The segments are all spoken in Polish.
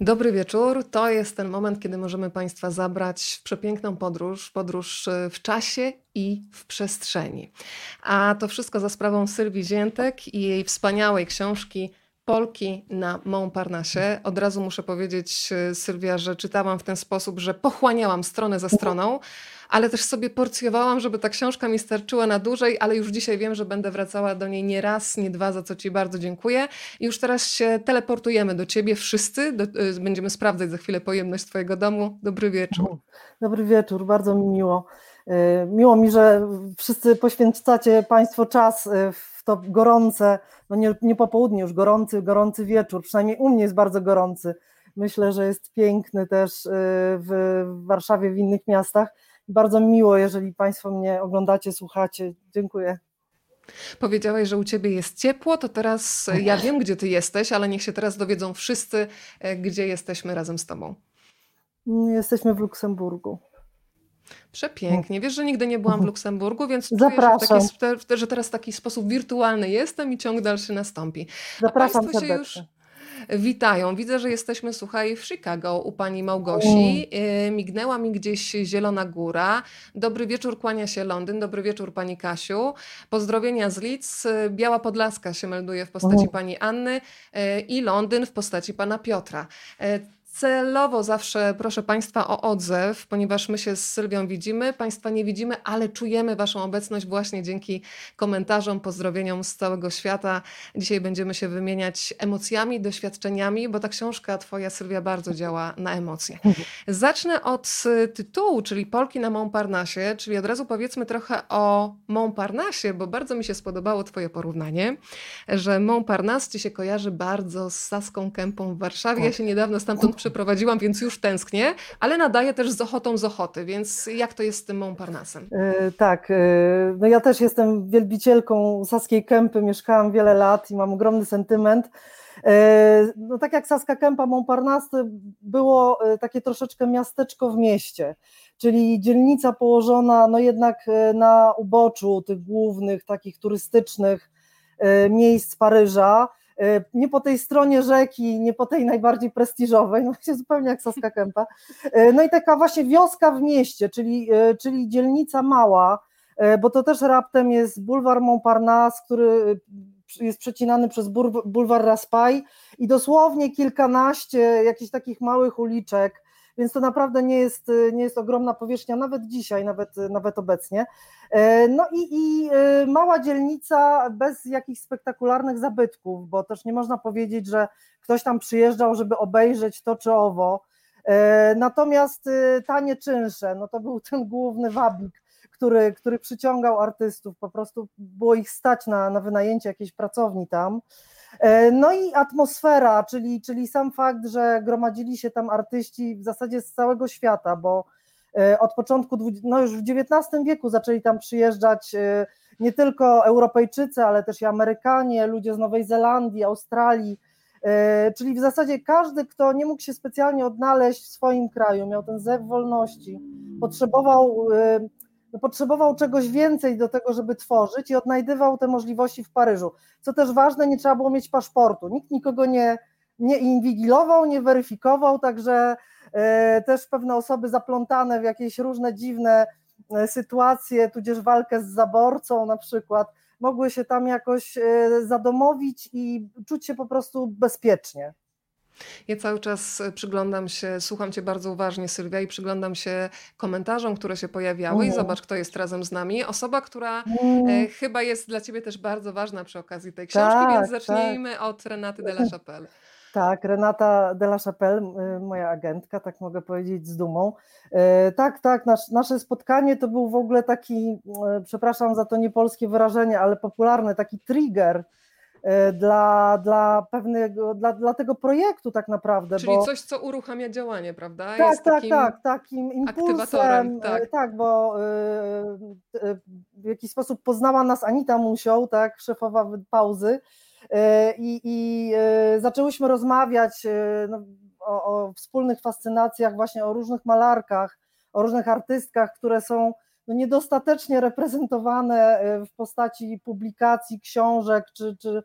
Dobry wieczór. To jest ten moment, kiedy możemy Państwa zabrać w przepiękną podróż, podróż e, w czasie i w przestrzeni. A to wszystko za sprawą Sylwii Ziętek i jej wspaniałej książki Polki na Montparnasse. Od razu muszę powiedzieć, e, Sylwia, że czytałam w ten sposób, że pochłaniałam stronę za stroną, ale też sobie porcjowałam, żeby ta książka mi starczyła na dłużej, ale już dzisiaj wiem, że będę wracała do niej nie raz, nie dwa, za co Ci bardzo dziękuję. I już teraz się teleportujemy do Ciebie wszyscy. Do, e, będziemy sprawdzać za chwilę pojemność Twojego domu. Dobry wieczór. Dobry wieczór, bardzo mi miło. E, miło mi, że wszyscy poświęcacie Państwo czas w to gorące, no nie, nie po południu, już gorący, gorący wieczór, przynajmniej u mnie jest bardzo gorący. Myślę, że jest piękny też y, w Warszawie, w innych miastach. Bardzo miło, jeżeli Państwo mnie oglądacie, słuchacie. Dziękuję. Powiedziałeś, że u ciebie jest ciepło, to teraz ja wiem, gdzie ty jesteś, ale niech się teraz dowiedzą wszyscy, e, gdzie jesteśmy razem z tobą. Jesteśmy w Luksemburgu. Przepięknie. Wiesz, że nigdy nie byłam w Luksemburgu, więc Zapraszam. czuję, że, taki, że teraz w taki sposób wirtualny jestem i ciąg dalszy nastąpi. Zapraszam A już witają. Widzę, że jesteśmy, słuchaj, w Chicago u pani Małgosi. Mm. Mignęła mi gdzieś Zielona Góra. Dobry wieczór, kłania się Londyn. Dobry wieczór, pani Kasiu. Pozdrowienia z Leeds. Biała Podlaska się melduje w postaci mm. pani Anny y, i Londyn w postaci pana Piotra. Celowo zawsze proszę Państwa o odzew, ponieważ my się z Sylwią widzimy, Państwa nie widzimy, ale czujemy Waszą obecność właśnie dzięki komentarzom, pozdrowieniom z całego świata. Dzisiaj będziemy się wymieniać emocjami, doświadczeniami, bo ta książka Twoja, Sylwia, bardzo działa na emocje. Zacznę od tytułu, czyli Polki na Montparnasse, czyli od razu powiedzmy trochę o Montparnasse, bo bardzo mi się spodobało Twoje porównanie, że Montparnasse Ci się kojarzy bardzo z Saską Kępą w Warszawie. Ja się niedawno stamtąd przeprowadziłam, więc już tęsknię, ale nadaję też z ochotą z ochoty, więc jak to jest z tym Montparnassem? Yy, tak, yy, no ja też jestem wielbicielką Saskiej Kępy, mieszkałam wiele lat i mam ogromny sentyment. Yy, no tak jak Saska Kępa, Montparnasse było takie troszeczkę miasteczko w mieście, czyli dzielnica położona no jednak na uboczu tych głównych, takich turystycznych miejsc Paryża, E, nie po tej stronie rzeki, nie po tej najbardziej prestiżowej, no właśnie zupełnie jak Saska Kępa. E, no i taka właśnie wioska w mieście, czyli, e, czyli dzielnica mała, bo to też raptem jest bulwar Montparnasse, który jest przecinany przez bulwar Raspail i dosłownie kilkanaście jakichś takich małych uliczek, więc to naprawdę nie jest, nie jest ogromna powierzchnia, nawet dzisiaj, nawet, nawet obecnie. E, no i, i e, mała dzielnica bez jakichś spektakularnych zabytków, bo też nie można powiedzieć, że ktoś tam przyjeżdżał, żeby obejrzeć to czy owo. E, natomiast tanie czynsze, no to był ten główny wabik, który, który przyciągał artystów, po prostu było ich stać na, na wynajęcie jakiejś pracowni tam. No i atmosfera, czyli, czyli sam fakt, że gromadzili się tam artyści w zasadzie z całego świata, bo E, od początku, no już w XIX wieku zaczęli tam przyjeżdżać e, nie tylko Europejczycy, ale też i Amerykanie, ludzie z Nowej Zelandii, Australii, e, czyli w zasadzie każdy, kto nie mógł się specjalnie odnaleźć w swoim kraju, miał ten zew wolności, potrzebował, potrzebował czegoś więcej do tego, żeby tworzyć i odnajdywał te możliwości w Paryżu. Co też ważne, nie trzeba było mieć paszportu, nikt nikogo nie, nie inwigilował, nie weryfikował, także E, też pewne osoby zaplątane w jakieś różne dziwne e, sytuacje, tudzież walkę z zaborcą na przykład, mogły się tam jakoś e, zadomowić i czuć się po prostu bezpiecznie. Ja cały czas przyglądam się, słucham Cię bardzo uważnie, Sylwia, i przyglądam się komentarzom, które się pojawiały. I zobacz, kto jest razem z nami. Osoba, która e, chyba jest dla Ciebie też bardzo ważna przy okazji tej książki, tak, więc tak. zacznijmy tak. od Renaty de la Chapelle. Tak, Renata de la Chapelle, y, moja agentka, tak mogę powiedzieć z dumą. Tak, tak, nasz, nasze spotkanie to był w ogóle taki, przepraszam za to niepolskie wyrażenie, ale popularny, taki trigger dla, dla pewnego, dla, dla tego projektu tak naprawdę. Czyli bo... coś, co uruchamia działanie, prawda? Tak, Jest tak, takim tak, takim impulsem, tak. tak, bo w jakiś sposób poznała nas Anita Musioł, tak, szefowa pauzy, E, i, i e, zaczęłyśmy rozmawiać e, no, o, o, wspólnych fascynacjach, właśnie o różnych malarkach, o różnych artystkach, które są no, niedostatecznie reprezentowane w postaci publikacji, książek, czy, czy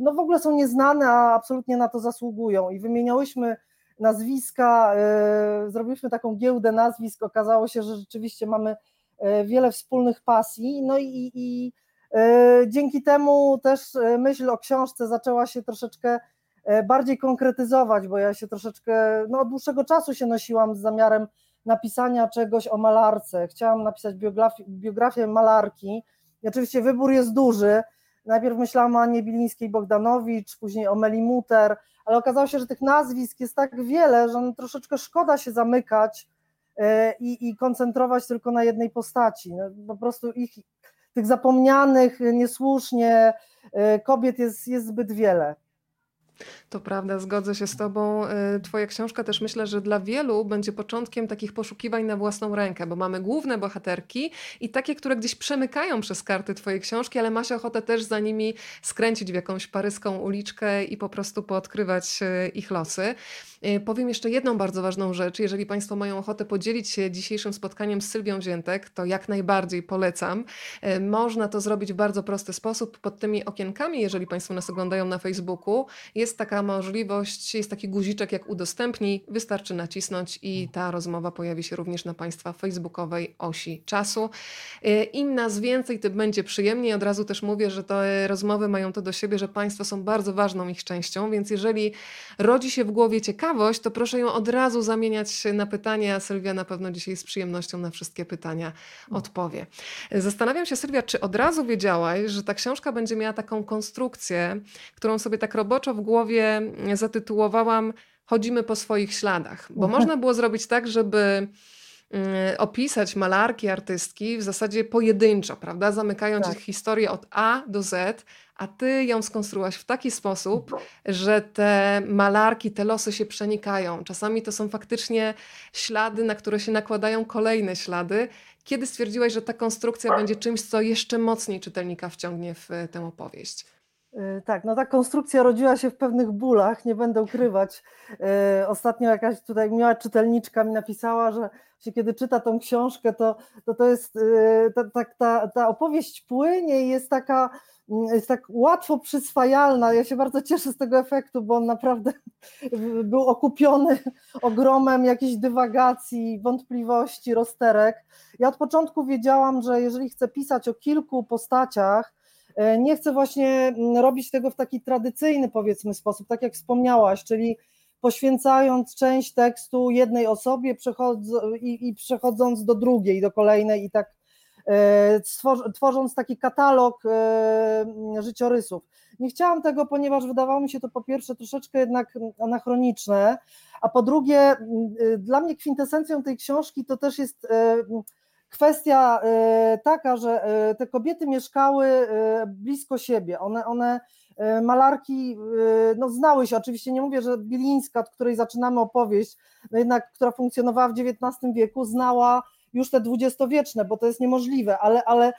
no w ogóle są nieznane, a absolutnie na to zasługują. I wymieniałyśmy nazwiska, zrobiliśmy taką giełdę nazwisk, okazało się, że rzeczywiście mamy wiele wspólnych pasji, no i, i dzięki temu też myśl o książce zaczęła się troszeczkę bardziej konkretyzować, bo ja się troszeczkę, no od dłuższego czasu się nosiłam z zamiarem napisania czegoś o malarce. Chciałam napisać biografię, biografię malarki. I oczywiście wybór jest duży. Najpierw myślałam o Anie Bilińskiej-Bogdanowicz, później o Meli Muter, ale okazało się, że tych nazwisk jest tak wiele, że troszeczkę szkoda się zamykać e, i, i koncentrować tylko na jednej postaci. No, po prostu ich, tych zapomnianych niesłusznie e, kobiet jest, jest zbyt wiele. To prawda, zgodzę się z Tobą. Y, twoja książka też myślę, że dla wielu będzie początkiem takich poszukiwań na własną rękę, bo mamy główne bohaterki i takie, które gdzieś przemykają przez karty Twojej książki, ale masz ochotę też za nimi skręcić w jakąś paryską uliczkę i po prostu poodkrywać y, ich losy. Y, powiem jeszcze jedną bardzo ważną rzecz. Jeżeli Państwo mają ochotę podzielić się dzisiejszym spotkaniem z Sylwią Ziętek, to jak najbardziej polecam. Można to zrobić w bardzo prosty sposób. Pod tymi okienkami, jeżeli Państwo nas oglądają na Facebooku, jest taka możliwość, jest taki guziczek jak udostępnij, wystarczy nacisnąć i ta rozmowa pojawi się również na Państwa facebookowej osi czasu. Y, Im nas więcej, tym będzie przyjemniej. Od razu też mówię, że te rozmowy mają to do siebie, że Państwo są bardzo ważną ich częścią, więc jeżeli rodzi się w głowie ciekawość, to proszę ją od razu zamieniać na pytania. Sylwia na pewno dzisiaj z przyjemnością na wszystkie pytania odpowie. Zastanawiam się, Sylwia, czy od razu wiedziałaś, że ta książka będzie miała taką konstrukcję, którą sobie tak roboczo w głowie zatytułowałam Chodzimy po swoich śladach, bo można było zrobić tak, żeby opisać malarki, artystki w zasadzie pojedynczo, prawda? Zamykając tak. ich historię od A do Z, a ty ją skonstruowałaś w taki sposób, że te malarki, te losy się przenikają. Czasami to są faktycznie ślady, na które się nakładają kolejne ślady. Kiedy stwierdziłaś, że ta konstrukcja będzie czymś, co jeszcze mocniej czytelnika wciągnie w tę opowieść? Y, tak, no ta konstrukcja rodziła się w pewnych bólach, nie będę ukrywać. Y, ostatnio jakaś tutaj miała czytelniczka mi napisała, że się kiedy czyta tą książkę, to to, to jest, y, ta, ta, ta, ta opowieść płynie i jest taka, mm, jest tak łatwo przyswajalna. Ja się bardzo cieszę z tego efektu, bo on naprawdę był okupiony ogromem jakichś dywagacji, wątpliwości, rozterek. Ja od początku wiedziałam, że jeżeli chcę pisać o kilku postaciach, nie chcę właśnie mm, robić tego w taki tradycyjny, powiedzmy, sposób, tak jak wspomniałaś, czyli poświęcając część tekstu jednej osobie i, i przechodząc do drugiej, do kolejnej i tak e, tworząc taki katalog e, życiorysów. Nie chciałam tego, ponieważ wydawało mi się to po pierwsze troszeczkę jednak anachroniczne, a po drugie dla mnie kwintesencją tej książki to też jest kwestia y, taka, że y, te kobiety mieszkały y, blisko siebie, one, one malarki no, znały się, oczywiście nie mówię, że Bilińska, od której zaczynamy opowieść, no jednak, która funkcjonowała w XIX wieku, znała już te dwudziestowieczne, bo to jest niemożliwe, ale, ale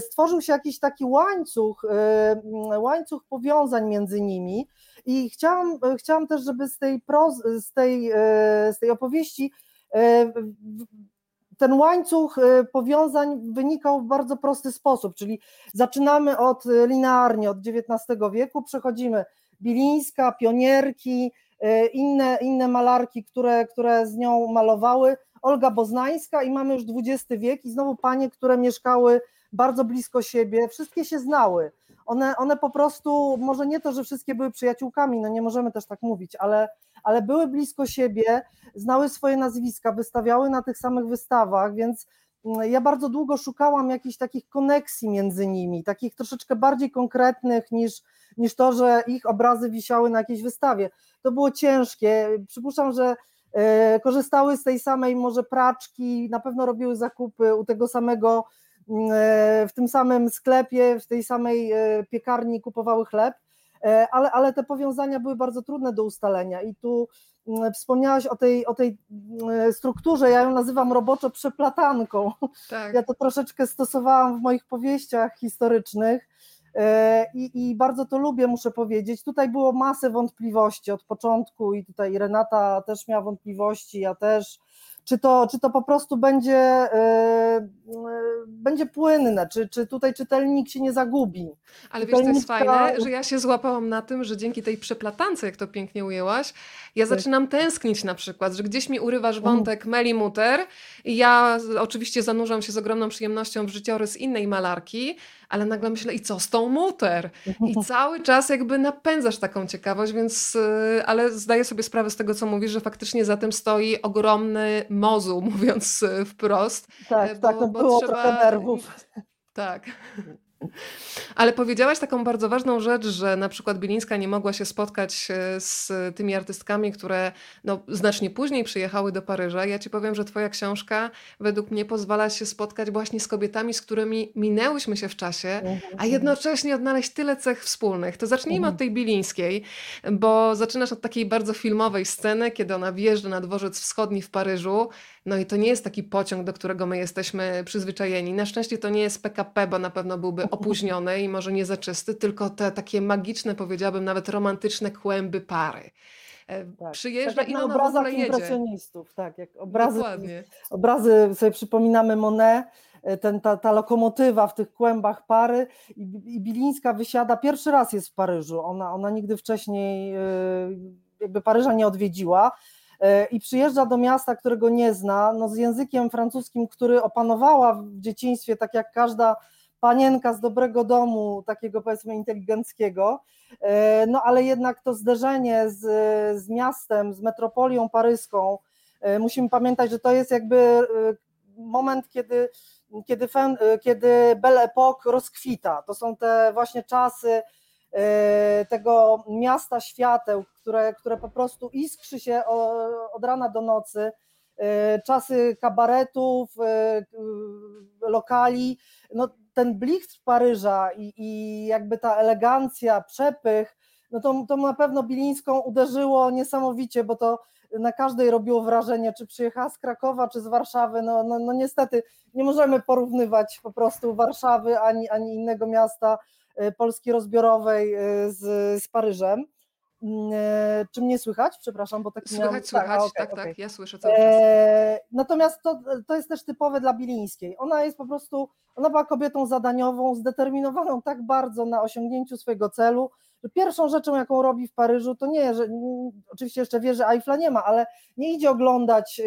stworzył się jakiś taki łańcuch, łańcuch powiązań między nimi. I chciałam, chciałam też, żeby z tej, proz, z tej, z tej opowieści ten łańcuch y, powiązań wynikał w bardzo prosty sposób, czyli zaczynamy od y, linearnie, od XIX wieku, przechodzimy Bilińska, pionierki, y, inne, inne malarki, które, które z nią malowały, Olga Boznańska i mamy już XX wiek i znowu panie, które mieszkały bardzo blisko siebie, wszystkie się znały. One, one po prostu, może nie to, że wszystkie były przyjaciółkami, no nie możemy też tak mówić, ale, ale były blisko siebie, znały swoje nazwiska, wystawiały na tych samych wystawach, więc mm, ja bardzo długo szukałam jakichś takich koneksji między nimi, takich troszeczkę bardziej konkretnych niż, niż to, że ich obrazy wisiały na jakiejś wystawie. To było ciężkie. Przypuszczam, że e, korzystały z tej samej może praczki, na pewno robiły zakupy u tego samego, mm, e, w tym samym sklepie, w tej samej e, piekarni kupowały chleb ale, ale te powiązania były bardzo trudne do ustalenia i tu mm, wspomniałaś o tej, o tej mm, strukturze, ja ją nazywam roboczo przeplatanką. Tak. Ja to troszeczkę stosowałam w moich powieściach historycznych. E, I, I, bardzo to lubię, muszę powiedzieć. Tutaj było masę wątpliwości od początku, i tutaj Renata też miała wątpliwości, ja też czy to, czy to po prostu będzie, będzie płynne, czy, czy tutaj czytelnik się nie zagubi. Ale wiesz, to jest fajne, że ja się złapałam na tym, że dzięki tej przeplatance, jak to pięknie ujęłaś, ja tak. zaczynam tęsknić na przykład, że gdzieś mi urywasz wątek Meli Mutter i ja oczywiście zanurzam się z ogromną przyjemnością w życiorys innej malarki, ale nagle myślę, i co z tą Mutter? I cały czas jakby napędzasz taką ciekawość, więc, y, ale zdaję sobie sprawę z tego, co mówisz, że faktycznie za tym stoi ogromny mozuł, mówiąc y, wprost. Tak, bo, tak, no bo było trzeba... trochę nerwów. Tak. Ale powiedziałaś taką bardzo ważną rzecz, że na przykład Bilińska nie mogła się spotkać e, z tymi artystkami, które no, znacznie później przyjechały do Paryża. Ja ci powiem, że twoja książka według mnie pozwala się spotkać właśnie z kobietami, z którymi minęłyśmy się w czasie, a mhm. jednocześnie odnaleźć tyle cech wspólnych. To zacznijmy od mhm. tej Bilińskiej, bo zaczynasz od takiej bardzo filmowej sceny, kiedy ona wjeżdża na dworzec wschodni w Paryżu no i to nie jest taki pociąg, do którego my jesteśmy przyzwyczajeni. Na szczęście to nie jest PKP, bo na pewno byłby opóźniony i może nie za czysty, tylko te takie magiczne, powiedziałabym nawet romantyczne kłęby pary. E, tak. Przyjeżdża tak i ogóle jedzie. impresjonistów, tak, jak obrazy, Dokładnie. obrazy sobie przypominamy Monet, e, ten, ta, ta lokomotywa w tych kłębach pary i, i Bilińska wysiada, pierwszy raz jest w Paryżu, ona, ona nigdy wcześniej e, jakby Paryża nie odwiedziła, i przyjeżdża do miasta, którego nie zna, no z językiem francuskim, który opanowała w dzieciństwie, tak jak każda panienka z dobrego domu, takiego powiedzmy inteligenckiego, e, no ale jednak to zderzenie z, z miastem, z metropolią paryską, e, musimy pamiętać, że to jest jakby moment, kiedy, kiedy, kiedy Belle Époque rozkwita. To są te właśnie czasy E, tego miasta świateł, które, które po prostu iskrzy się od rana do nocy, e, czasy kabaretów, e, lokali, no ten blichtr Paryża i, i jakby ta elegancja, przepych, no to, to na pewno Bilińską uderzyło niesamowicie, bo to na każdej robiło wrażenie, czy przyjechała z Krakowa, czy z Warszawy. No, no, no niestety nie możemy porównywać po prostu Warszawy ani, ani innego miasta. E, Polski rozbiorowej e, z, z Paryżem. Mm, e, czy mnie słychać? Przepraszam, bo tak Słychać, miałam... słychać, tak, okay, tak, okay. tak, ja słyszę cały czas. E, natomiast to, to jest też typowe dla Bilińskiej. Ona jest po prostu, ona była kobietą zadaniową, zdeterminowaną tak bardzo na osiągnięciu swojego celu, że pierwszą rzeczą, jaką robi w Paryżu, to nie, że oczywiście jeszcze wie, że Eiffla nie ma, ale nie idzie oglądać,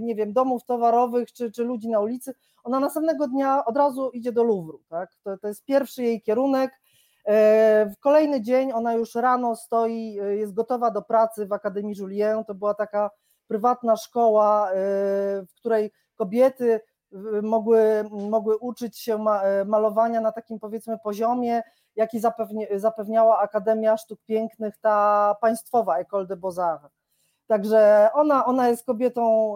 nie wiem, domów towarowych czy, czy ludzi na ulicy, ona następnego dnia od razu idzie do Louvru, tak? to, to jest pierwszy jej kierunek. E, w kolejny dzień ona już rano stoi, e, jest gotowa do pracy w Akademii Julien. To była taka prywatna szkoła, e, w której kobiety mogły, mogły uczyć się malowania na takim powiedzmy poziomie, jaki zapewniała Akademia Sztuk Pięknych, ta państwowa École de Beaux-Arts. Także ona, ona jest kobietą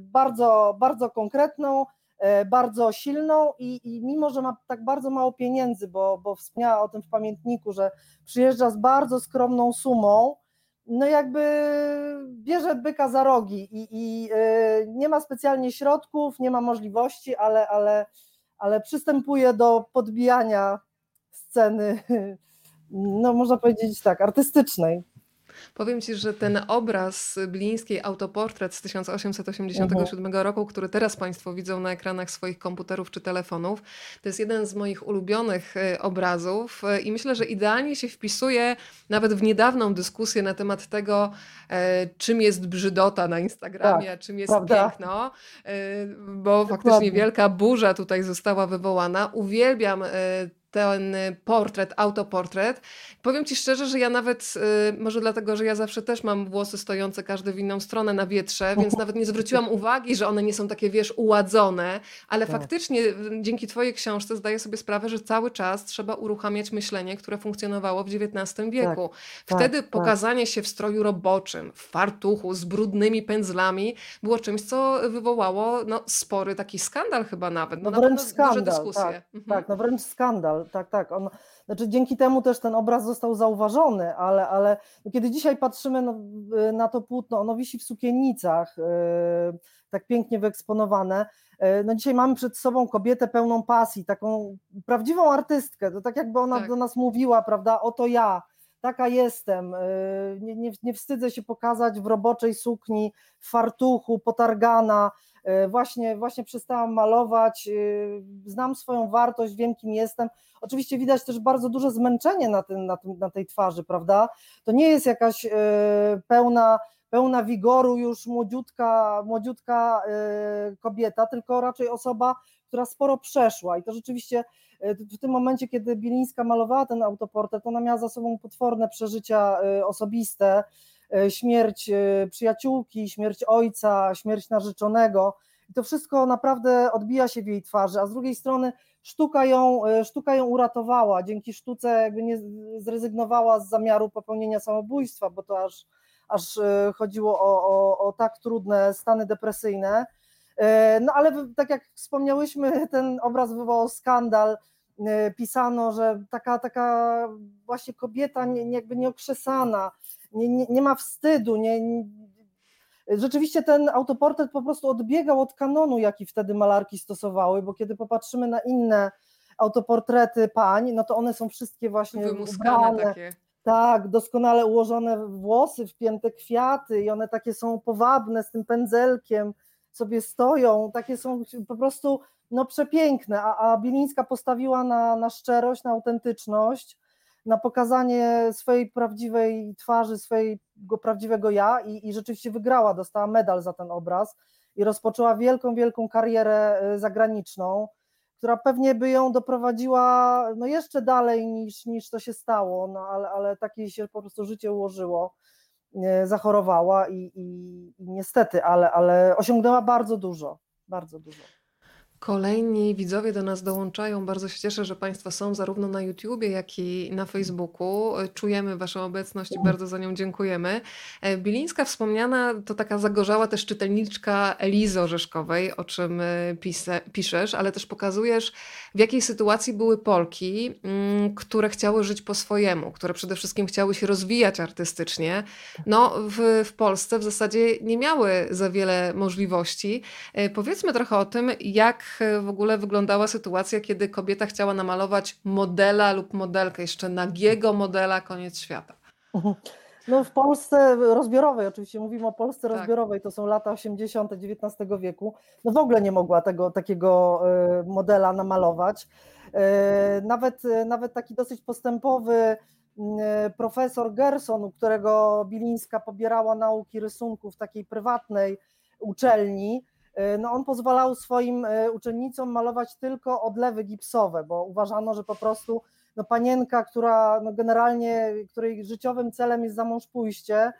bardzo, bardzo konkretną, bardzo silną i, i mimo, że ma tak bardzo mało pieniędzy, bo, bo wspomniała o tym w pamiętniku, że przyjeżdża z bardzo skromną sumą, no jakby bierze byka za rogi i, i e, nie ma specjalnie środków, nie ma możliwości, ale, ale, ale przystępuje do podbijania sceny, no można powiedzieć tak, artystycznej. Powiem Ci, że ten obraz Blińskiej autoportret z 1887 mhm. roku, który teraz Państwo widzą na ekranach swoich komputerów czy telefonów, to jest jeden z moich ulubionych e, obrazów e, i myślę, że idealnie się wpisuje nawet w niedawną dyskusję na temat tego, e, czym jest brzydota na Instagramie, tak, a czym jest prawda? piękno, bo faktycznie wielka burza tutaj została wywołana. Uwielbiam ten portret, autoportret. Powiem Ci szczerze, że ja nawet, y, może dlatego, że ja zawsze też mam włosy stojące każdy w inną stronę na wietrze, więc nawet nie zwróciłam uwagi, że one nie są takie, wiesz, uładzone, ale tak. faktycznie dzięki Twojej książce zdaję sobie sprawę, że cały czas trzeba uruchamiać myślenie, które funkcjonowało w XIX wieku. Tak, Wtedy tak, pokazanie się w stroju roboczym, w fartuchu, z brudnymi pędzlami było czymś, co wywołało no, spory taki skandal chyba nawet. No, no wręcz skandal, dyskusje. Tak, mhm. tak, no wręcz skandal tak, tak. On, znaczy dzięki temu też ten obraz został zauważony, ale, ale kiedy dzisiaj patrzymy na, na to płótno, ono wisi w sukiennicach, yy, tak pięknie wyeksponowane. Yy, no dzisiaj mamy przed sobą kobietę pełną pasji, taką prawdziwą artystkę, to tak jakby ona tak. do nas mówiła, prawda, oto ja, taka jestem, nie, nie, nie wstydzę się pokazać w roboczej sukni, w fartuchu, potargana, właśnie, właśnie przestałam malować, znam swoją wartość, wiem kim jestem. Oczywiście widać też bardzo duże zmęczenie na, tym, na, tym, na tej twarzy, prawda? To nie jest jakaś pełna pełna wigoru już młodziutka, młodziutka kobieta, tylko raczej osoba, która sporo przeszła i to rzeczywiście e, w tym momencie, kiedy Bilińska malowała ten autoportret, ona miała za sobą potworne przeżycia e, osobiste, e, śmierć przyjaciółki, śmierć ojca, śmierć narzeczonego. I to wszystko naprawdę odbija się w jej twarzy, a z drugiej strony sztuka ją, sztuka ją uratowała, dzięki sztuce jakby nie zrezygnowała z zamiaru popełnienia samobójstwa, bo to aż, aż chodziło o, o, o tak trudne stany depresyjne, E, no ale tak jak wspomniałyśmy, ten obraz wywołał skandal. E, pisano, że taka, taka właśnie kobieta nie, jakby nieokrzesana, nie, nie, nie ma wstydu, nie, nie, Rzeczywiście ten autoportret po prostu odbiegał od kanonu, jaki wtedy malarki stosowały, bo kiedy popatrzymy na inne autoportrety pań, no to one są wszystkie właśnie Wymuskane ubrane, takie. Tak, doskonale ułożone włosy, wpięte kwiaty i one takie są powabne z tym pędzelkiem, sobie stoją, takie są po prostu no, przepiękne, a, a Bilińska postawiła na, na szczerość, na autentyczność, na pokazanie swojej prawdziwej twarzy, swojego prawdziwego ja i, i rzeczywiście wygrała, dostała medal za ten obraz i rozpoczęła wielką, wielką karierę y, zagraniczną, która pewnie by ją doprowadziła no jeszcze dalej niż, niż to się stało, no ale, ale takie się po prostu życie ułożyło zachorowała i, i, i niestety, ale, ale osiągnęła bardzo dużo, bardzo dużo. Kolejni widzowie do nas dołączają. Bardzo się cieszę, że Państwo są zarówno na YouTubie, jak i na Facebooku. Czujemy Waszą obecność i bardzo za nią dziękujemy. E, Bilińska wspomniana to taka zagorzała też czytelniczka Elizy Orzeszkowej, o czym e, pise, piszesz, ale też pokazujesz, w jakiej sytuacji były Polki, mm, które chciały żyć po swojemu, które przede wszystkim chciały się rozwijać artystycznie. No, w, w Polsce w zasadzie nie miały za wiele możliwości. E, powiedzmy trochę o tym, jak E, w ogóle wyglądała sytuacja, kiedy kobieta chciała namalować modela lub modelkę, jeszcze nagiego modela, koniec świata? Mhm. No w Polsce rozbiorowej, oczywiście mówimy o Polsce tak. rozbiorowej, to są lata 80. XIX wieku, no w ogóle nie mogła tego takiego e, modela namalować. E, nawet, nawet taki dosyć postępowy profesor Gerson, u którego Bilińska pobierała nauki rysunku w takiej prywatnej uczelni, no on pozwalał swoim e, uczennicom malować tylko odlewy gipsowe, bo uważano, że po prostu no panienka, która no generalnie, której życiowym celem jest za mąż pójście,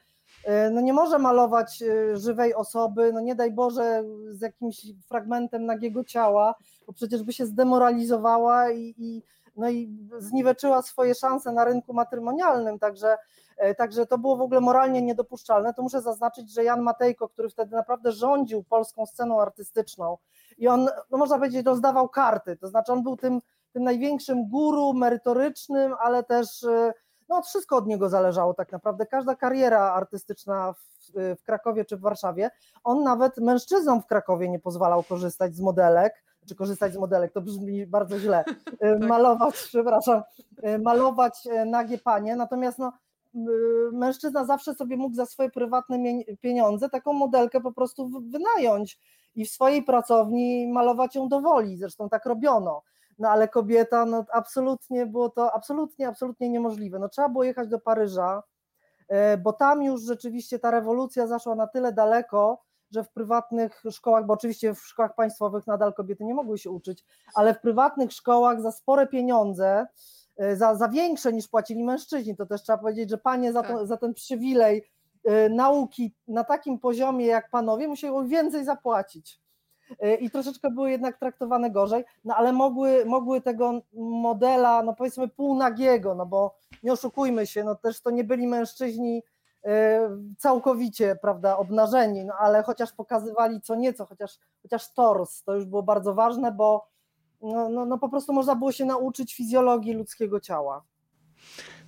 e, no nie może malować żywej osoby, no nie daj Boże z jakimś fragmentem nagiego ciała, bo przecież by się zdemoralizowała i, i, no i zniweczyła swoje szanse na rynku matrymonialnym, także E, także to było w ogóle moralnie niedopuszczalne. To muszę zaznaczyć, że Jan Matejko, który wtedy naprawdę rządził polską sceną artystyczną i on, no można powiedzieć, rozdawał karty, to znaczy on był tym, tym największym guru merytorycznym, ale też e, no wszystko od niego zależało tak naprawdę, każda kariera artystyczna w, w Krakowie czy w Warszawie, on nawet mężczyznom w Krakowie nie pozwalał korzystać z modelek, czy korzystać z modelek, to brzmi bardzo źle, e, tak. malować, przepraszam, malować nagie panie, natomiast no mężczyzna zawsze sobie mógł za swoje prywatne pieniądze taką modelkę po prostu wynająć i w swojej pracowni malować ją do woli, zresztą tak robiono. No ale kobieta, no absolutnie było to absolutnie, absolutnie niemożliwe. No trzeba było jechać do Paryża, e, bo tam już rzeczywiście ta rewolucja zaszła na tyle daleko, że w prywatnych szkołach, bo oczywiście w szkołach państwowych nadal kobiety nie mogły się uczyć, ale w prywatnych szkołach za spore pieniądze za, za większe niż płacili mężczyźni. To też trzeba powiedzieć, że panie za, to, tak. za ten przywilej e, nauki na takim poziomie jak panowie musiały więcej zapłacić. E, I troszeczkę były jednak traktowane gorzej, no ale mogły, mogły tego modela, no powiedzmy półnagiego, no bo nie oszukujmy się, no też to nie byli mężczyźni całkowicie, prawda, obnażeni, no ale chociaż pokazywali co nieco, chociaż, chociaż tors, to już było bardzo ważne, bo no, no, no po prostu można było się nauczyć fizjologii ludzkiego ciała.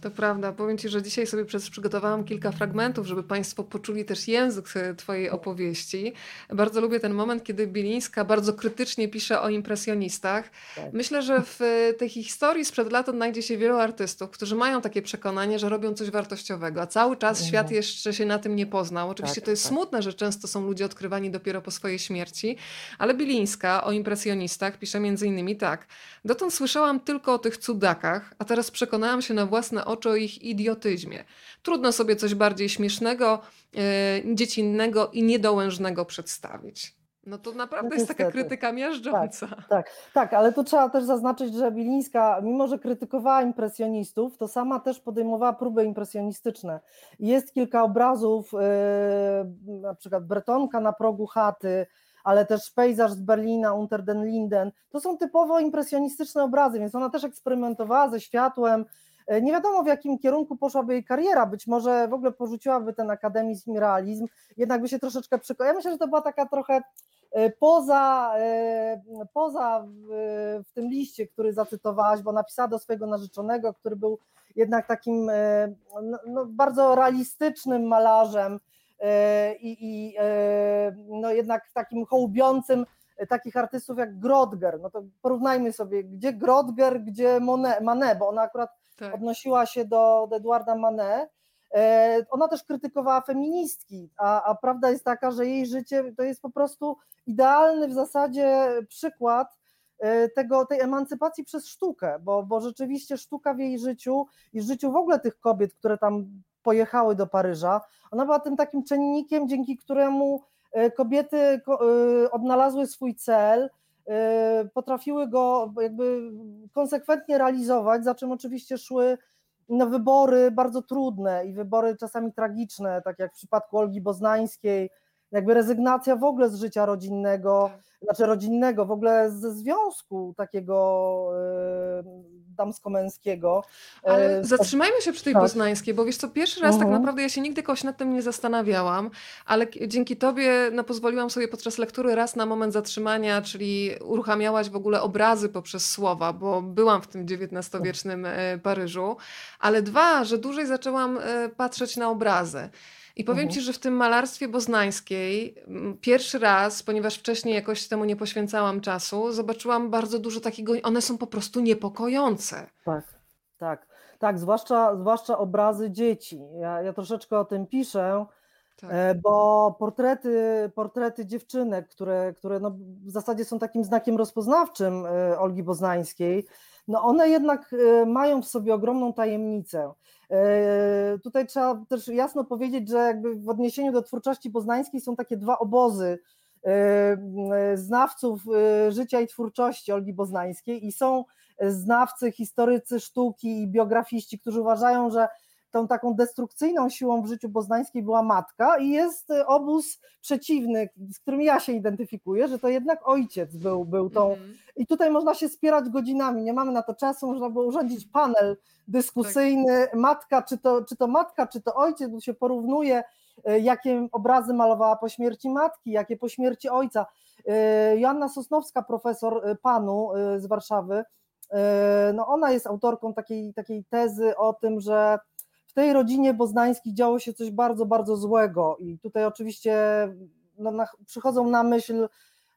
To prawda. Powiem Ci, że dzisiaj sobie przygotowałam kilka fragmentów, żeby Państwo poczuli też język e, Twojej opowieści. Bardzo lubię ten moment, kiedy Bilińska bardzo krytycznie pisze o impresjonistach. Tak. Myślę, że w e, tej historii sprzed lat odnajdzie się wielu artystów, którzy mają takie przekonanie, że robią coś wartościowego, a cały czas mhm. świat jeszcze się na tym nie poznał. Oczywiście tak, to jest tak. smutne, że często są ludzie odkrywani dopiero po swojej śmierci, ale Bilińska o impresjonistach pisze między innymi tak. Dotąd słyszałam tylko o tych cudakach, a teraz przekonałam się na własne oczy o ich idiotyzmie. Trudno sobie coś bardziej śmiesznego, yy, dziecinnego i niedołężnego przedstawić. No to naprawdę no jest taka krytyka miażdżąca. Tak, tak, tak, ale tu trzeba też zaznaczyć, że Bilińska, mimo że krytykowała impresjonistów, to sama też podejmowała próby impresjonistyczne. Jest kilka obrazów, yy, na przykład Bretonka na progu chaty, ale też pejzaż z Berlina, Unter den Linden. To są typowo impresjonistyczne obrazy, więc ona też eksperymentowała ze światłem, E, nie wiadomo w jakim kierunku poszłaby jej kariera, być może w ogóle porzuciłaby ten akademizm i realizm, jednak by się troszeczkę przekonała. Ja myślę, że to była taka trochę e, poza, e, poza w tym liście, który zacytowałaś, bo napisała do swojego narzeczonego, który był jednak takim no, no, bardzo realistycznym malarzem i, i no, jednak takim hołubiącym takich artystów jak Grodger, no to porównajmy sobie, gdzie Grodger, gdzie Monet, Manet, bo ona akurat tak. odnosiła się do, do Edwarda Manet. E, ona też krytykowała feministki, a, a prawda jest taka, że jej życie to jest po prostu idealny w zasadzie przykład e, tego, tej emancypacji przez sztukę, bo, bo rzeczywiście sztuka w jej życiu i w życiu w ogóle tych kobiet, które tam pojechały do Paryża, ona była tym takim czynnikiem, dzięki któremu e, kobiety odnalazły swój cel, potrafiły go jakby konsekwentnie realizować, za czym oczywiście szły na wybory bardzo trudne i wybory czasami tragiczne, tak jak w przypadku Olgi Boznańskiej, jakby rezygnacja w ogóle z życia rodzinnego, tak. znaczy rodzinnego, w ogóle ze związku takiego y, damsko-męskiego. Ale e, zatrzymajmy się przy tej tak. poznańskiej, bo wiesz co, pierwszy raz tak mhm. naprawdę ja się nigdy koś nad tym nie zastanawiałam, ale dzięki tobie no, pozwoliłam sobie podczas lektury raz na moment zatrzymania, czyli uruchamiałaś w ogóle obrazy poprzez słowa, bo byłam w tym XIX-wiecznym e, Paryżu, ale dwa, że dłużej zaczęłam e, patrzeć na obrazy. I powiem mhm. Ci, że w tym malarstwie boznańskiej pierwszy raz, ponieważ wcześniej jakoś temu nie poświęcałam czasu, zobaczyłam bardzo dużo takiego, one są po prostu niepokojące. Tak, tak, tak, zwłaszcza, zwłaszcza obrazy dzieci. Ja, ja troszeczkę o tym piszę, tak. E, bo portrety, portrety dziewczynek, które, które no w zasadzie są takim znakiem rozpoznawczym e, Olgi Boznańskiej, no one jednak e, mają w sobie ogromną tajemnicę. E, tutaj trzeba też jasno powiedzieć, że jakby w odniesieniu do twórczości poznańskiej są takie dwa obozy e, znawców życia i twórczości Olgi Boznańskiej i są znawcy, historycy sztuki i biografiści, którzy uważają, że tą taką destrukcyjną siłą w życiu Boznańskiej była matka i jest y, obóz przeciwny, z którym ja się identyfikuję, że to jednak ojciec był, był tą. -hmm. I tutaj można się spierać godzinami, nie mamy na to czasu, można było urządzić panel dyskusyjny, tak. matka, czy to, czy to matka, czy to ojciec, bo się porównuje, y, jakie obrazy malowała po śmierci matki, jakie po śmierci ojca. Y, Joanna Sosnowska, profesor panu z Warszawy, no ona jest autorką takiej, takiej tezy o tym, że w tej rodzinie Boznańskich działo się coś bardzo, bardzo złego i tutaj oczywiście no, na, przychodzą na myśl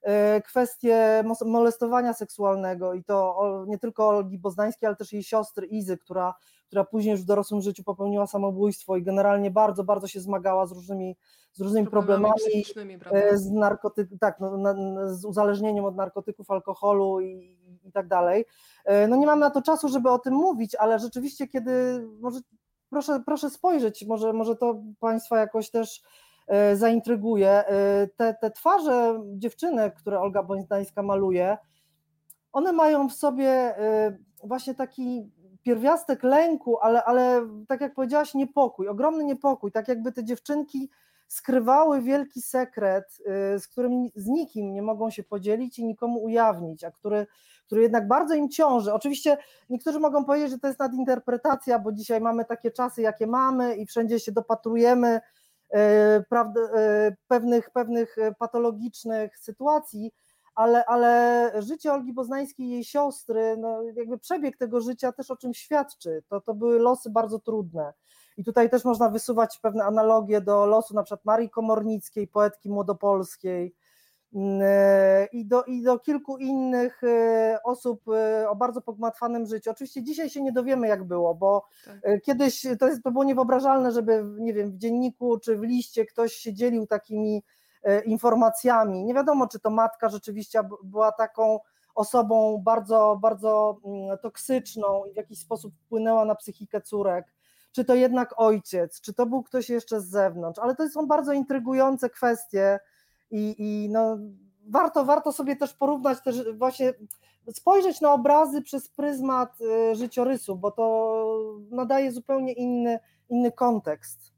e, kwestie molestowania seksualnego i to nie tylko Olgi Boznańskiej, ale też jej siostry Izy, która, która później już w dorosłym życiu popełniła samobójstwo i generalnie bardzo, bardzo się zmagała z różnymi, z różnymi problemami, e, z, narkoty, tak, no, z uzależnieniem od narkotyków, alkoholu i, i tak dalej. E, no nie mam na to czasu, żeby o tym mówić, ale rzeczywiście kiedy, może proszę, proszę spojrzeć, może, może to Państwa jakoś też e, zaintryguje. E, te, te twarze dziewczynek, które Olga Bońdańska maluje, one mają w sobie e, właśnie taki pierwiastek lęku, ale, ale tak jak powiedziałaś, niepokój, ogromny niepokój, tak jakby te dziewczynki skrywały wielki sekret, z którym z nikim nie mogą się podzielić i nikomu ujawnić, a który, który jednak bardzo im ciąży. Oczywiście niektórzy mogą powiedzieć, że to jest nadinterpretacja, bo dzisiaj mamy takie czasy, jakie mamy i wszędzie się dopatrujemy prawda, y, pewnych, pewnych patologicznych sytuacji, ale, ale życie Olgi Boznańskiej i jej siostry, no jakby przebieg tego życia też o czym świadczy. To, to były losy bardzo trudne. I tutaj też można wysuwać pewne analogie do losu na przykład Marii Komornickiej, poetki młodopolskiej, i do, i do kilku innych e, osób e, o bardzo pogmatwanym życiu. Oczywiście dzisiaj się nie dowiemy, jak było, bo tak. E, kiedyś to, jest, to było niewyobrażalne, żeby nie wiem, w dzienniku czy w liście ktoś się dzielił takimi informacjami. Nie wiadomo, czy to matka rzeczywiście była taką osobą bardzo, bardzo mm, toksyczną i w jakiś sposób wpłynęła na psychikę córek czy to jednak ojciec, czy to był ktoś jeszcze z zewnątrz, ale to są bardzo intrygujące kwestie i, i no, warto, warto sobie też porównać, też właśnie spojrzeć na obrazy przez pryzmat y, życiorysu, bo to nadaje zupełnie inny, inny kontekst.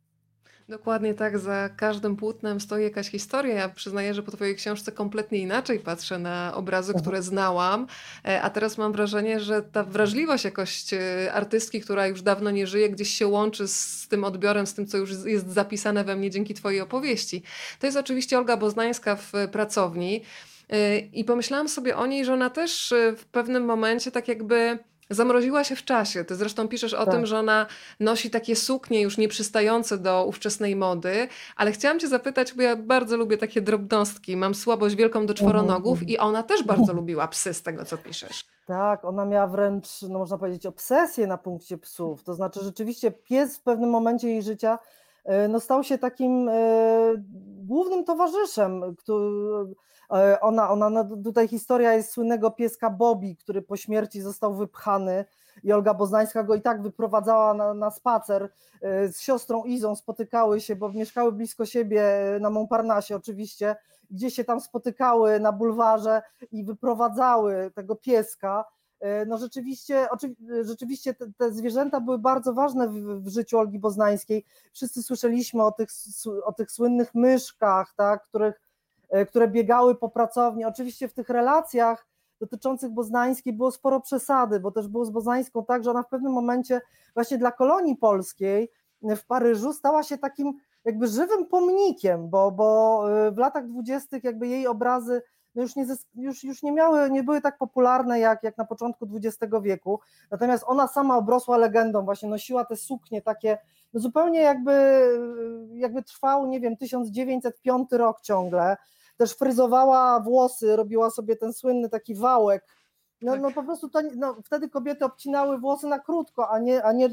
Dokładnie tak, za każdym płótnem stoi jakaś historia. Ja przyznaję, że po Twojej książce kompletnie inaczej patrzę na obrazy, mhm. które znałam, e, a teraz mam wrażenie, że ta wrażliwość jakoś e, artystki, która już dawno nie żyje, gdzieś się łączy z tym odbiorem, z tym, co już jest zapisane we mnie dzięki Twojej opowieści. To jest oczywiście Olga Boznańska w pracowni. E, I pomyślałam sobie o niej, że ona też w pewnym momencie tak jakby Zamroziła się w czasie. Ty zresztą piszesz o tak. tym, że ona nosi takie suknie już nieprzystające do ówczesnej mody, ale chciałam cię zapytać, bo ja bardzo lubię takie drobnostki. Mam słabość wielką do czworonogów -hmm. i ona też bardzo lubiła psy z tego, co piszesz. Tak, ona miała wręcz, no można powiedzieć, obsesję na punkcie psów. To znaczy rzeczywiście pies w pewnym momencie jej życia e, no, stał się takim e, głównym towarzyszem, który, ona, ona, no tutaj historia jest słynnego pieska Bobby, który po śmierci został wypchany i Olga Boznańska go i tak wyprowadzała na, na spacer e, z siostrą Izą, spotykały się, bo mieszkały blisko siebie na Montparnasse oczywiście, gdzie się tam spotykały na bulwarze i wyprowadzały tego pieska. E, no rzeczywiście, rzeczywiście te, te zwierzęta były bardzo ważne w, w, życiu Olgi Boznańskiej. Wszyscy słyszeliśmy o tych, o tych słynnych myszkach, tak, których E, które biegały po pracowni. Oczywiście w tych relacjach dotyczących Boznańskiej było sporo przesady, bo też było z Boznańską tak, że ona w pewnym momencie właśnie dla kolonii polskiej w Paryżu stała się takim jakby żywym pomnikiem, bo, bo e, w latach dwudziestych jakby jej obrazy no już, nie, już, już nie miały, nie były tak popularne jak, jak na początku XX wieku, natomiast ona sama obrosła legendą, właśnie nosiła te suknie takie, no zupełnie jakby, jakby trwał, nie wiem, 1905 rok ciągle, też fryzowała włosy, robiła sobie ten słynny taki wałek. No, tak. no po prostu to, no, wtedy kobiety obcinały włosy na krótko, a nie, a nie,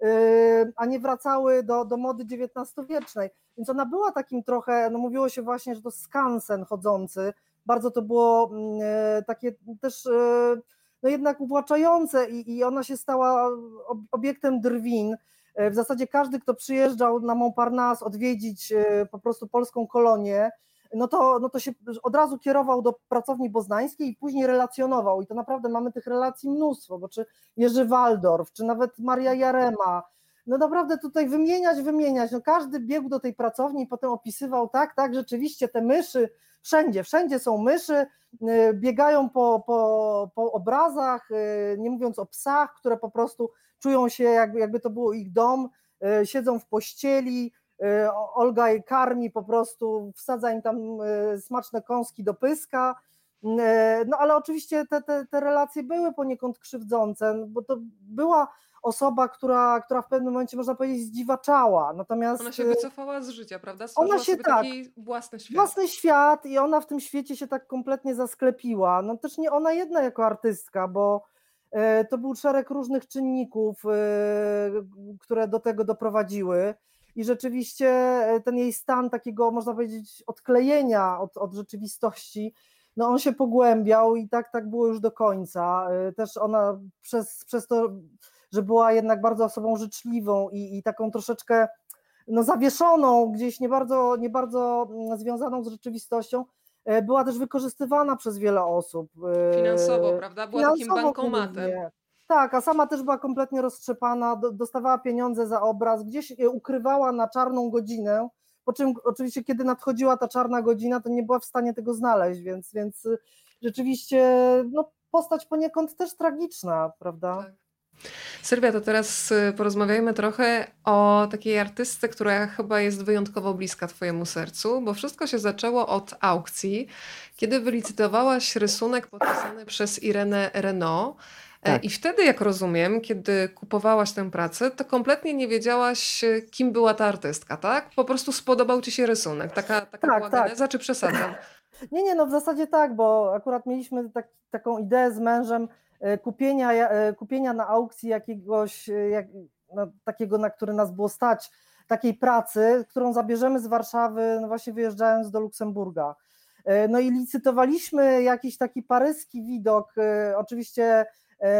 yy, a nie wracały do, do mody XIX-wiecznej. Więc ona była takim trochę, no mówiło się właśnie, że to skansen chodzący. Bardzo to było yy, takie też yy, no jednak uwłaczające i, i ona się stała obiektem drwin. Yy, w zasadzie każdy, kto przyjeżdżał na Montparnasse odwiedzić yy, po prostu polską kolonię, no to, no to się od razu kierował do pracowni boznańskiej i później relacjonował. I to naprawdę mamy tych relacji mnóstwo, bo czy Jerzy Waldorf, czy nawet Maria Jarema, no naprawdę tutaj wymieniać, wymieniać. No każdy biegł do tej pracowni i potem opisywał, tak, tak, rzeczywiście te myszy, wszędzie, wszędzie są myszy, y, biegają po, po, po obrazach, y, nie mówiąc o psach, które po prostu czują się, jakby, jakby to było ich dom, y, siedzą w pościeli, Olga je karmi po prostu, wsadza im tam y, smaczne kąski do pyska. Y, no ale oczywiście te, te, te relacje były poniekąd krzywdzące, bo to była osoba, która, która w pewnym momencie, można powiedzieć, zdziwaczała. Natomiast ona się wycofała z życia, prawda? Stworzyła ona się tak, taki własny świat. Własny świat i ona w tym świecie się tak kompletnie zasklepiła. No też nie ona jedna jako artystka, bo to był szereg różnych czynników, które do tego doprowadziły i rzeczywiście e, ten jej stan takiego, można powiedzieć, odklejenia od, od rzeczywistości, no on się pogłębiał i tak, tak było już do końca. E, też ona przez, przez to, że była jednak bardzo osobą życzliwą i, i taką troszeczkę no, zawieszoną, gdzieś nie bardzo, nie bardzo mm, związaną z rzeczywistością, e, była też wykorzystywana przez wiele osób. Finansowo, prawda? Była Finansowo takim bankomatem. Głównie. Tak, a sama też była kompletnie roztrzepana, dostawała pieniądze za obraz, gdzieś je ukrywała na czarną godzinę, po czym oczywiście kiedy nadchodziła ta czarna godzina, to nie była w stanie tego znaleźć, więc, więc y, rzeczywiście no, postać poniekąd też tragiczna, prawda? Tak. Sylwia, to teraz y, porozmawiajmy trochę o takiej artystce, która chyba jest wyjątkowo bliska Twojemu sercu, bo wszystko się zaczęło od aukcji, kiedy wylicytowałaś rysunek podpisany przez Irenę Renault. E, Tak. I wtedy, jak rozumiem, kiedy kupowałaś tę pracę, to kompletnie nie wiedziałaś, y, kim była ta artystka, tak? Po prostu spodobał ci się rysunek. Taka, taka Tak, była tak. geneza, czy przesadzam? Nie, nie, no w zasadzie tak, bo akurat mieliśmy tak, taką ideę z mężem e, kupienia, e, kupienia na aukcji jakiegoś, e, jak, no, takiego, na który nas było stać, takiej pracy, którą zabierzemy z Warszawy, no właśnie wyjeżdżając do Luksemburga. E, No i licytowaliśmy jakiś taki paryski widok, e, oczywiście e,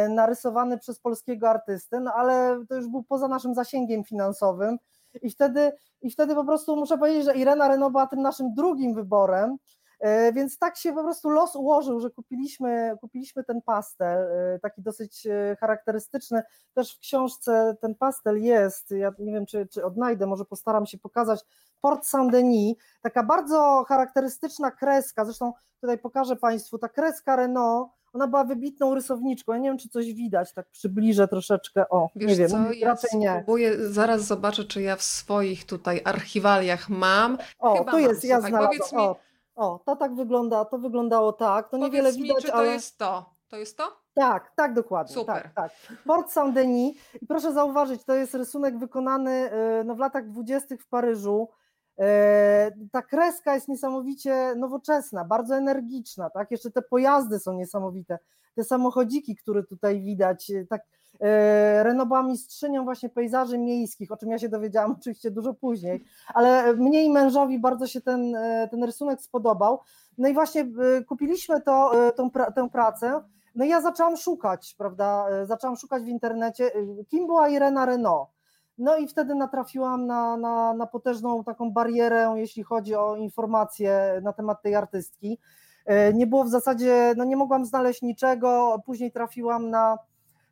narysowany przez polskiego artystę, no ale to już był poza naszym zasięgiem finansowym i wtedy, i wtedy po prostu muszę powiedzieć, że Irena Renault była tym naszym drugim wyborem, E, Więc tak się po prostu los ułożył, że kupiliśmy, kupiliśmy ten pastel, e, taki dosyć e, charakterystyczny. Też w książce ten pastel jest, ja nie wiem czy, czy odnajdę, może postaram się pokazać. Port Saint-Denis, taka bardzo charakterystyczna kreska, zresztą tutaj pokażę Państwu, ta kreska Renault, ona była wybitną rysowniczką, ja nie wiem czy coś widać, tak przybliżę troszeczkę, o, Wiesz nie wiem, co, ja raczej nie. spróbuję, zaraz zobaczę, czy ja w swoich tutaj archiwaliach mam. O, Chyba tu mam, jest, ja słuchaj, znalazłam, mi- o, o, to tak wygląda, to wyglądało tak, to niewiele mi, widać, czy to ale... jest to? To jest to? Tak, tak, dokładnie. Super. Tak, tak. Port Saint-Denis. I proszę zauważyć, to jest rysunek wykonany e, no, w latach dwudziestych w Paryżu. E, Ta kreska jest niesamowicie nowoczesna, bardzo energiczna, tak? Jeszcze te pojazdy są niesamowite. Te samochodziki, które tutaj widać, e, tak. e, Renault była mistrzynią właśnie pejzaży miejskich, o czym ja się dowiedziałam oczywiście dużo później, ale mnie i mężowi bardzo się ten, ten rysunek spodobał. No i właśnie kupiliśmy to, tą, tę pracę. No i ja zaczęłam szukać, prawda? Zaczęłam szukać w internecie, kim była Irena Renault. No i wtedy natrafiłam na, na, na potężną taką barierę, jeśli chodzi o informacje na temat tej artystki. E, Nie było w zasadzie, no nie mogłam znaleźć niczego. Później trafiłam na,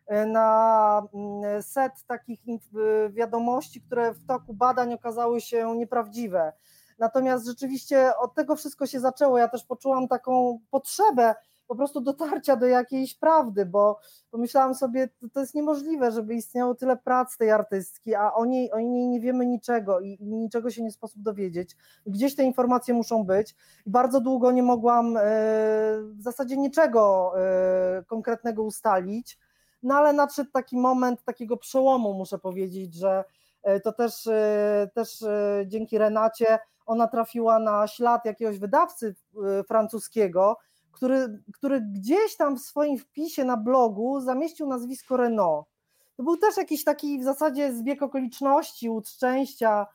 e, na mm, set takich e, wiadomości, które w toku badań okazały się nieprawdziwe. Natomiast rzeczywiście od tego wszystko się zaczęło. Ja też poczułam taką potrzebę po prostu dotarcia do jakiejś prawdy, bo pomyślałam sobie, to, to jest niemożliwe, żeby istniało tyle prac tej artystki, a o niej, o niej nie wiemy niczego i, i niczego się nie sposób dowiedzieć. Gdzieś te informacje muszą być. I bardzo długo nie mogłam e, w zasadzie niczego e, konkretnego ustalić, no ale nadszedł taki moment takiego przełomu, muszę powiedzieć, że e, to też, też dzięki Renacie ona trafiła na ślad jakiegoś wydawcy francuskiego, który, który gdzieś tam w swoim wpisie na blogu zamieścił nazwisko Renault. To był też jakiś taki w zasadzie zbieg okoliczności, łód szczęścia.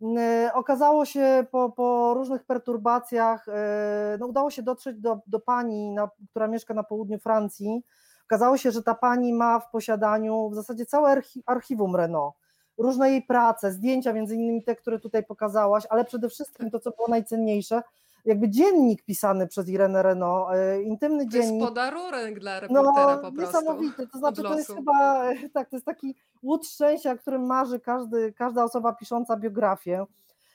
Yy, Okazało się po, po różnych perturbacjach, yy, no udało się dotrzeć do, do pani, na, która mieszka na południu Francji. Okazało się, że ta pani ma w posiadaniu w zasadzie całe archi- archiwum Renault. Różne jej prace, zdjęcia, między innymi te, które tutaj pokazałaś, ale przede wszystkim to, co było najcenniejsze, jakby dziennik pisany przez Irenę Renault, yy, intymny To jest dziennik. podarunek dla reportera po prostu. No, niesamowity, to znaczy to jest chyba, tak, to jest taki łód szczęścia, o którym marzy każdy, każda osoba pisząca biografię.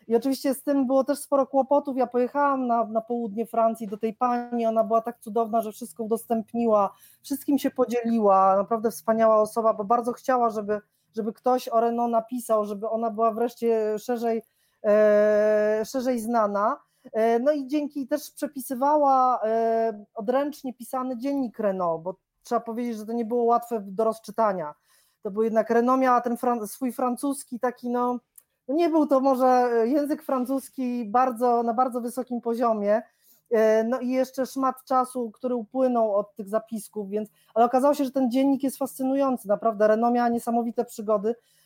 I oczywiście z tym było też sporo kłopotów. Ja pojechałam na, na południe Francji do tej pani, ona była tak cudowna, że wszystko udostępniła, wszystkim się podzieliła, naprawdę wspaniała osoba, bo bardzo chciała, żeby, żeby ktoś o Renault napisał, żeby ona była wreszcie szerzej, e, szerzej znana. E, No i dzięki też przepisywała e, odręcznie pisany dziennik Renault, bo trzeba powiedzieć, że to nie było łatwe do rozczytania. To był jednak Renault miała ten fran- swój francuski taki, no, no nie był to może język francuski bardzo, na bardzo wysokim poziomie, e, no i jeszcze szmat czasu, który upłynął od tych zapisków, więc, ale okazało się, że ten dziennik jest fascynujący, naprawdę Renault miała niesamowite przygody, E,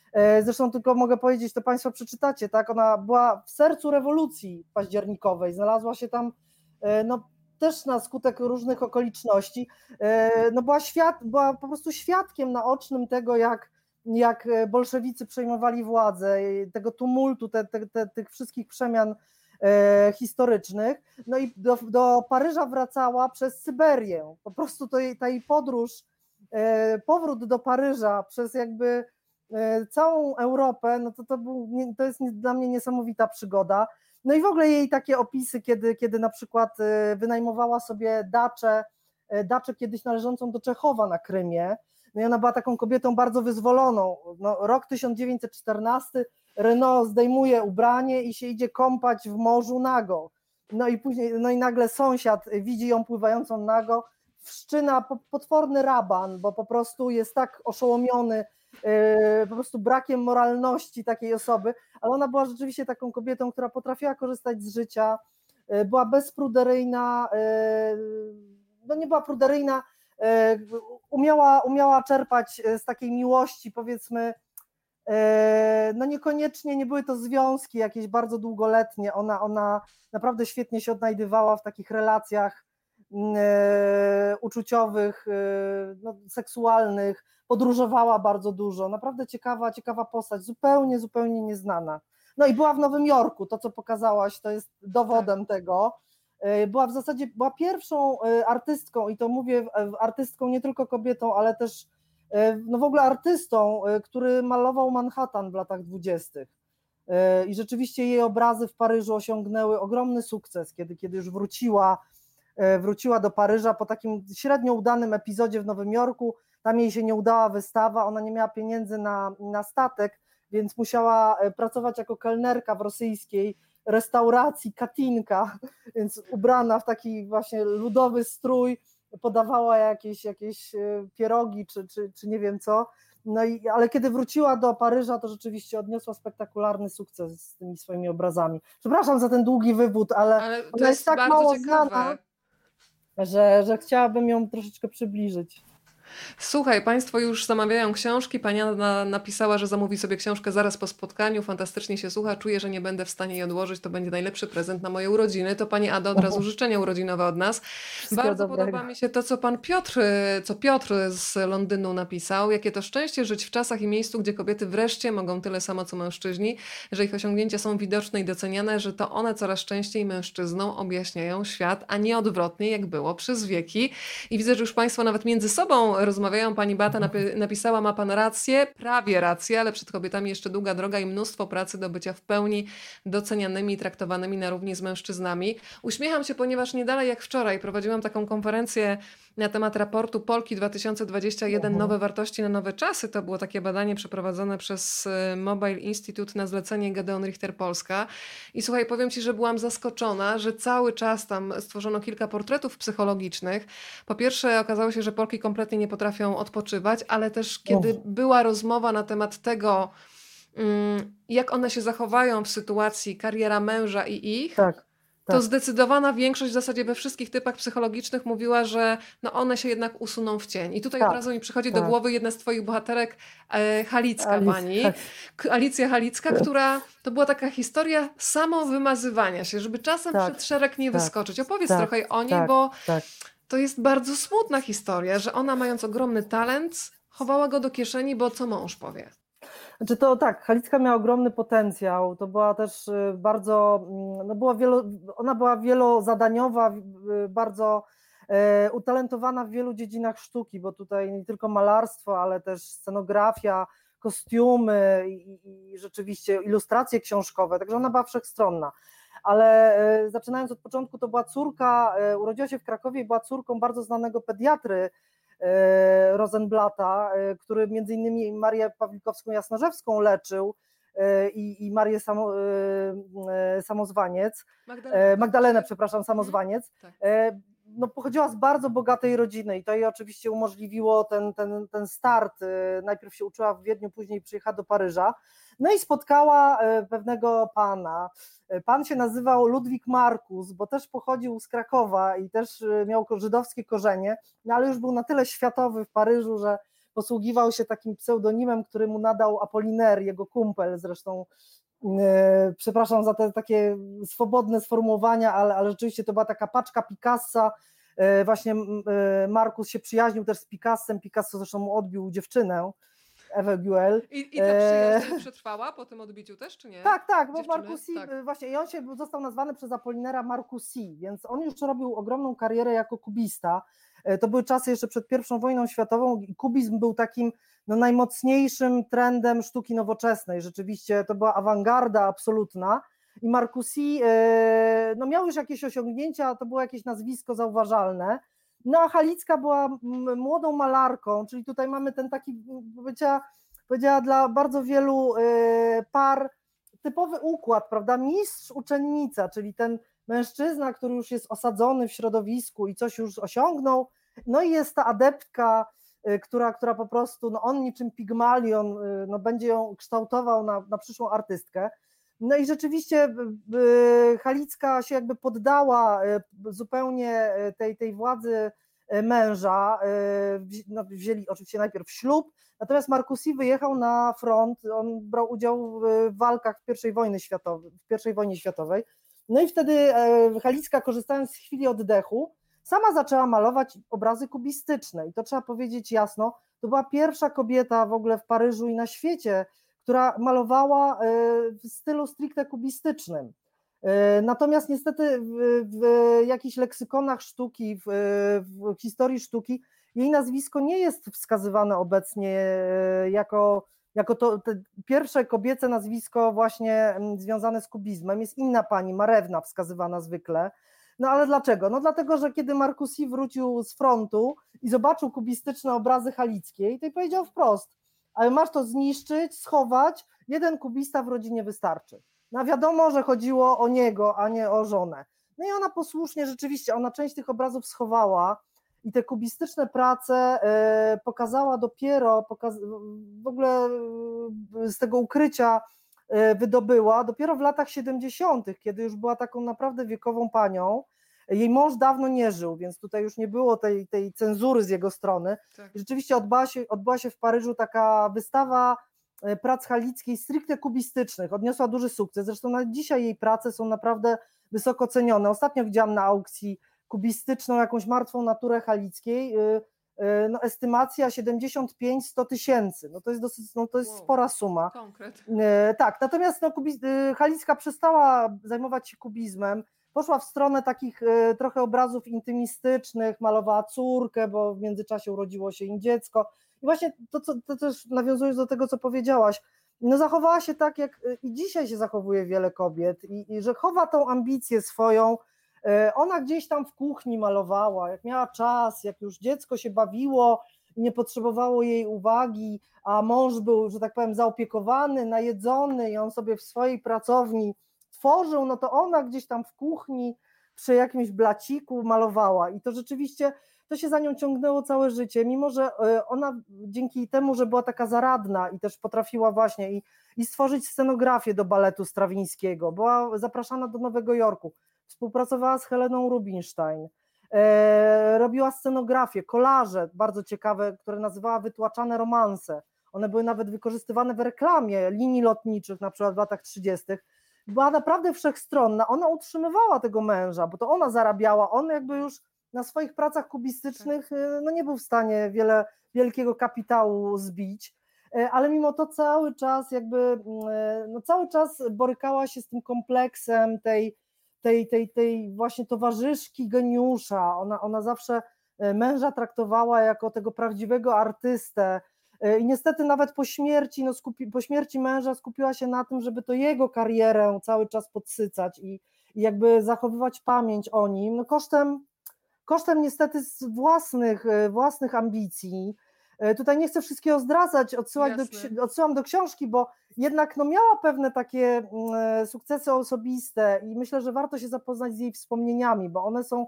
Zresztą tylko mogę powiedzieć, to Państwo przeczytacie, tak? Ona była w sercu rewolucji październikowej, znalazła się tam e, no, też na skutek różnych okoliczności. E, No, była, była po prostu świadkiem naocznym tego, jak, jak bolszewicy przejmowali władzę, tego tumultu, te, te, te, tych wszystkich przemian e, historycznych. No i do, do Paryża wracała przez Syberię. Po prostu to jej, ta jej podróż, e, powrót do Paryża przez jakby e, całą Europę, no to to, był, to jest dla mnie niesamowita przygoda. No i w ogóle jej takie opisy, kiedy, kiedy na przykład e, wynajmowała sobie daczę, e, daczę kiedyś należącą do Czechowa na Krymie, no i ona była taką kobietą bardzo wyzwoloną. No, rok 1914, Renault zdejmuje ubranie i się idzie kąpać w morzu nago. No i później, no i nagle sąsiad widzi ją pływającą nago, wszczyna potworny raban, bo po prostu jest tak oszołomiony po prostu brakiem moralności takiej osoby, ale ona była rzeczywiście taką kobietą, która potrafiła korzystać z życia, yy, była bezpruderyjna, yy, no nie była pruderyjna, umiała, umiała czerpać z takiej miłości, powiedzmy, no niekoniecznie nie były to związki jakieś bardzo długoletnie, ona, ona naprawdę świetnie się odnajdywała w takich relacjach E, uczuciowych, e, no, seksualnych, podróżowała bardzo dużo, naprawdę ciekawa, ciekawa postać, zupełnie, zupełnie nieznana. No i była w Nowym Jorku, to co pokazałaś, to jest dowodem tak. tego. E, była w zasadzie, była pierwszą artystką i to mówię artystką nie tylko kobietą, ale też no w ogóle artystą, który malował Manhattan w latach dwudziestych. I rzeczywiście jej obrazy w Paryżu osiągnęły ogromny sukces, kiedy, kiedy już wróciła E, wróciła do Paryża po takim średnio udanym epizodzie w Nowym Jorku. Tam jej się nie udała wystawa, ona nie miała pieniędzy na, na statek, więc musiała e, pracować jako kelnerka w rosyjskiej restauracji Katinka, więc ubrana w taki właśnie ludowy strój, podawała jakieś, jakieś e, pierogi czy, czy, czy nie wiem co. No i, ale kiedy wróciła do Paryża, to rzeczywiście odniosła spektakularny sukces z tymi swoimi obrazami. Przepraszam za ten długi wywód, ale, ale ona jest, jest tak mało ciekawe. znana że, że chciałabym ją troszeczkę przybliżyć. Słuchaj, Państwo już zamawiają książki. Pani Anna napisała, że zamówi sobie książkę zaraz po spotkaniu. Fantastycznie się słucha. Czuję, że nie będę w stanie jej odłożyć. To będzie najlepszy prezent na moje urodziny. To Pani Ada od razu życzenia urodzinowe od nas. Wszystko Bardzo dobrego. podoba mi się to, co Pan Piotr, co Piotr z Londynu napisał. Jakie to szczęście żyć w czasach i miejscu, gdzie kobiety wreszcie mogą tyle samo, co mężczyźni, że ich osiągnięcia są widoczne i doceniane, że to one coraz częściej mężczyznom objaśniają świat, a nie odwrotnie, jak było przez wieki. I widzę, że już Państwo nawet między sobą rozmawiają. Pani Bata napi- napisała, ma pan rację, prawie rację, ale przed kobietami jeszcze długa droga i mnóstwo pracy do bycia w pełni docenianymi i traktowanymi na równi z mężczyznami. Uśmiecham się, ponieważ nie dalej jak wczoraj prowadziłam taką konferencję na temat raportu Polki 2021 Nowe wartości na nowe czasy. To było takie badanie przeprowadzone przez y, Mobile Institute na zlecenie Gedeon Richter Polska. I słuchaj, powiem Ci, że byłam zaskoczona, że cały czas tam stworzono kilka portretów psychologicznych. Po pierwsze okazało się, że Polki kompletnie nie potrafią odpoczywać, ale też kiedy była rozmowa na temat tego, mm, jak one się zachowają w sytuacji kariera męża i ich, tak to tak. zdecydowana większość w zasadzie we wszystkich typach psychologicznych mówiła, że no one się jednak usuną w cień. I tutaj tak, od razu mi przychodzi tak. do głowy jedna z twoich bohaterek, e, Halicka Alic, pani, tak. Alicja Halicka, tak. która to była taka historia samowymazywania się, żeby czasem tak. przed szereg nie wyskoczyć. Opowiedz trochę o niej, bo to jest bardzo smutna historia, że ona mając ogromny talent, chowała go do kieszeni, bo co mąż powie. Znaczy to tak, Halicka miała ogromny potencjał, to była też y, bardzo, mm, no była wielo, ona była wielozadaniowa, y, bardzo e, utalentowana w wielu dziedzinach sztuki, bo tutaj nie tylko malarstwo, ale też scenografia, kostiumy i, i rzeczywiście ilustracje książkowe, także ona była wszechstronna. Ale zaczynając od początku, to była córka, urodziła się w Krakowie i była córką bardzo znanego pediatry Rosenblata, e, który między innymi Marię Pawlikowską-Jasnorzewską leczył e, i, i Marię Samo, Samozwaniec, Magdalenę, Magdalenę przepraszam. Samozwaniec, tak. No, pochodziła z bardzo bogatej rodziny i to jej oczywiście umożliwiło ten, ten, ten start. Najpierw się uczyła w Wiedniu, później przyjechała do Paryża. No i spotkała e, pewnego pana. E, pan się nazywał Ludwik Markus, bo też pochodził z Krakowa i też miał żydowskie korzenie, no ale już był na tyle światowy w Paryżu, że posługiwał się takim pseudonimem, który mu nadał Apoliner, jego kumpel zresztą. Przepraszam za te takie swobodne sformułowania, ale, ale rzeczywiście to była taka paczka Picassa. Właśnie Markus się przyjaźnił też z Picassem, Picasso zresztą mu odbił dziewczynę Ewę Guel. I, I ta przyjaźń e... przetrwała po tym odbiciu też, czy nie? Tak, tak, bo Marcusi, tak. właśnie i on się został nazwany przez Apollinera Marcusi, więc on już robił ogromną karierę jako kubista. E, to były czasy jeszcze przed I wojną światową i kubizm był takim no, najmocniejszym trendem sztuki nowoczesnej. Rzeczywiście to była awangarda absolutna. I Marcusi e, no, miał już jakieś osiągnięcia, to było jakieś nazwisko zauważalne. No a Halicka była młodą malarką, czyli tutaj mamy ten taki, powiedziała, powiedziała dla bardzo wielu par typowy układ, prawda? Mistrz, uczennica, czyli ten mężczyzna, który już jest osadzony w środowisku i coś już osiągnął, no i jest ta adeptka, która, która po prostu, no on niczym pigmalion, y, no będzie ją kształtował na, na przyszłą artystkę. No i rzeczywiście y, Halicka się jakby poddała zupełnie tej, tej władzy męża, no, wzięli oczywiście najpierw ślub, natomiast Marcusi wyjechał na front, on brał udział w walkach w I wojnie światowej, w I wojnie światowej, no i wtedy e, Halicka, korzystając z chwili oddechu, sama zaczęła malować obrazy kubistyczne. I to trzeba powiedzieć jasno, to była pierwsza kobieta w ogóle w Paryżu i na świecie, która malowała e, w stylu stricte kubistycznym. E, natomiast niestety w, w jakichś leksykonach sztuki, w, w historii sztuki, jej nazwisko nie jest wskazywane obecnie jako jako to, to pierwsze kobiece nazwisko właśnie mm, związane z kubizmem jest inna pani, Marewna wskazywana zwykle. No ale dlaczego? No dlatego, że kiedy Marcusi wrócił z frontu i zobaczył kubistyczne obrazy halickiej, to powiedział wprost, ale masz to zniszczyć, schować, jeden kubista w rodzinie wystarczy. No wiadomo, że chodziło o niego, a nie o żonę. No i ona posłusznie, rzeczywiście, ona część tych obrazów schowała, i te kubistyczne prace e, pokazała dopiero, w ogóle e, z tego ukrycia e, wydobyła dopiero w latach 70., kiedy już była taką naprawdę wiekową panią. Jej mąż dawno nie żył, więc tutaj już nie było tej, tej cenzury z jego strony. Tak. Rzeczywiście odbyła się, odbyła się w Paryżu taka wystawa prac halickiej stricte kubistycznych. Odniosła duży sukces. Zresztą na dzisiaj jej prace są naprawdę wysoko cenione. Ostatnio widziałam na aukcji kubistyczną, jakąś martwą naturę halickiej, y, y, no estymacja 75-100 tysięcy, no to jest dosyć, no to jest wow. spora suma. Konkret. Y, tak, natomiast no, Halicka przestała zajmować się kubizmem, poszła w stronę takich trochę obrazów intymistycznych, malowała córkę, bo w międzyczasie urodziło się im dziecko. I właśnie to, co, to też nawiązując do tego, co powiedziałaś, no zachowała się tak, jak i dzisiaj się zachowuje wiele kobiet i, i że chowa tą ambicję swoją, E, ona gdzieś tam w kuchni malowała, jak miała czas, jak już dziecko się bawiło, nie potrzebowało jej uwagi, a mąż był, że tak powiem, zaopiekowany, najedzony i on sobie w swojej pracowni tworzył, no to ona gdzieś tam w kuchni przy jakimś blaciku malowała i to rzeczywiście to się za nią ciągnęło całe życie, mimo że e, ona dzięki temu, że była taka zaradna i też potrafiła właśnie i, i stworzyć scenografię do baletu strawińskiego, była zapraszana do Nowego Jorku, współpracowała z Heleną Rubinstein, e, robiła scenografię, kolaże bardzo ciekawe, które nazywała Wytłaczane romanse. One były nawet wykorzystywane w reklamie linii lotniczych, na przykład w latach 30. Była naprawdę wszechstronna. Ona utrzymywała tego męża, bo to ona zarabiała. On jakby już na swoich pracach kubistycznych e, no nie był w stanie wiele wielkiego kapitału zbić e, ale mimo to cały czas jakby, mm, no cały czas borykała się z tym kompleksem tej tej, tej, tej właśnie towarzyszki geniusza. Ona, ona zawsze męża traktowała jako tego prawdziwego artystę. E, I niestety nawet po śmierci, no skupi, po śmierci męża skupiła się na tym, żeby to jego karierę cały czas podsycać i, i jakby zachowywać pamięć o nim, no kosztem, kosztem niestety z własnych, e, własnych ambicji. Tutaj nie chcę wszystkiego zdradzać, odsyłać do, odsyłam do książki, bo jednak no, miała pewne takie mm, e, sukcesy osobiste i myślę, że warto się zapoznać z jej wspomnieniami, bo one są,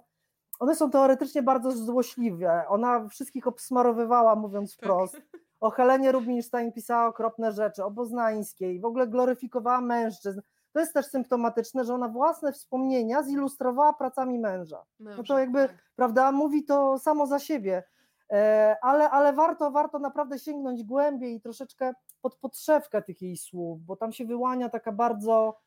one są teoretycznie bardzo złośliwe. Ona wszystkich obsmarowywała, mówiąc tak. O Helenie Rubinstein pisała okropne rzeczy, o Boznańskiej, w ogóle gloryfikowała mężczyzn. To jest też symptomatyczne, że ona własne wspomnienia zilustrowała pracami męża. męża no to jakby, tak. prawda, mówi to samo za siebie. E, ale, ale warto, warto naprawdę sięgnąć głębiej i troszeczkę pod podszewkę tych jej słów, bo tam się wyłania taka bardzo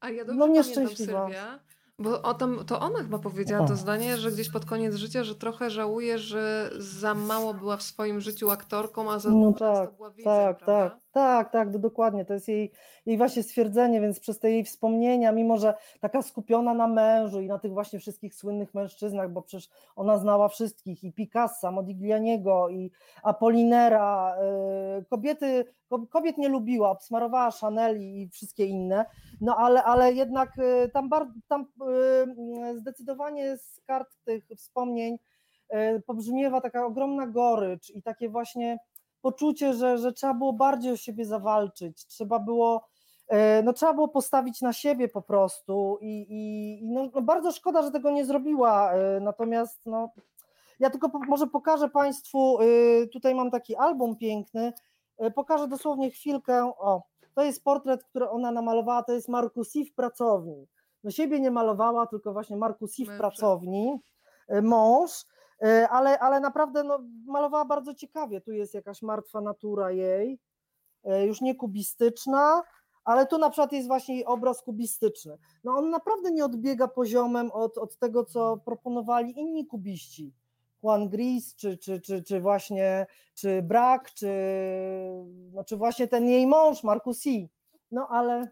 A ja no, nieszczęśliwa. Pamiętam, Sylwia, bo o tym, to ona chyba powiedziała to zdanie, że gdzieś pod koniec życia, że trochę żałuje, że za mało była w swoim życiu aktorką, a za no tak, była widzem, tak, prawda? tak, tak, tak, to dokładnie, to jest jej, jej właśnie stwierdzenie, więc przez te jej wspomnienia, mimo że taka skupiona na mężu i na tych właśnie wszystkich słynnych mężczyznach, bo przecież ona znała wszystkich, i Picassa, Modiglianiego, i Apollinera, yy, kobiety, kobiet nie lubiła, obsmarowała Chanel i wszystkie inne, no ale, ale jednak yy, tam, bar, tam yy, zdecydowanie z kart tych wspomnień pobrzmiewa taka ogromna gorycz i takie właśnie poczucie, że, że trzeba było bardziej o siebie zawalczyć, trzeba było no trzeba było postawić na siebie po prostu i, i no, no, bardzo szkoda, że tego nie zrobiła, natomiast no, ja tylko po, może pokażę Państwu, tutaj mam taki album piękny, pokażę dosłownie chwilkę, o, to jest portret, który ona namalowała, to jest Markusi w pracowni, no siebie nie malowała, tylko właśnie Markusi w pracowni, mąż, ale, ale naprawdę no, malowała bardzo ciekawie, tu jest jakaś martwa natura jej, już nie kubistyczna, ale tu na przykład jest właśnie obraz kubistyczny. No on naprawdę nie odbiega poziomem od, od tego, co proponowali inni kubiści. Juan Gris, czy, czy, czy, czy właśnie czy Brak, czy, no, czy właśnie ten jej mąż, Marcusi. No ale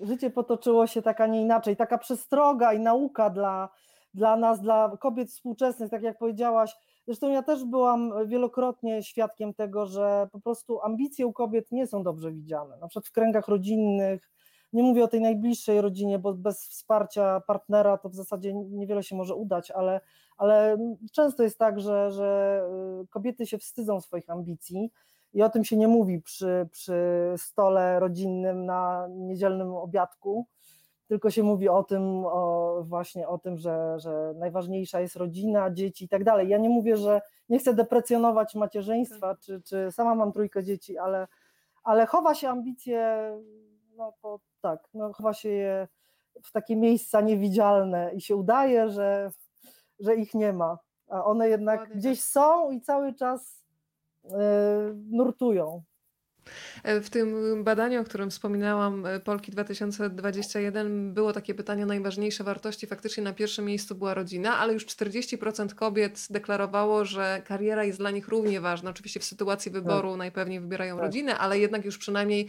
życie potoczyło się tak, a nie inaczej. Taka przestroga i nauka dla, dla nas, dla kobiet współczesnych, tak jak powiedziałaś, Zresztą ja też byłam wielokrotnie świadkiem tego, że po prostu ambicje u kobiet nie są dobrze widziane. Na przykład w kręgach rodzinnych, nie mówię o tej najbliższej rodzinie, bo bez wsparcia partnera to w zasadzie niewiele się może udać, ale, ale często jest tak, że, że y, kobiety się wstydzą swoich ambicji i o tym się nie mówi przy, przy stole rodzinnym na niedzielnym obiadku tylko się mówi o tym, o, właśnie o tym, że, że najważniejsza jest rodzina, dzieci i tak dalej. Ja nie mówię, że nie chcę deprecjonować macierzyństwa, tak. czy, czy sama mam trójkę dzieci, ale, ale chowa się ambicje, no to tak, no chowa się je w takie miejsca niewidzialne i się udaje, że, że ich nie ma, a one jednak gdzieś tak. są i cały czas yy, nurtują. E, w tym badaniu, o którym wspominałam, e, Polki 2021, było takie pytanie najważniejsze wartości. Faktycznie na pierwszym miejscu była rodzina, ale już 40% kobiet deklarowało, że kariera jest dla nich równie ważna. Oczywiście w sytuacji wyboru tak. najpewniej wybierają tak. rodzinę, ale jednak już przynajmniej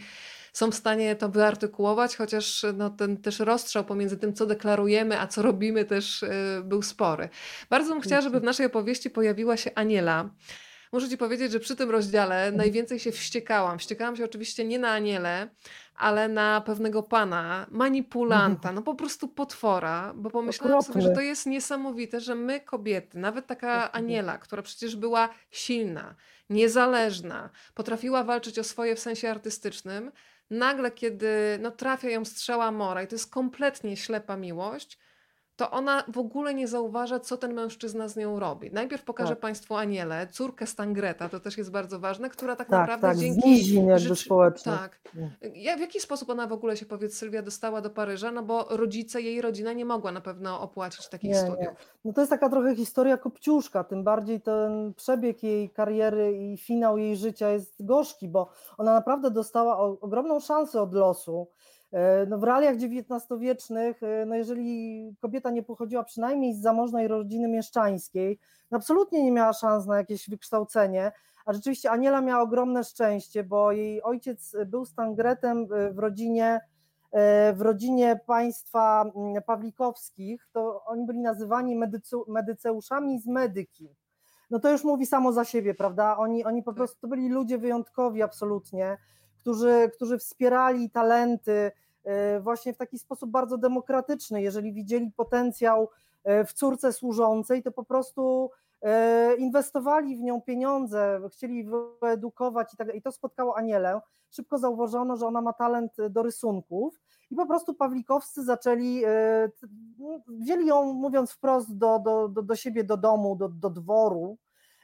są w stanie to wyartykułować, chociaż no, ten też rozstrzał pomiędzy tym, co deklarujemy, a co robimy, też y, był spory. Bardzo bym chciała, żeby w naszej opowieści pojawiła się Aniela. Muszę Ci powiedzieć, że przy tym rozdziale mhm. najwięcej się wściekałam. Wściekałam się oczywiście nie na Aniele, ale na pewnego pana, manipulanta, no po prostu potwora, bo pomyślałam sobie, że to jest niesamowite, że my kobiety, nawet taka Aniela, która przecież była silna, niezależna, potrafiła walczyć o swoje w sensie artystycznym, nagle kiedy no, trafia ją strzała mora i to jest kompletnie ślepa miłość, to ona w ogóle nie zauważa, co ten mężczyzna z nią robi. Najpierw pokaże tak. Państwu Anielę, córkę Stangreta, to też jest bardzo ważne, która tak, tak naprawdę tak, dzięki... jakby społecznych. Tak. Ja, w jaki sposób ona w ogóle się, powiedz Sylwia, dostała do Paryża? No bo rodzice, jej rodzina nie mogła na pewno opłacić takich nie, studiów. Nie. No to jest taka trochę historia kopciuszka, tym bardziej ten przebieg jej kariery i finał jej życia jest gorzki, bo ona naprawdę dostała ogromną szansę od losu. E, no w realiach XIX-wiecznych, e, no jeżeli kobieta nie pochodziła przynajmniej z zamożnej rodziny mieszczańskiej, no absolutnie nie miała szans na jakieś wykształcenie, a rzeczywiście Aniela miała ogromne szczęście, bo jej ojciec był stangretem e, w rodzinie, w rodzinie państwa mm, Pawlikowskich, to oni byli nazywani medycu, medyceuszami z medyki. No to już mówi samo za siebie, prawda? Oni, oni po tak. prostu to byli ludzie wyjątkowi absolutnie którzy, którzy wspierali talenty właśnie w taki sposób bardzo demokratyczny. Jeżeli widzieli potencjał e, w córce służącej, to po prostu e, inwestowali w nią pieniądze, chcieli wyedukować i, tak, i to spotkało Anielę. Szybko zauważono, że ona ma talent do rysunków i po prostu Pawlikowscy zaczęli, wzięli ją, mówiąc wprost, do, do, do, do siebie, do domu, do, do dworu,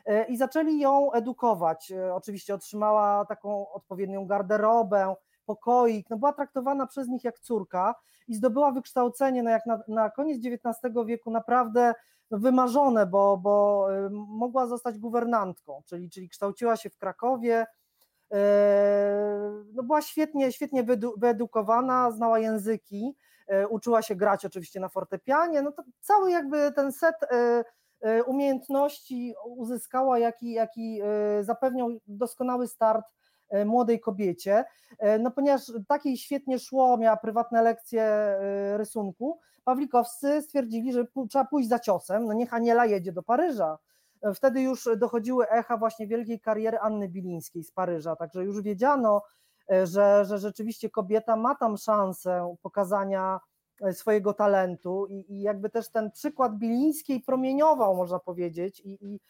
E, i zaczęli ją edukować. E, oczywiście otrzymała taką odpowiednią garderobę, pokoik, no była traktowana przez nich jak córka i zdobyła wykształcenie, no jak na, na koniec XIX wieku naprawdę no wymarzone, bo, bo e, mogła zostać guwernantką, czyli, czyli kształciła się w Krakowie, no była świetnie, świetnie wyedukowana, znała języki, uczyła się grać oczywiście na fortepianie, no to cały jakby ten set umiejętności uzyskała, jaki, jaki zapewniał doskonały start młodej kobiecie. No ponieważ takiej świetnie szło, miała prywatne lekcje rysunku, Pawlikowscy stwierdzili, że trzeba pójść za ciosem, no niech Aniela jedzie do Paryża. Wtedy już dochodziły echa właśnie wielkiej kariery Anny Bilińskiej z Paryża, także już wiedziano, że, że rzeczywiście kobieta ma tam szansę pokazania swojego talentu i, i jakby też ten przykład Bilińskiej promieniował, można powiedzieć, i, i,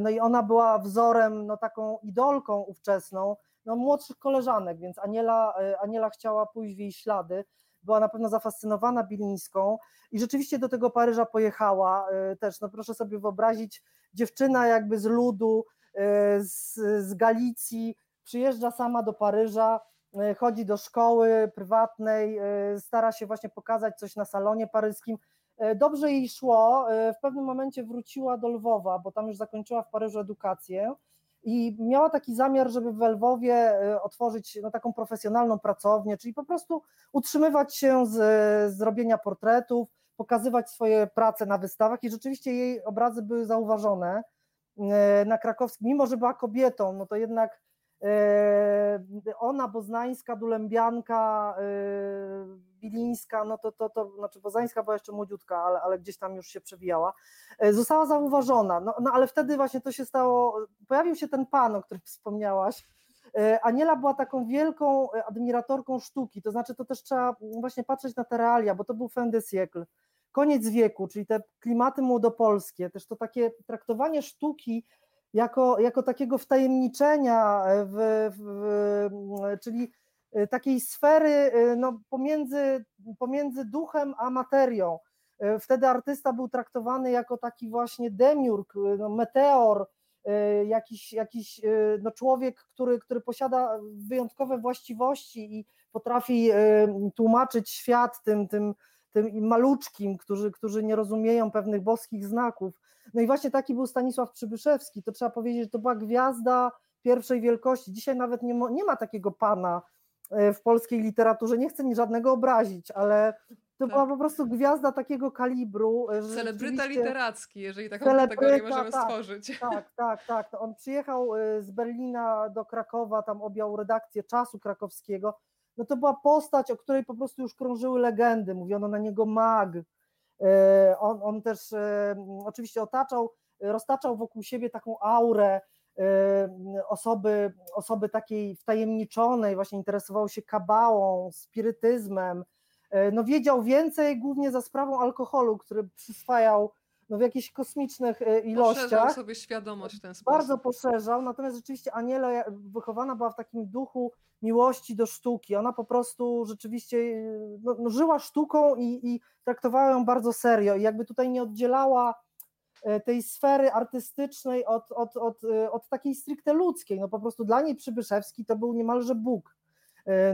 no i ona była wzorem, no taką idolką ówczesną, no młodszych koleżanek, więc Aniela, Aniela chciała pójść w jej ślady, była na pewno zafascynowana Bilińską i rzeczywiście do tego Paryża pojechała też, no proszę sobie wyobrazić, dziewczyna jakby z ludu, z, z Galicji, przyjeżdża sama do Paryża, e, chodzi do szkoły prywatnej, e, stara się właśnie pokazać coś na salonie paryskim. E, dobrze jej szło, w pewnym momencie wróciła do Lwowa, bo tam już zakończyła w Paryżu edukację i miała taki zamiar, żeby w Lwowie otworzyć no, taką profesjonalną pracownię, czyli po prostu utrzymywać się z, z robienia portretów, pokazywać swoje prace na wystawach. I rzeczywiście jej obrazy były zauważone na krakowskim, mimo że była kobietą, no to jednak e, ona, Boznańska, Dulębianka, e, Bilińska, no to, to, to znaczy Boznańska była jeszcze młodziutka, ale, ale gdzieś tam już się przewijała, e, została zauważona, no, no ale wtedy właśnie to się stało, pojawił się ten pan, o którym wspomniałaś, Aniela była taką wielką admiratorką sztuki, to znaczy to też trzeba właśnie patrzeć na te realia, bo to był fin de siècle, koniec wieku, czyli te klimaty młodopolskie, też to takie traktowanie sztuki jako, jako takiego wtajemniczenia, w, w, czyli e, takiej sfery e, no, pomiędzy, pomiędzy duchem a materią. E, wtedy artysta był traktowany jako taki właśnie demiurg, no, meteor, jakiś, jakiś no, człowiek, który, który posiada wyjątkowe właściwości i potrafi tłumaczyć świat tym, tym tym maluczkim, którzy, którzy nie rozumieją pewnych boskich znaków. No i właśnie taki był Stanisław Przybyszewski, to trzeba powiedzieć, że to była gwiazda pierwszej wielkości. Dzisiaj nawet nie ma, nie ma takiego pana e, w polskiej literaturze, nie chcę ni żadnego obrazić, ale to tak. była po prostu gwiazda takiego kalibru. E, celebryta literacki, jeżeli taką kategorię możemy tak, stworzyć. Tak, tak, tak. On przyjechał e, z Berlina do Krakowa, tam objął redakcję czasu krakowskiego no to była postać, o której po prostu już krążyły legendy, mówiono na niego mag. E, on, on też e, oczywiście otaczał, roztaczał wokół siebie taką aurę e, osoby, osoby takiej wtajemniczonej, właśnie interesował się kabałą, spirytyzmem, no wiedział więcej głównie za sprawą alkoholu, który przyswajał no w jakichś kosmicznych ilościach. Poszerzał sobie świadomość w ten sposób. Bardzo poszerzał, natomiast rzeczywiście Aniela wychowana była w takim duchu miłości do sztuki. Ona po prostu rzeczywiście e, no, no, żyła sztuką i, i traktowała ją bardzo serio i jakby tutaj nie oddzielała e, tej sfery artystycznej od, od, od, od takiej stricte ludzkiej. No po prostu dla niej Przybyszewski to był niemalże Bóg.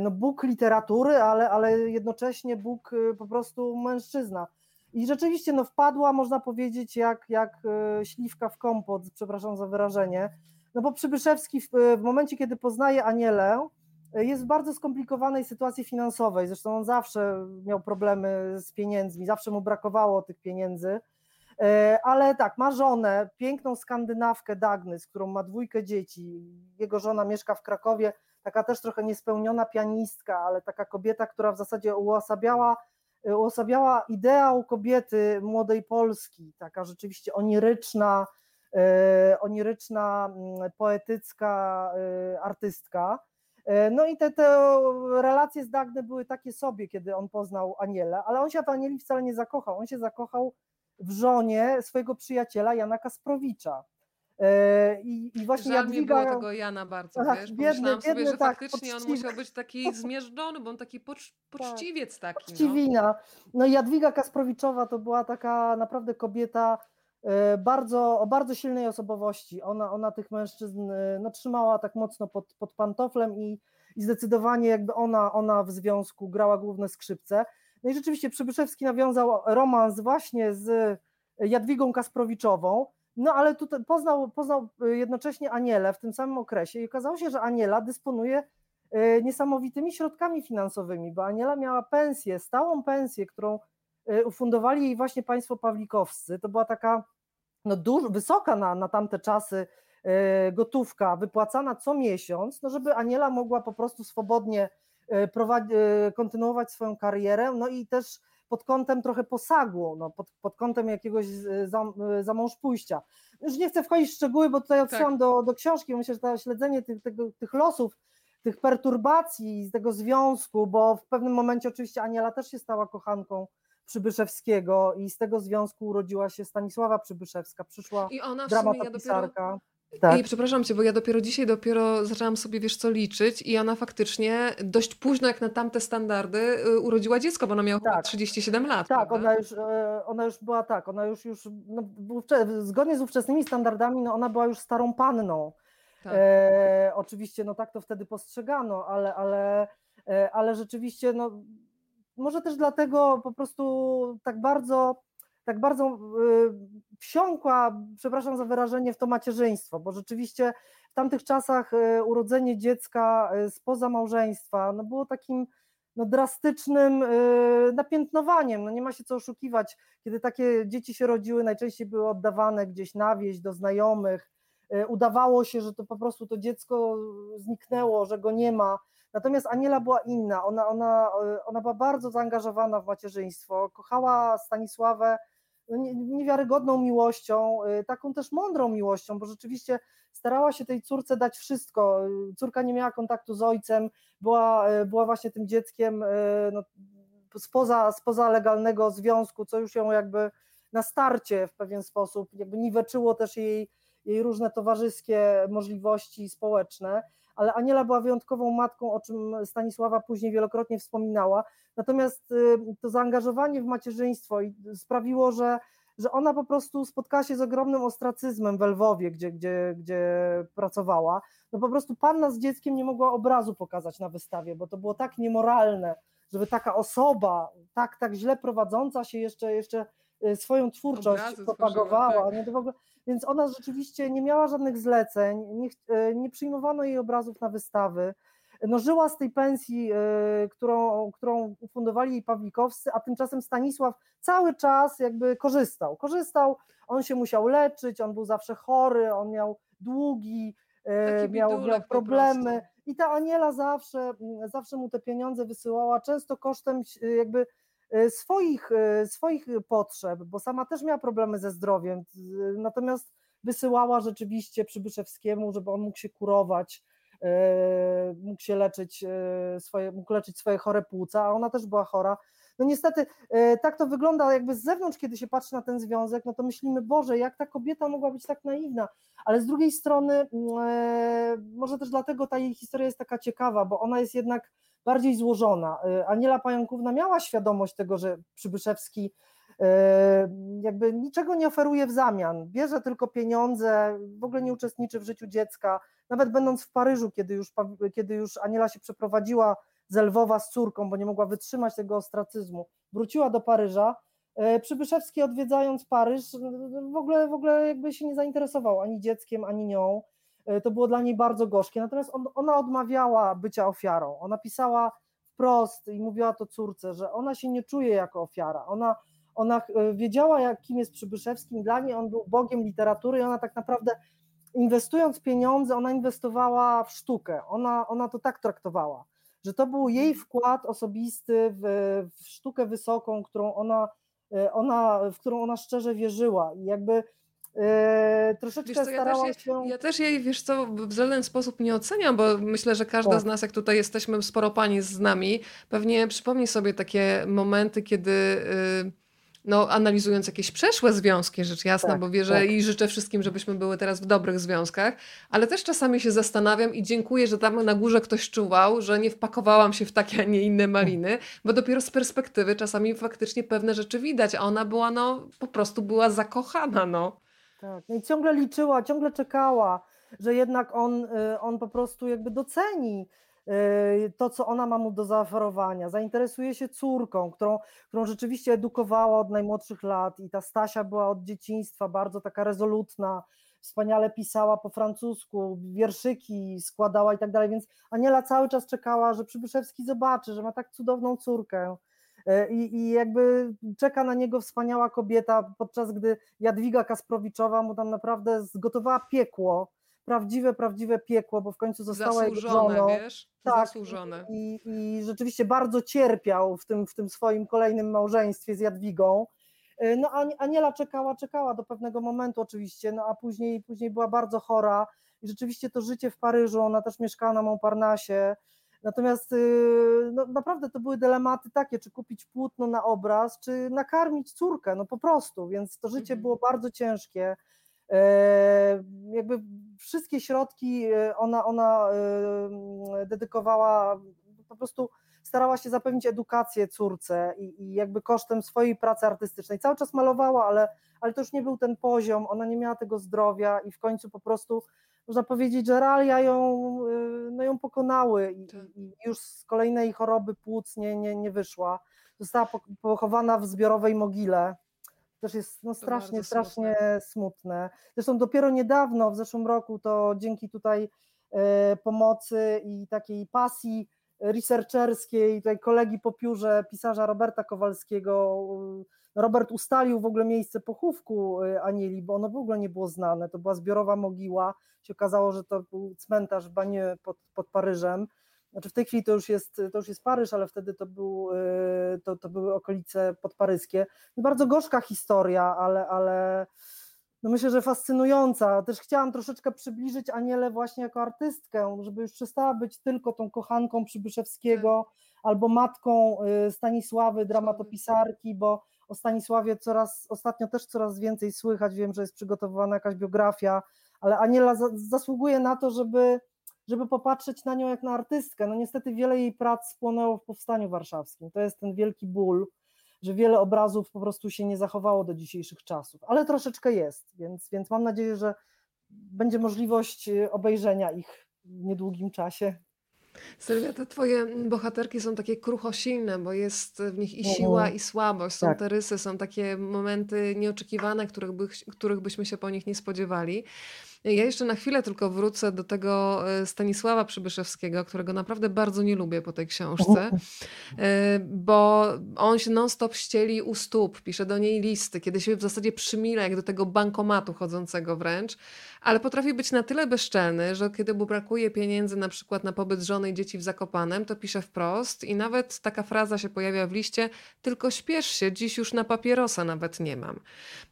No Bóg literatury, ale, ale jednocześnie Bóg po prostu mężczyzna. I rzeczywiście no, wpadła, można powiedzieć, jak, jak e, śliwka w kompot, przepraszam za wyrażenie, no bo Przybyszewski w, w momencie, kiedy poznaje Anielę, e, jest w bardzo skomplikowanej sytuacji finansowej, zresztą on zawsze miał problemy z pieniędzmi, zawsze mu brakowało tych pieniędzy, e, ale tak, ma żonę, piękną skandynawkę Dagny, z którą ma dwójkę dzieci, jego żona mieszka w Krakowie, taka też trochę niespełniona pianistka, ale taka kobieta, która w zasadzie uosabiała uosabiała ideał kobiety młodej Polski, taka rzeczywiście oniryczna, e, oniryczna, mm, poetycka e, artystka. E, no i te, te relacje z Dagny były takie sobie, kiedy on poznał Anielę, ale on się w Anieli wcale nie zakochał, on się zakochał w żonie swojego przyjaciela Jana Kasprowicza. E, I, I, właśnie Żal Jadwiga... mi było tego Jana bardzo, Ach, wiesz, biedny, pomyślałam biedny, sobie, że tak, faktycznie poczciwy. on musiał być taki zmierzczony, bo on taki pocz, tak, poczciwiec taki. No. Poczciwina. No. no Jadwiga Kasprowiczowa to była taka naprawdę kobieta bardzo, o bardzo silnej osobowości. Ona, ona tych mężczyzn e, no, trzymała tak mocno pod, pod pantoflem i, i zdecydowanie jakby ona, ona w związku grała główne skrzypce. No i rzeczywiście Przybyszewski nawiązał romans właśnie z Jadwigą Kasprowiczową, no ale tutaj poznał, poznał y, jednocześnie Anielę w tym samym okresie i okazało się, że Aniela dysponuje niesamowitymi środkami finansowymi, bo Aniela miała pensję, stałą pensję, którą ufundowali jej właśnie państwo pawlikowscy. To była taka no, wysoka na, na tamte czasy gotówka, wypłacana co miesiąc, no żeby Aniela mogła po prostu swobodnie prowadzi, kontynuować swoją karierę, no i też pod kątem trochę posagło, no, pod, pod kątem jakiegoś za, za mąż pójścia. Już nie chcę wchodzić w szczegóły, bo tutaj odsyłam tak. do, do książki, myślę, że to śledzenie tych, tych, tych losów tych perturbacji z tego związku, bo w pewnym momencie oczywiście Aniela też się stała kochanką Przybyszewskiego i z tego związku urodziła się Stanisława Przybyszewska, przyszła I ona w dramatopisarka. Ja dopiero... Tak. I przepraszam cię, bo ja dopiero dzisiaj dopiero zaczęłam sobie, wiesz co, liczyć i ona faktycznie dość późno, jak na tamte standardy, y, urodziła dziecko, bo ona miała Tak. 37 lat. Tak, prawda? ona już, e, ona już była tak, ona już, już no, zgodnie z ówczesnymi standardami, no ona była już starą panną. Tak. E, oczywiście, no tak to wtedy postrzegano, ale, ale, e, ale rzeczywiście, no może też dlatego po prostu tak bardzo, tak bardzo e, wsiąkła, przepraszam za wyrażenie, w to macierzyństwo, bo rzeczywiście w tamtych czasach e, urodzenie dziecka e, spoza małżeństwa no było takim no, drastycznym napiętnowaniem. No, nie ma się co oszukiwać. Kiedy takie dzieci się rodziły, najczęściej były oddawane gdzieś na wieś do znajomych. Udawało się, że to po prostu to dziecko zniknęło, że go nie ma. Natomiast Aniela była inna. Ona, ona, e, ona była bardzo zaangażowana w macierzyństwo. Kochała Stanisławę no, nie- niewiarygodną miłością, y, taką też mądrą miłością, bo rzeczywiście starała się tej córce dać wszystko. Y, Córka nie miała kontaktu z ojcem, była, była właśnie tym dzieckiem no, spoza, spoza legalnego związku, co już ją jakby na starcie w pewien sposób jakby niweczyło też jej, jej różne towarzyskie możliwości społeczne, ale Aniela była wyjątkową matką, o czym Stanisława później wielokrotnie wspominała, natomiast y, to zaangażowanie w macierzyństwo sprawiło, że, że ona po prostu spotkała się z ogromnym ostracyzmem w Lwowie, gdzie, gdzie, gdzie pracowała, no po prostu panna z dzieckiem nie mogła obrazu pokazać na wystawie, bo to było tak niemoralne, żeby taka osoba, tak, tak źle prowadząca się jeszcze, jeszcze y, swoją twórczość Obrazy propagowała, tak. to w ogóle, więc ona rzeczywiście nie miała żadnych zleceń, nie, y, nie przyjmowano jej obrazów na wystawy, no żyła z tej pensji, y, którą, którą ufundowali jej Pawlikowscy, a tymczasem Stanisław cały czas jakby korzystał, korzystał, on się musiał leczyć, on był zawsze chory, on miał długi, y, Taki miał, miał problemy. I ta Aniela zawsze, zawsze mu te pieniądze wysyłała, często kosztem jakby swoich, y, swoich potrzeb, bo sama też miała problemy ze zdrowiem, natomiast wysyłała rzeczywiście Przybyszewskiemu, żeby on mógł się kurować, y, mógł się leczyć, swoje, mógł leczyć swoje chore płuca, a ona też była chora. No niestety tak to wygląda jakby z zewnątrz, kiedy się patrzy na ten związek, no to myślimy, Boże, jak ta kobieta mogła być tak naiwna, ale z drugiej strony mm, e, może też dlatego ta jej historia jest taka ciekawa, bo ona jest jednak bardziej złożona. E, Aniela Pająkówna miała świadomość tego, że Przybyszewski e, jakby niczego nie oferuje w zamian, bierze tylko pieniądze, w ogóle nie uczestniczy w życiu dziecka, nawet będąc w Paryżu, kiedy już, kiedy już Aniela się przeprowadziła z Lwowa z córką, bo nie mogła wytrzymać tego ostracyzmu, wróciła do Paryża, E, Przybyszewski odwiedzając Paryż w ogóle, w ogóle jakby się nie zainteresował ani dzieckiem, ani nią. E, To było dla niej bardzo gorzkie. Natomiast on, ona odmawiała bycia ofiarą. Ona pisała wprost i mówiła to córce, że ona się nie czuje jako ofiara. Ona, ona e, wiedziała, jak, kim jest Przybyszewskim. Dla niej on był bogiem literatury i ona tak naprawdę inwestując pieniądze, ona inwestowała w sztukę. Ona, ona to tak traktowała, że to był jej wkład osobisty w, w sztukę wysoką, którą ona e, ona, w którą ona szczerze wierzyła i jakby e, troszeczkę Wiesz co, ja też, się... jej, ja też jej, wiesz co, w żaden sposób nie oceniam, bo myślę, że każda Tak. z nas, jak tutaj jesteśmy, sporo pani z nami, pewnie przypomni sobie takie momenty, kiedy... y, no, analizując jakieś przeszłe związki, rzecz jasna, Tak, bo wierzę tak. i życzę wszystkim, żebyśmy były teraz w dobrych związkach, ale też czasami się zastanawiam i dziękuję, że tam na górze ktoś czuwał, że nie wpakowałam się w takie, a nie inne maliny, bo dopiero z perspektywy czasami faktycznie pewne rzeczy widać, a ona była, no, po prostu była zakochana, no. Tak, no i ciągle liczyła, ciągle czekała, że jednak on, y, on po prostu jakby doceni y, to, co ona ma mu do zaoferowania. Zainteresuje się córką, którą, którą rzeczywiście edukowała od najmłodszych lat i ta Stasia była od dzieciństwa bardzo taka rezolutna, wspaniale pisała po francusku, wierszyki składała i tak dalej, więc Aniela cały czas czekała, że Przybyszewski zobaczy, że ma tak cudowną córkę. Y, I, I jakby czeka na niego wspaniała kobieta, podczas gdy Jadwiga Kasprowiczowa mu tam naprawdę zgotowała piekło, prawdziwe, prawdziwe piekło, bo w końcu została jego żoną. wiesz? Tak, Zasłużone. I, I rzeczywiście bardzo cierpiał w tym, w tym swoim kolejnym małżeństwie z Jadwigą. Y, No a Aniela czekała, czekała do pewnego momentu oczywiście, no a później, później była bardzo chora i rzeczywiście to życie w Paryżu, ona też mieszkała na Montparnasse, Natomiast y, no, naprawdę to były dylematy takie, czy kupić płótno na obraz, czy nakarmić córkę, no po prostu, więc to życie mhm. było bardzo ciężkie. E, jakby wszystkie środki e, ona, ona e, dedykowała, po prostu starała się zapewnić edukację córce i, i jakby kosztem swojej pracy artystycznej. Cały czas malowała, ale, ale to już nie był ten poziom, ona nie miała tego zdrowia i w końcu po prostu można powiedzieć, że realia ją, y, no ją pokonały i, tak. i już z kolejnej choroby płuc nie, nie, nie wyszła. Została pochowana w zbiorowej mogile. Też jest no, strasznie, strasznie smutne. smutne. Zresztą dopiero niedawno, w zeszłym roku, to dzięki tutaj e, pomocy i takiej pasji researcherskiej, tutaj kolegi po piórze pisarza Roberta Kowalskiego, Robert ustalił w ogóle miejsce pochówku y, Anieli, bo ono w ogóle nie było znane. To była zbiorowa mogiła. Się okazało, że to był cmentarz w Banie pod, pod Paryżem. Znaczy w tej chwili to już jest, to już jest Paryż, ale wtedy to, był, y, to, to były okolice podparyskie. Bardzo gorzka historia, ale, ale no myślę, że fascynująca. Też chciałam troszeczkę przybliżyć Anielę właśnie jako artystkę, żeby już przestała być tylko tą kochanką Przybyszewskiego tak. albo matką y, Stanisławy, dramatopisarki, bo o Stanisławie coraz, ostatnio też coraz więcej słychać, wiem, że jest przygotowywana jakaś biografia, ale Aniela za, zasługuje na to, żeby, żeby popatrzeć na nią jak na artystkę. No niestety wiele jej prac spłonęło w Powstaniu Warszawskim, to jest ten wielki ból, że wiele obrazów po prostu się nie zachowało do dzisiejszych czasów, ale troszeczkę jest, więc, więc mam nadzieję, że będzie możliwość obejrzenia ich w niedługim czasie. Sylwia, te twoje bohaterki są takie kruchosilne, bo jest w nich i siła, mhm. i słabość. Są Tak. te rysy, są takie momenty nieoczekiwane, których, by, których byśmy się po nich nie spodziewali. Ja jeszcze na chwilę tylko wrócę do tego e, Stanisława Przybyszewskiego, którego naprawdę bardzo nie lubię po tej książce, e, bo on się non-stop ścieli u stóp, pisze do niej listy, kiedy się w zasadzie przymila jak do tego bankomatu chodzącego wręcz, ale potrafi być na tyle bezczelny, że kiedy mu brakuje pieniędzy na przykład na pobyt żony i dzieci w Zakopanem, to pisze wprost i nawet taka fraza się pojawia w liście, tylko śpiesz się, dziś już na papierosa nawet nie mam.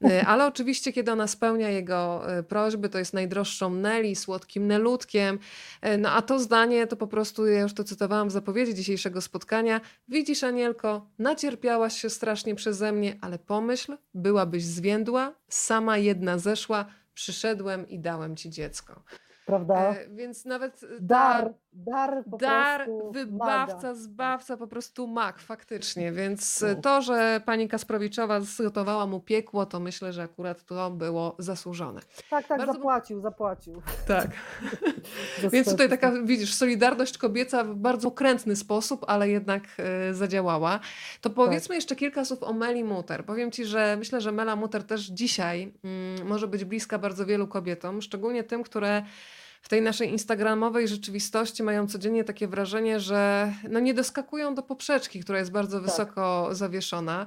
E, ale oczywiście, kiedy ona spełnia jego prośby, to jest naj najdroższą Nelly, słodkim Nelutkiem. E, no a to zdanie to po prostu, ja już to cytowałam w zapowiedzi dzisiejszego spotkania. Widzisz, Anielko, nacierpiałaś się strasznie przeze mnie, ale pomyśl, byłabyś zwiędła, sama jedna zeszła, przyszedłem i dałem ci dziecko. Prawda? E, więc nawet ta, dar, dar, po dar wybawca, maga. zbawca, po prostu mak, faktycznie. Więc no. to, że pani Kasprowiczowa zgotowała mu piekło, to myślę, że akurat to było zasłużone. Tak, tak, Bardzo... zapłacił, zapłacił. Tak. Więc tutaj taka, widzisz, solidarność kobieca w bardzo okrętny sposób, ale jednak y, zadziałała. To tak. powiedzmy tak. jeszcze kilka słów o Meli Muter. Powiem ci, że myślę, że Mela Muter też dzisiaj y, może być bliska bardzo wielu kobietom, szczególnie tym, które w tej naszej instagramowej rzeczywistości mają codziennie takie wrażenie, że no nie doskakują do poprzeczki, która jest bardzo tak. wysoko zawieszona.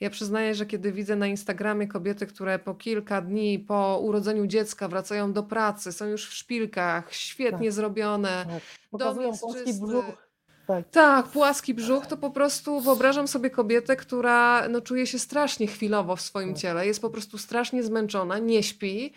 Ja przyznaję, że kiedy widzę na Instagramie kobiety, które po kilka dni po urodzeniu dziecka wracają do pracy, są już w szpilkach, świetnie tak. zrobione, tak. dom jest czysty. Brzuch. Tak. tak, płaski brzuch, to po prostu wyobrażam sobie kobietę, która no, czuje się strasznie chwilowo w swoim tak. ciele, jest po prostu strasznie zmęczona, nie śpi,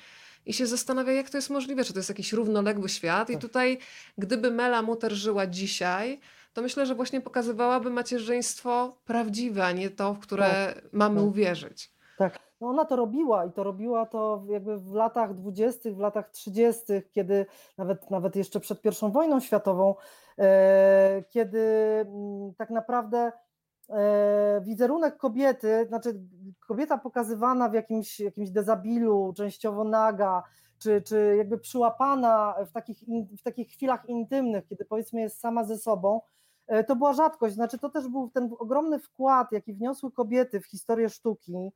i się zastanawia, jak to jest możliwe, czy to jest jakiś równoległy świat. I tak. tutaj, gdyby Mela Muter żyła dzisiaj, to myślę, że właśnie pokazywałaby macierzyństwo prawdziwe, a nie to, w które tak, mamy tak. uwierzyć. Tak, no ona to robiła i to robiła to jakby w latach dwudziestych, w latach trzydziestych, kiedy nawet, nawet jeszcze przed pierwszą wojną światową, e, kiedy m, mm, tak naprawdę E, wizerunek kobiety, znaczy kobieta pokazywana w jakimś, jakimś dezabilu, częściowo naga, czy, czy jakby przyłapana w takich, w takich chwilach intymnych, kiedy powiedzmy jest sama ze sobą, e, to była rzadkość. Znaczy, to też był ten ogromny wkład, jaki wniosły kobiety w historię sztuki,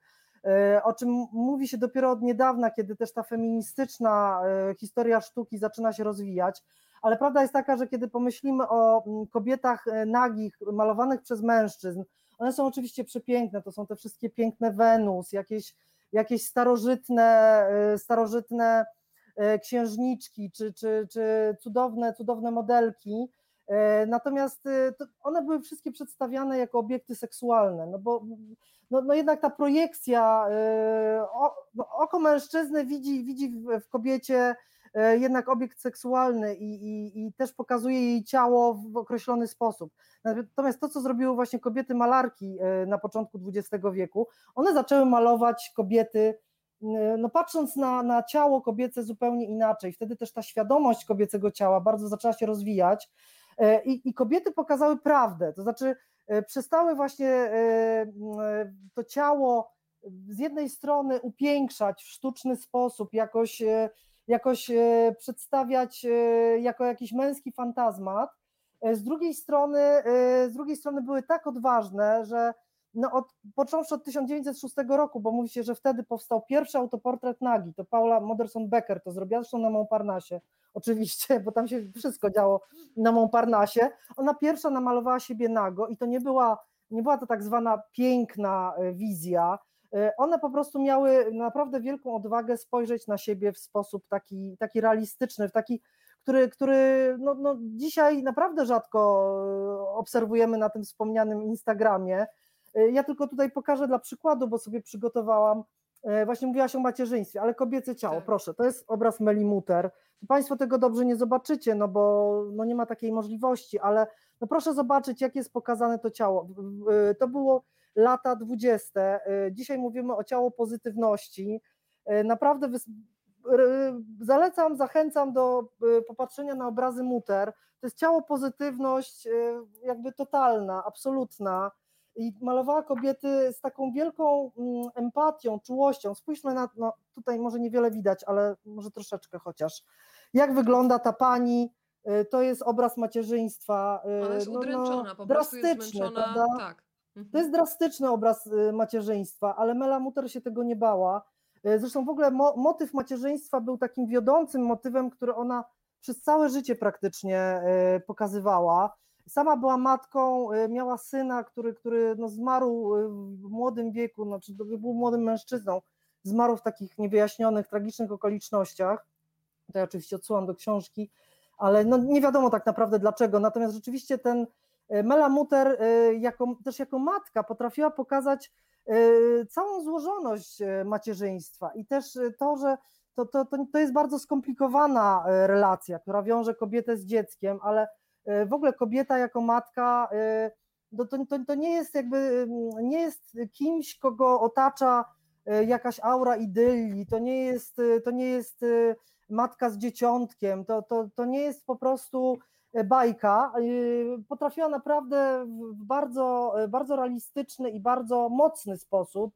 e, o czym mówi się dopiero od niedawna, kiedy też ta feministyczna historia sztuki zaczyna się rozwijać ale prawda jest taka, że kiedy pomyślimy o mm, kobietach e, nagich, malowanych przez mężczyzn, one są oczywiście przepiękne, to są te wszystkie piękne Wenus, jakieś, jakieś starożytne, e, starożytne e, księżniczki, czy, czy, czy cudowne, cudowne modelki, Natomiast one były wszystkie przedstawiane jako obiekty seksualne, no bo no, no jednak ta projekcja, no oko mężczyzny widzi, widzi w kobiecie jednak obiekt seksualny i, i, i, też pokazuje jej ciało w określony sposób. Natomiast to, co zrobiły właśnie kobiety malarki na początku XX wieku, one zaczęły malować kobiety no patrząc na, na ciało kobiece zupełnie inaczej, wtedy też ta świadomość kobiecego ciała bardzo zaczęła się rozwijać e, i, i kobiety pokazały prawdę, to znaczy e, przestały właśnie e, to ciało z jednej strony upiększać w sztuczny sposób, jakoś, jakoś przedstawiać jako jakiś męski fantazmat, z drugiej strony, z drugiej strony były tak odważne, że no od, począwszy od 1906 roku, bo mówi się, że wtedy powstał pierwszy autoportret nagi, to Paula Moderson-Becker to zrobiła, zresztą na Montparnasse, oczywiście, bo tam się wszystko działo na Montparnasse. Ona pierwsza namalowała siebie nago i to nie była, nie była to tak zwana piękna e, wizja, e, one po prostu miały naprawdę wielką odwagę spojrzeć na siebie w sposób taki, taki realistyczny, w taki, który, który no, no dzisiaj naprawdę rzadko e, obserwujemy na tym wspomnianym Instagramie, E, ja tylko tutaj pokażę dla przykładu, bo sobie przygotowałam, e, właśnie mówiłaś o macierzyństwie, ale kobiece ciało, tak. proszę, to jest obraz Meli Muter. Państwo tego dobrze nie zobaczycie, no bo no nie ma takiej możliwości, ale no proszę zobaczyć, jak jest pokazane to ciało. E, to było lata dwudzieste, dzisiaj mówimy o ciało pozytywności. Naprawdę zalecam, zachęcam do popatrzenia na obrazy Muter. To jest ciało pozytywność jakby totalna, absolutna i malowała kobiety z taką wielką mm, empatią, czułością. Spójrzmy na, no tutaj może niewiele widać, ale może troszeczkę chociaż. Jak wygląda ta pani, y, to jest obraz macierzyństwa. Y, Ona jest no, udręczona, no, po prostu jest zmęczona. Tak. Mhm. To jest drastyczny obraz y, macierzyństwa, ale Mela Muter się tego nie bała. Zresztą w ogóle mo motyw macierzyństwa był takim wiodącym motywem, który ona przez całe życie praktycznie pokazywała. Sama była matką, y, miała syna, który, który no zmarł y, w młodym wieku, znaczy był młodym mężczyzną, zmarł w takich niewyjaśnionych, tragicznych okolicznościach. Tutaj oczywiście odsyłam do książki, ale no nie wiadomo tak naprawdę dlaczego. Natomiast rzeczywiście ten y, Mela Muter jako, też jako matka potrafiła pokazać całą złożoność macierzyństwa i też to, że to, to, to, to jest bardzo skomplikowana relacja, która wiąże kobietę z dzieckiem, ale E, w ogóle kobieta jako matka e, to, to, to nie jest jakby, nie jest kimś, kogo otacza e, jakaś aura idylii, to nie jest, to nie jest matka z dzieciątkiem, to, to, to nie jest po prostu bajka. Potrafiła naprawdę w bardzo, bardzo realistyczny i bardzo mocny sposób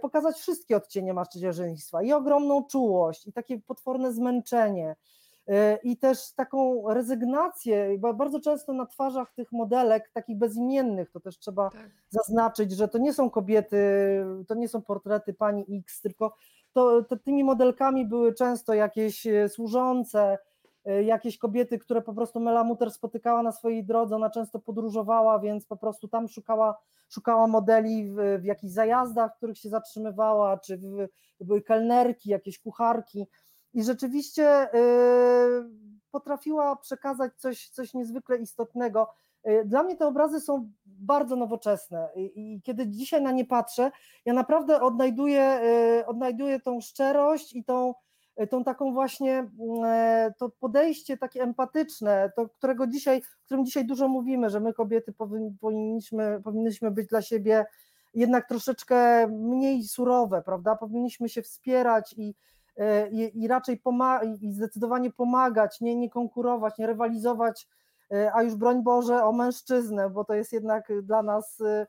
pokazać wszystkie odcienie macierzyństwa i ogromną czułość, i takie potworne zmęczenie, E, i też taką rezygnację, bo bardzo często na twarzach tych modelek, takich bezimiennych, to też trzeba tak. zaznaczyć, że to nie są kobiety, to nie są portrety pani X, tylko to, to tymi modelkami były często jakieś e, służące, e, jakieś kobiety, które po prostu Mela Muter spotykała na swojej drodze, ona często podróżowała, więc po prostu tam szukała, szukała modeli w, w jakichś zajazdach, w których się zatrzymywała, czy w, były kelnerki, jakieś kucharki, i rzeczywiście y, potrafiła przekazać coś, coś niezwykle istotnego. Y, dla mnie te obrazy są bardzo nowoczesne i kiedy dzisiaj na nie patrzę, ja naprawdę odnajduję, odnajduję tą szczerość i tą, tą taką właśnie to podejście takie empatyczne, to, którego dzisiaj, którym dzisiaj dużo mówimy, że my kobiety powinniśmy, powinniśmy być dla siebie jednak troszeczkę mniej surowe, prawda? Powinniśmy się wspierać i, E, i, i raczej i zdecydowanie pomagać, nie, nie konkurować, nie rywalizować, e, a już broń Boże o mężczyznę, bo to jest jednak dla nas e,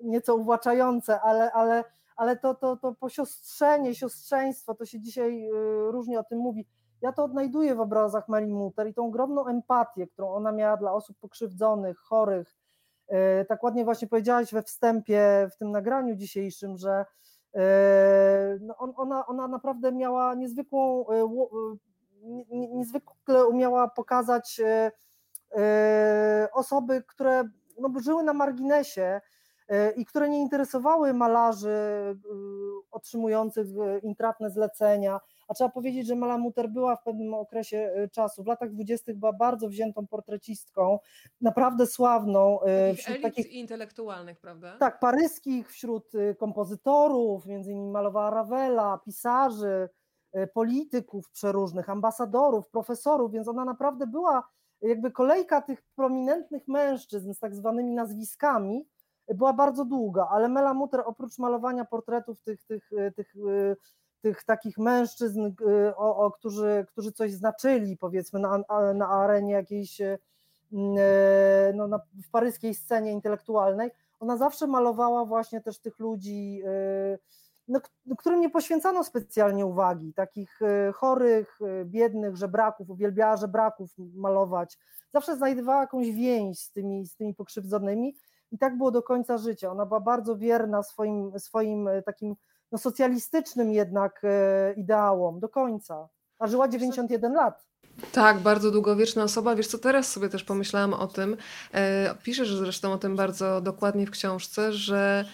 nieco uwłaczające, ale, ale, ale to, to, to posiostrzenie, siostrzeństwo, to się dzisiaj różnie o tym mówi. Ja to odnajduję w obrazach Meli Muter i tą ogromną empatię, którą ona miała dla osób pokrzywdzonych, chorych. Tak ładnie właśnie powiedziałaś we wstępie w tym nagraniu dzisiejszym, że E, no ona, ona naprawdę miała niezwykłą, niezwykle umiała pokazać osoby, które no, żyły na marginesie i które nie interesowały malarzy otrzymujących intratne zlecenia, a trzeba powiedzieć, że Mala Muter była w pewnym okresie e, czasu, w latach dwudziestych była bardzo wziętą portrecistką, naprawdę sławną. E, wśród takich intelektualnych, prawda? Tak, paryskich, wśród e, kompozytorów, między innymi malowała Ravela, pisarzy, polityków przeróżnych, ambasadorów, profesorów, więc ona naprawdę była jakby kolejka tych prominentnych mężczyzn z tak zwanymi nazwiskami była bardzo długa, ale Mela Mutter oprócz malowania portretów tych, tych, tych, tych takich mężczyzn, o, o, którzy, którzy coś znaczyli powiedzmy na, na arenie jakiejś no, na, w paryskiej scenie intelektualnej, ona zawsze malowała właśnie też tych ludzi, no, którym nie poświęcano specjalnie uwagi, takich chorych, biednych, żebraków, uwielbiała żebraków malować. Zawsze znajdowała jakąś więź z tymi, z tymi pokrzywdzonymi i tak było do końca życia. Ona była bardzo wierna swoim, swoim takim no, socjalistycznym jednak ideałom do końca, a żyła 91 lat. Tak, bardzo długowieczna osoba. Wiesz co, teraz sobie też pomyślałam o tym, e, piszesz zresztą o tym bardzo dokładnie w książce, że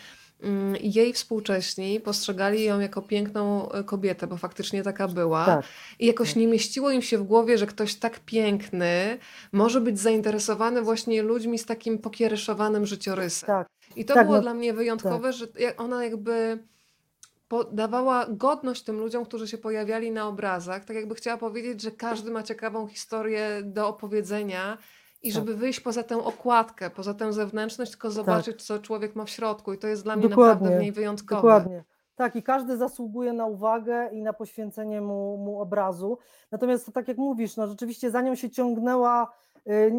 jej współcześni postrzegali ją jako piękną e, kobietę, bo faktycznie taka była. Tak. I jakoś nie mieściło im się w głowie, że ktoś tak piękny może być zainteresowany właśnie ludźmi z takim pokiereszowanym życiorysem. Tak. I to Tak, było no, dla mnie wyjątkowe, że jak ona jakby dawała godność tym ludziom, którzy się pojawiali na obrazach, tak jakby chciała powiedzieć, że każdy ma ciekawą historię do opowiedzenia i Tak. żeby wyjść poza tę okładkę, poza tę zewnętrzność, tylko zobaczyć, co człowiek ma w środku. I to jest dla mnie naprawdę w Dokładnie, niej wyjątkowe. dokładnie. Tak, i każdy zasługuje na uwagę i na poświęcenie mu, mu obrazu. Natomiast to tak jak mówisz, no rzeczywiście za nią się ciągnęła y, y,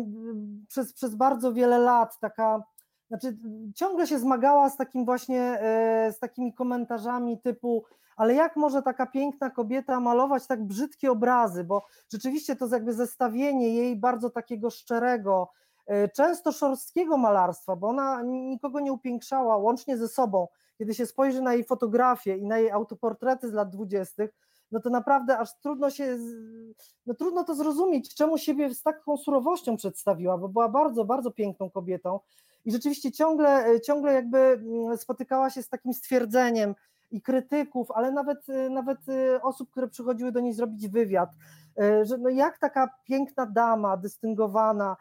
przez, przez bardzo wiele lat taka znaczy ciągle się zmagała z takim właśnie, e, z takimi komentarzami typu ale jak może taka piękna kobieta malować tak brzydkie obrazy, bo rzeczywiście to jest jakby zestawienie jej bardzo takiego szczerego, e, często szorstkiego malarstwa, bo ona nikogo nie upiększała, łącznie ze sobą. Kiedy się spojrzy na jej fotografie i na jej autoportrety z lat dwudziestych, no to naprawdę aż trudno się, no trudno to zrozumieć, czemu siebie z taką surowością przedstawiła, bo była bardzo, bardzo piękną kobietą i rzeczywiście ciągle, e, ciągle jakby mm, spotykała się z takim stwierdzeniem i krytyków, ale nawet, e, nawet e, osób, które przychodziły do niej zrobić wywiad, że no jak taka piękna dama, dystyngowana,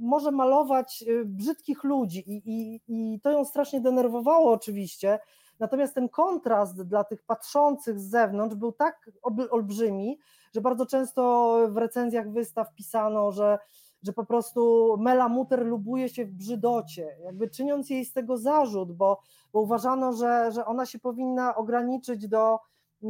może malować brzydkich ludzi i, i, i to ją strasznie denerwowało oczywiście, natomiast ten kontrast dla tych patrzących z zewnątrz był tak olbrzymi, że bardzo często w recenzjach wystaw pisano, że że po prostu Mela Muter lubuje się w brzydocie, jakby czyniąc jej z tego zarzut, bo, bo uważano, że, że ona się powinna ograniczyć do,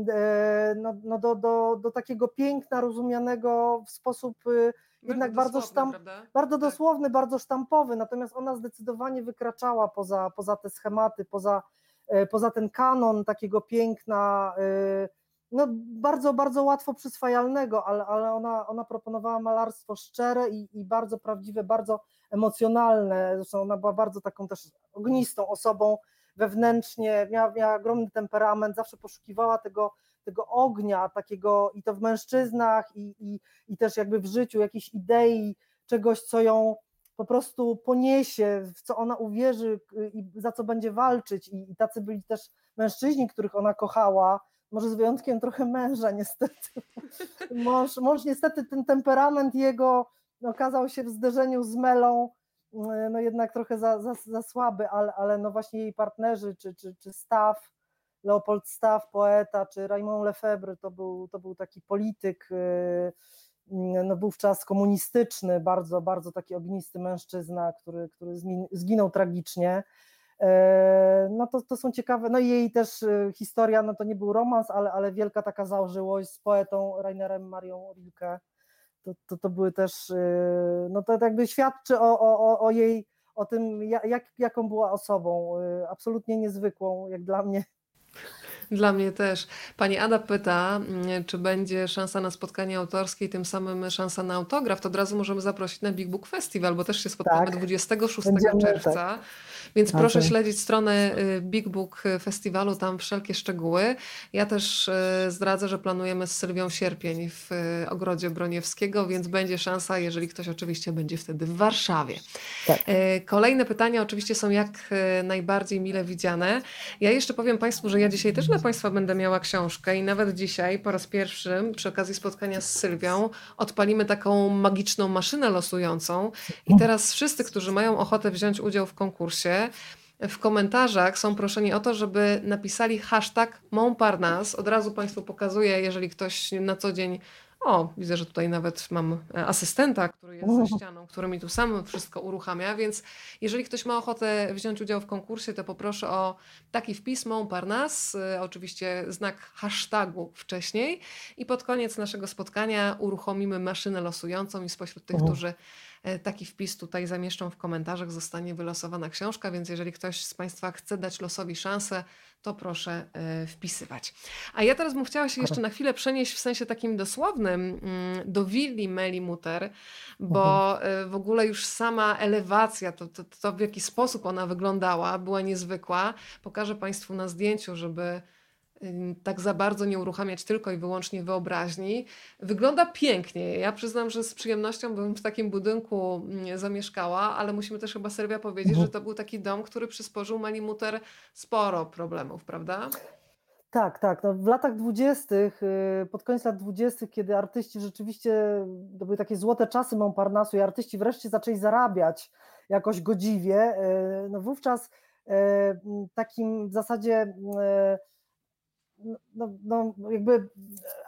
e, no, no do, do, do takiego piękna rozumianego w sposób y, jednak bardzo, sztamp, bardzo tak. dosłowny, bardzo sztampowy, natomiast ona zdecydowanie wykraczała poza, poza te schematy, poza, e, poza ten kanon takiego piękna, y, no, bardzo, bardzo łatwo przyswajalnego, ale, ale ona, ona proponowała malarstwo szczere i, i bardzo prawdziwe, bardzo emocjonalne. Zresztą ona była bardzo taką też ognistą osobą wewnętrznie, miała, miała ogromny temperament, zawsze poszukiwała tego, tego ognia, takiego i to w mężczyznach, i, i, i też jakby w życiu, jakiejś idei, czegoś, co ją po prostu poniesie, w co ona uwierzy i za co będzie walczyć. I, i tacy byli też mężczyźni, których ona kochała, może z wyjątkiem trochę męża niestety. Mąż, mąż niestety ten temperament jego okazał się w zderzeniu z Melą mm, no jednak trochę za, za, za słaby, ale, ale no właśnie jej partnerzy, czy, czy, czy Staw, Leopold Staw, poeta, czy Raymond Lefebvre, to był, to był taki polityk, y, no wówczas komunistyczny, bardzo, bardzo taki ognisty mężczyzna, który, który zginął tragicznie. E, no to, to są ciekawe, no i jej też e, historia, no to nie był romans, ale, ale wielka taka założyłość z poetą Rainerem Marią Rilke, to, to, to były też, e, no to jakby świadczy o, o, o jej, o tym jak, jaką była osobą, absolutnie niezwykłą jak dla mnie. Dla mnie też. Pani Ada pyta, mm, czy będzie szansa na spotkanie autorskie i tym samym szansa na autograf. To od razu możemy zaprosić na Big Book Festival, bo też się spotkamy tak. 26 Będziemy, czerwca. Tak. Więc okay. proszę śledzić stronę y, Big Book Festiwalu, tam wszelkie szczegóły. Ja też y, zdradzę, że planujemy z Sylwią sierpień w y, Ogrodzie Broniewskiego, więc będzie szansa, jeżeli ktoś oczywiście będzie wtedy w Warszawie. Tak. Kolejne pytania oczywiście są jak najbardziej mile widziane. Ja jeszcze powiem Państwu, że ja dzisiaj też dla Państwa będę miała książkę i nawet dzisiaj po raz pierwszy przy okazji spotkania z Sylwią odpalimy taką magiczną maszynę losującą i teraz wszyscy, którzy mają ochotę wziąć udział w konkursie, w komentarzach są proszeni o to, żeby napisali hashtag Montparnasse. Od razu Państwu pokazuję, jeżeli ktoś na co dzień o, widzę, że tutaj nawet mam e, asystenta, który jest za ścianą, który mi tu sam wszystko uruchamia, więc jeżeli ktoś ma ochotę wziąć udział w konkursie, to poproszę o taki wpis Montparnasse, oczywiście znak hashtagu wcześniej i pod koniec naszego spotkania uruchomimy maszynę losującą i spośród tych, którzy taki wpis tutaj zamieszczą w komentarzach, zostanie wylosowana książka, więc jeżeli ktoś z Państwa chce dać losowi szansę, to proszę e, wpisywać. A ja teraz bym chciała się jeszcze na chwilę przenieść w sensie takim dosłownym mm, do willi Meli Muter, bo mhm. e, w ogóle już sama elewacja, to, to, to w jaki sposób ona wyglądała, była niezwykła. Pokażę Państwu na zdjęciu, żeby tak za bardzo nie uruchamiać tylko i wyłącznie wyobraźni. Wygląda pięknie. Ja przyznam, że z przyjemnością bym w takim budynku mm, zamieszkała, ale musimy też chyba Serwia powiedzieć, mhm. że to był taki dom, który przysporzył Muter sporo problemów, prawda? Tak, tak. No w latach dwudziestych, y, pod koniec lat dwudziestych, kiedy artyści rzeczywiście, to były takie złote czasy Montparnasu i artyści wreszcie zaczęli zarabiać jakoś godziwie, y, no wówczas y, takim w zasadzie no, no, jakby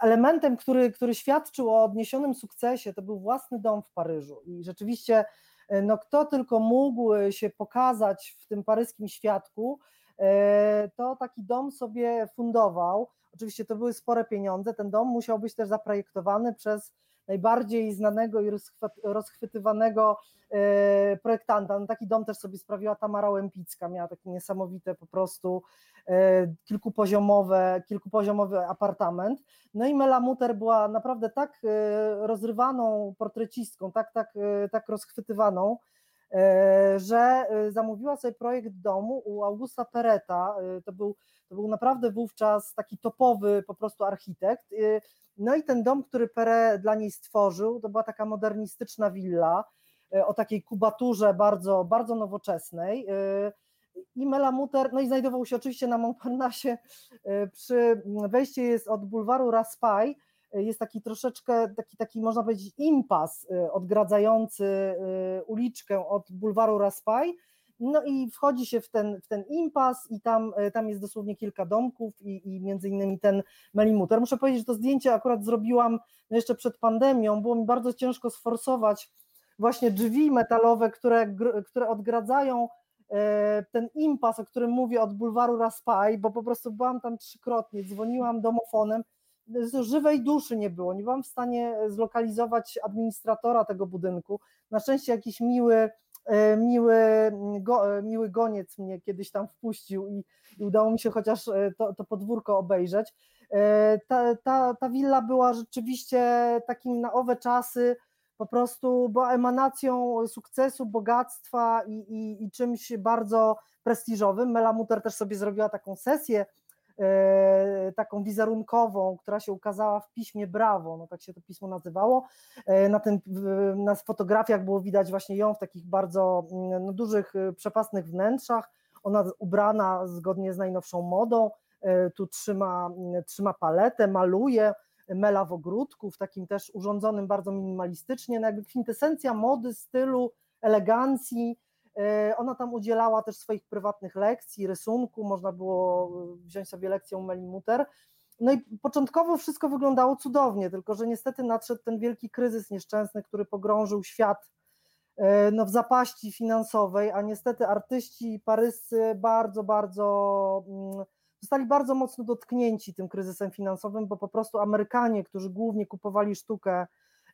elementem, który, który świadczył o odniesionym sukcesie, to był własny dom w Paryżu. I rzeczywiście, e, no, kto tylko mógł się pokazać w tym paryskim świadku, e, to taki dom sobie fundował. Oczywiście to były spore pieniądze. Ten dom musiał być też zaprojektowany przez najbardziej znanego i rozchwytywanego e, projektanta. No taki dom też sobie sprawiła Tamara Łempicka, miała takie niesamowite po prostu e, kilkupoziomowe, kilkupoziomowy apartament. No i Mela Muter była naprawdę tak e, rozrywaną portrecistką, tak, tak, tak rozchwytywaną, że zamówiła sobie projekt domu u Augusta Pereta, to był, to był naprawdę wówczas taki topowy po prostu architekt. No i ten dom, który Pere dla niej stworzył, to była taka modernistyczna willa e, o takiej kubaturze bardzo, bardzo nowoczesnej. E, I Melamuter, no i znajdował się oczywiście na Montparnasse, e, przy wejście jest od bulwaru Raspail, jest taki troszeczkę, taki, taki można powiedzieć impas odgradzający uliczkę od bulwaru Raspail, no i wchodzi się w ten, w ten impas i tam, e, tam jest dosłownie kilka domków i, i między innymi ten Melimuter. Muszę powiedzieć, że to zdjęcie akurat zrobiłam jeszcze przed pandemią, było mi bardzo ciężko sforsować właśnie drzwi metalowe, które, które odgradzają ten impas, o którym mówię od bulwaru Raspail, bo po prostu byłam tam trzykrotnie, dzwoniłam domofonem, żywej duszy nie było, nie byłam w stanie zlokalizować administratora tego budynku. Na szczęście jakiś miły E, miły, go, e, miły goniec mnie kiedyś tam wpuścił i, i udało mi się chociaż e, to, to podwórko obejrzeć. Ta, ta, ta willa była rzeczywiście takim na owe czasy, po prostu była emanacją sukcesu, bogactwa i, i, i czymś bardzo prestiżowym. Mela Mutter też sobie zrobiła taką sesję taką wizerunkową, która się ukazała w piśmie Brawo, no tak się to pismo nazywało. E, na, tym, na fotografiach było widać właśnie ją w takich bardzo mm, no, dużych, e, przepasnych wnętrzach. Ona ubrana zgodnie z najnowszą modą, tu trzyma, mm, trzyma paletę, maluje, mela w ogródku, w takim też urządzonym bardzo minimalistycznie, no jakby kwintesencja mody, stylu, elegancji, E, ona tam udzielała też swoich prywatnych lekcji, rysunku, można było wziąć sobie lekcję u Melimuter. No i początkowo wszystko wyglądało cudownie, tylko że niestety nadszedł ten wielki kryzys nieszczęsny, który pogrążył świat e, no, w zapaści finansowej, a niestety artyści paryscy bardzo, bardzo mm, zostali bardzo mocno dotknięci tym kryzysem finansowym, bo po prostu Amerykanie, którzy głównie kupowali sztukę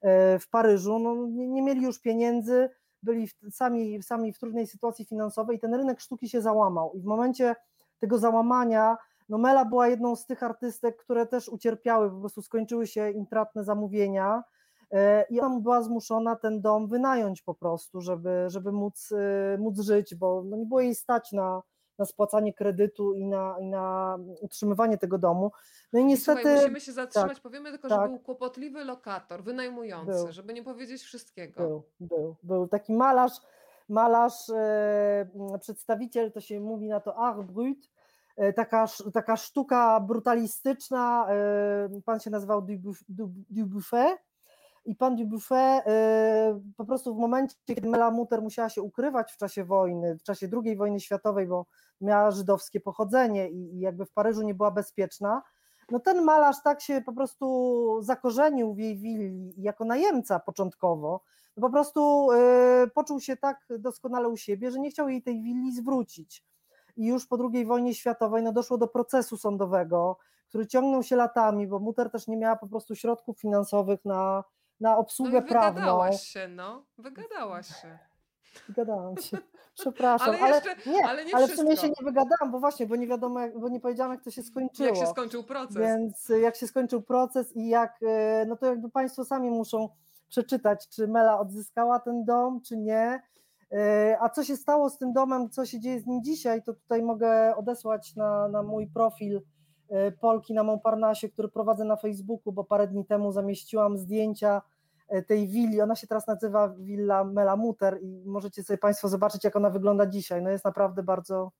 e, w Paryżu, no, nie, nie mieli już pieniędzy, byli sami, sami w trudnej sytuacji finansowej, ten rynek sztuki się załamał. I w momencie tego załamania no Mela była jedną z tych artystek, które też ucierpiały, po prostu skończyły się intratne zamówienia e, i ona była zmuszona ten dom wynająć po prostu, żeby, żeby móc, e, móc żyć, bo no nie było jej stać na, na spłacanie kredytu i na, i na utrzymywanie tego domu. No i niestety. Słuchaj, musimy się zatrzymać. Tak, Powiemy tylko, tak. że był kłopotliwy lokator, wynajmujący, był. żeby nie powiedzieć wszystkiego. Był, był, był taki malarz, malarz, e, przedstawiciel, to się mówi na to art brut, e, taka, taka sztuka brutalistyczna, e, pan się nazywał Dubuffet, i pan Dubuffet y, po prostu w momencie, kiedy Mela Muter musiała się ukrywać w czasie wojny, w czasie II wojny światowej, bo miała żydowskie pochodzenie i, jakby w Paryżu nie była bezpieczna, no ten malarz tak się po prostu zakorzenił w jej willi jako najemca początkowo, no po prostu y, poczuł się tak doskonale u siebie, że nie chciał jej tej willi zwrócić. I już po II wojnie światowej no, doszło do procesu sądowego, który ciągnął się latami, bo Muter też nie miała po prostu środków finansowych na, na obsługę no i prawną. Wygadałaś się, no. Wygadałaś się. Wygadałam się. Przepraszam, Ale ale, jeszcze- nie, ale nie ale w sumie się nie wygadałam, bo właśnie, bo nie wiadomo, jak, bo nie powiedziałam, jak to się skończyło. Jak się skończył proces. Więc y, jak się skończył proces i jak, y, no to jakby Państwo sami muszą przeczytać, czy Mela odzyskała ten dom, czy nie. Y, A co się stało z tym domem, co się dzieje z nim dzisiaj, to tutaj mogę odesłać na, na mój profil Polki na Montparnasse, który prowadzę na Facebooku, bo parę dni temu zamieściłam zdjęcia tej willi. Ona się teraz nazywa Villa Mela Muter i możecie sobie Państwo zobaczyć, jak ona wygląda dzisiaj. No jest naprawdę bardzo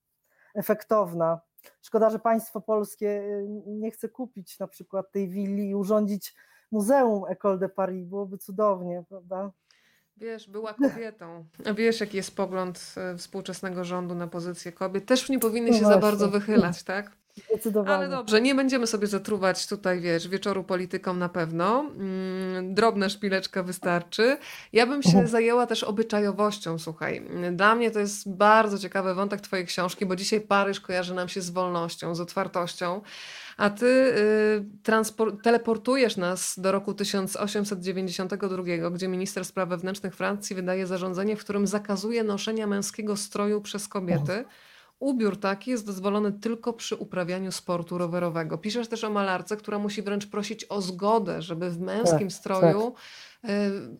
efektowna. Szkoda, że państwo polskie y, nie chce kupić na przykład tej willi i urządzić muzeum École de Paris. Byłoby cudownie, prawda? Wiesz, była kobietą. A wiesz, jaki jest pogląd e, współczesnego rządu na pozycję kobiet? Też nie powinny No się za właśnie. bardzo wychylać, tak? Ale dobrze, nie będziemy sobie zatruwać tutaj, wiesz, wieczoru polityką na pewno. Mm, Drobna szpileczka wystarczy. Ja bym się Mhm. zajęła też obyczajowością, słuchaj. Dla mnie to jest bardzo ciekawy wątek twojej książki, bo dzisiaj Paryż kojarzy nam się z wolnością, z otwartością, a ty y, teleportujesz nas do roku 1892, gdzie minister spraw wewnętrznych Francji wydaje zarządzenie, w którym zakazuje noszenia męskiego stroju przez kobiety. Ubiór taki jest dozwolony tylko przy uprawianiu sportu rowerowego. Piszesz też o malarce, która musi wręcz prosić o zgodę, żeby w męskim Tak, stroju y,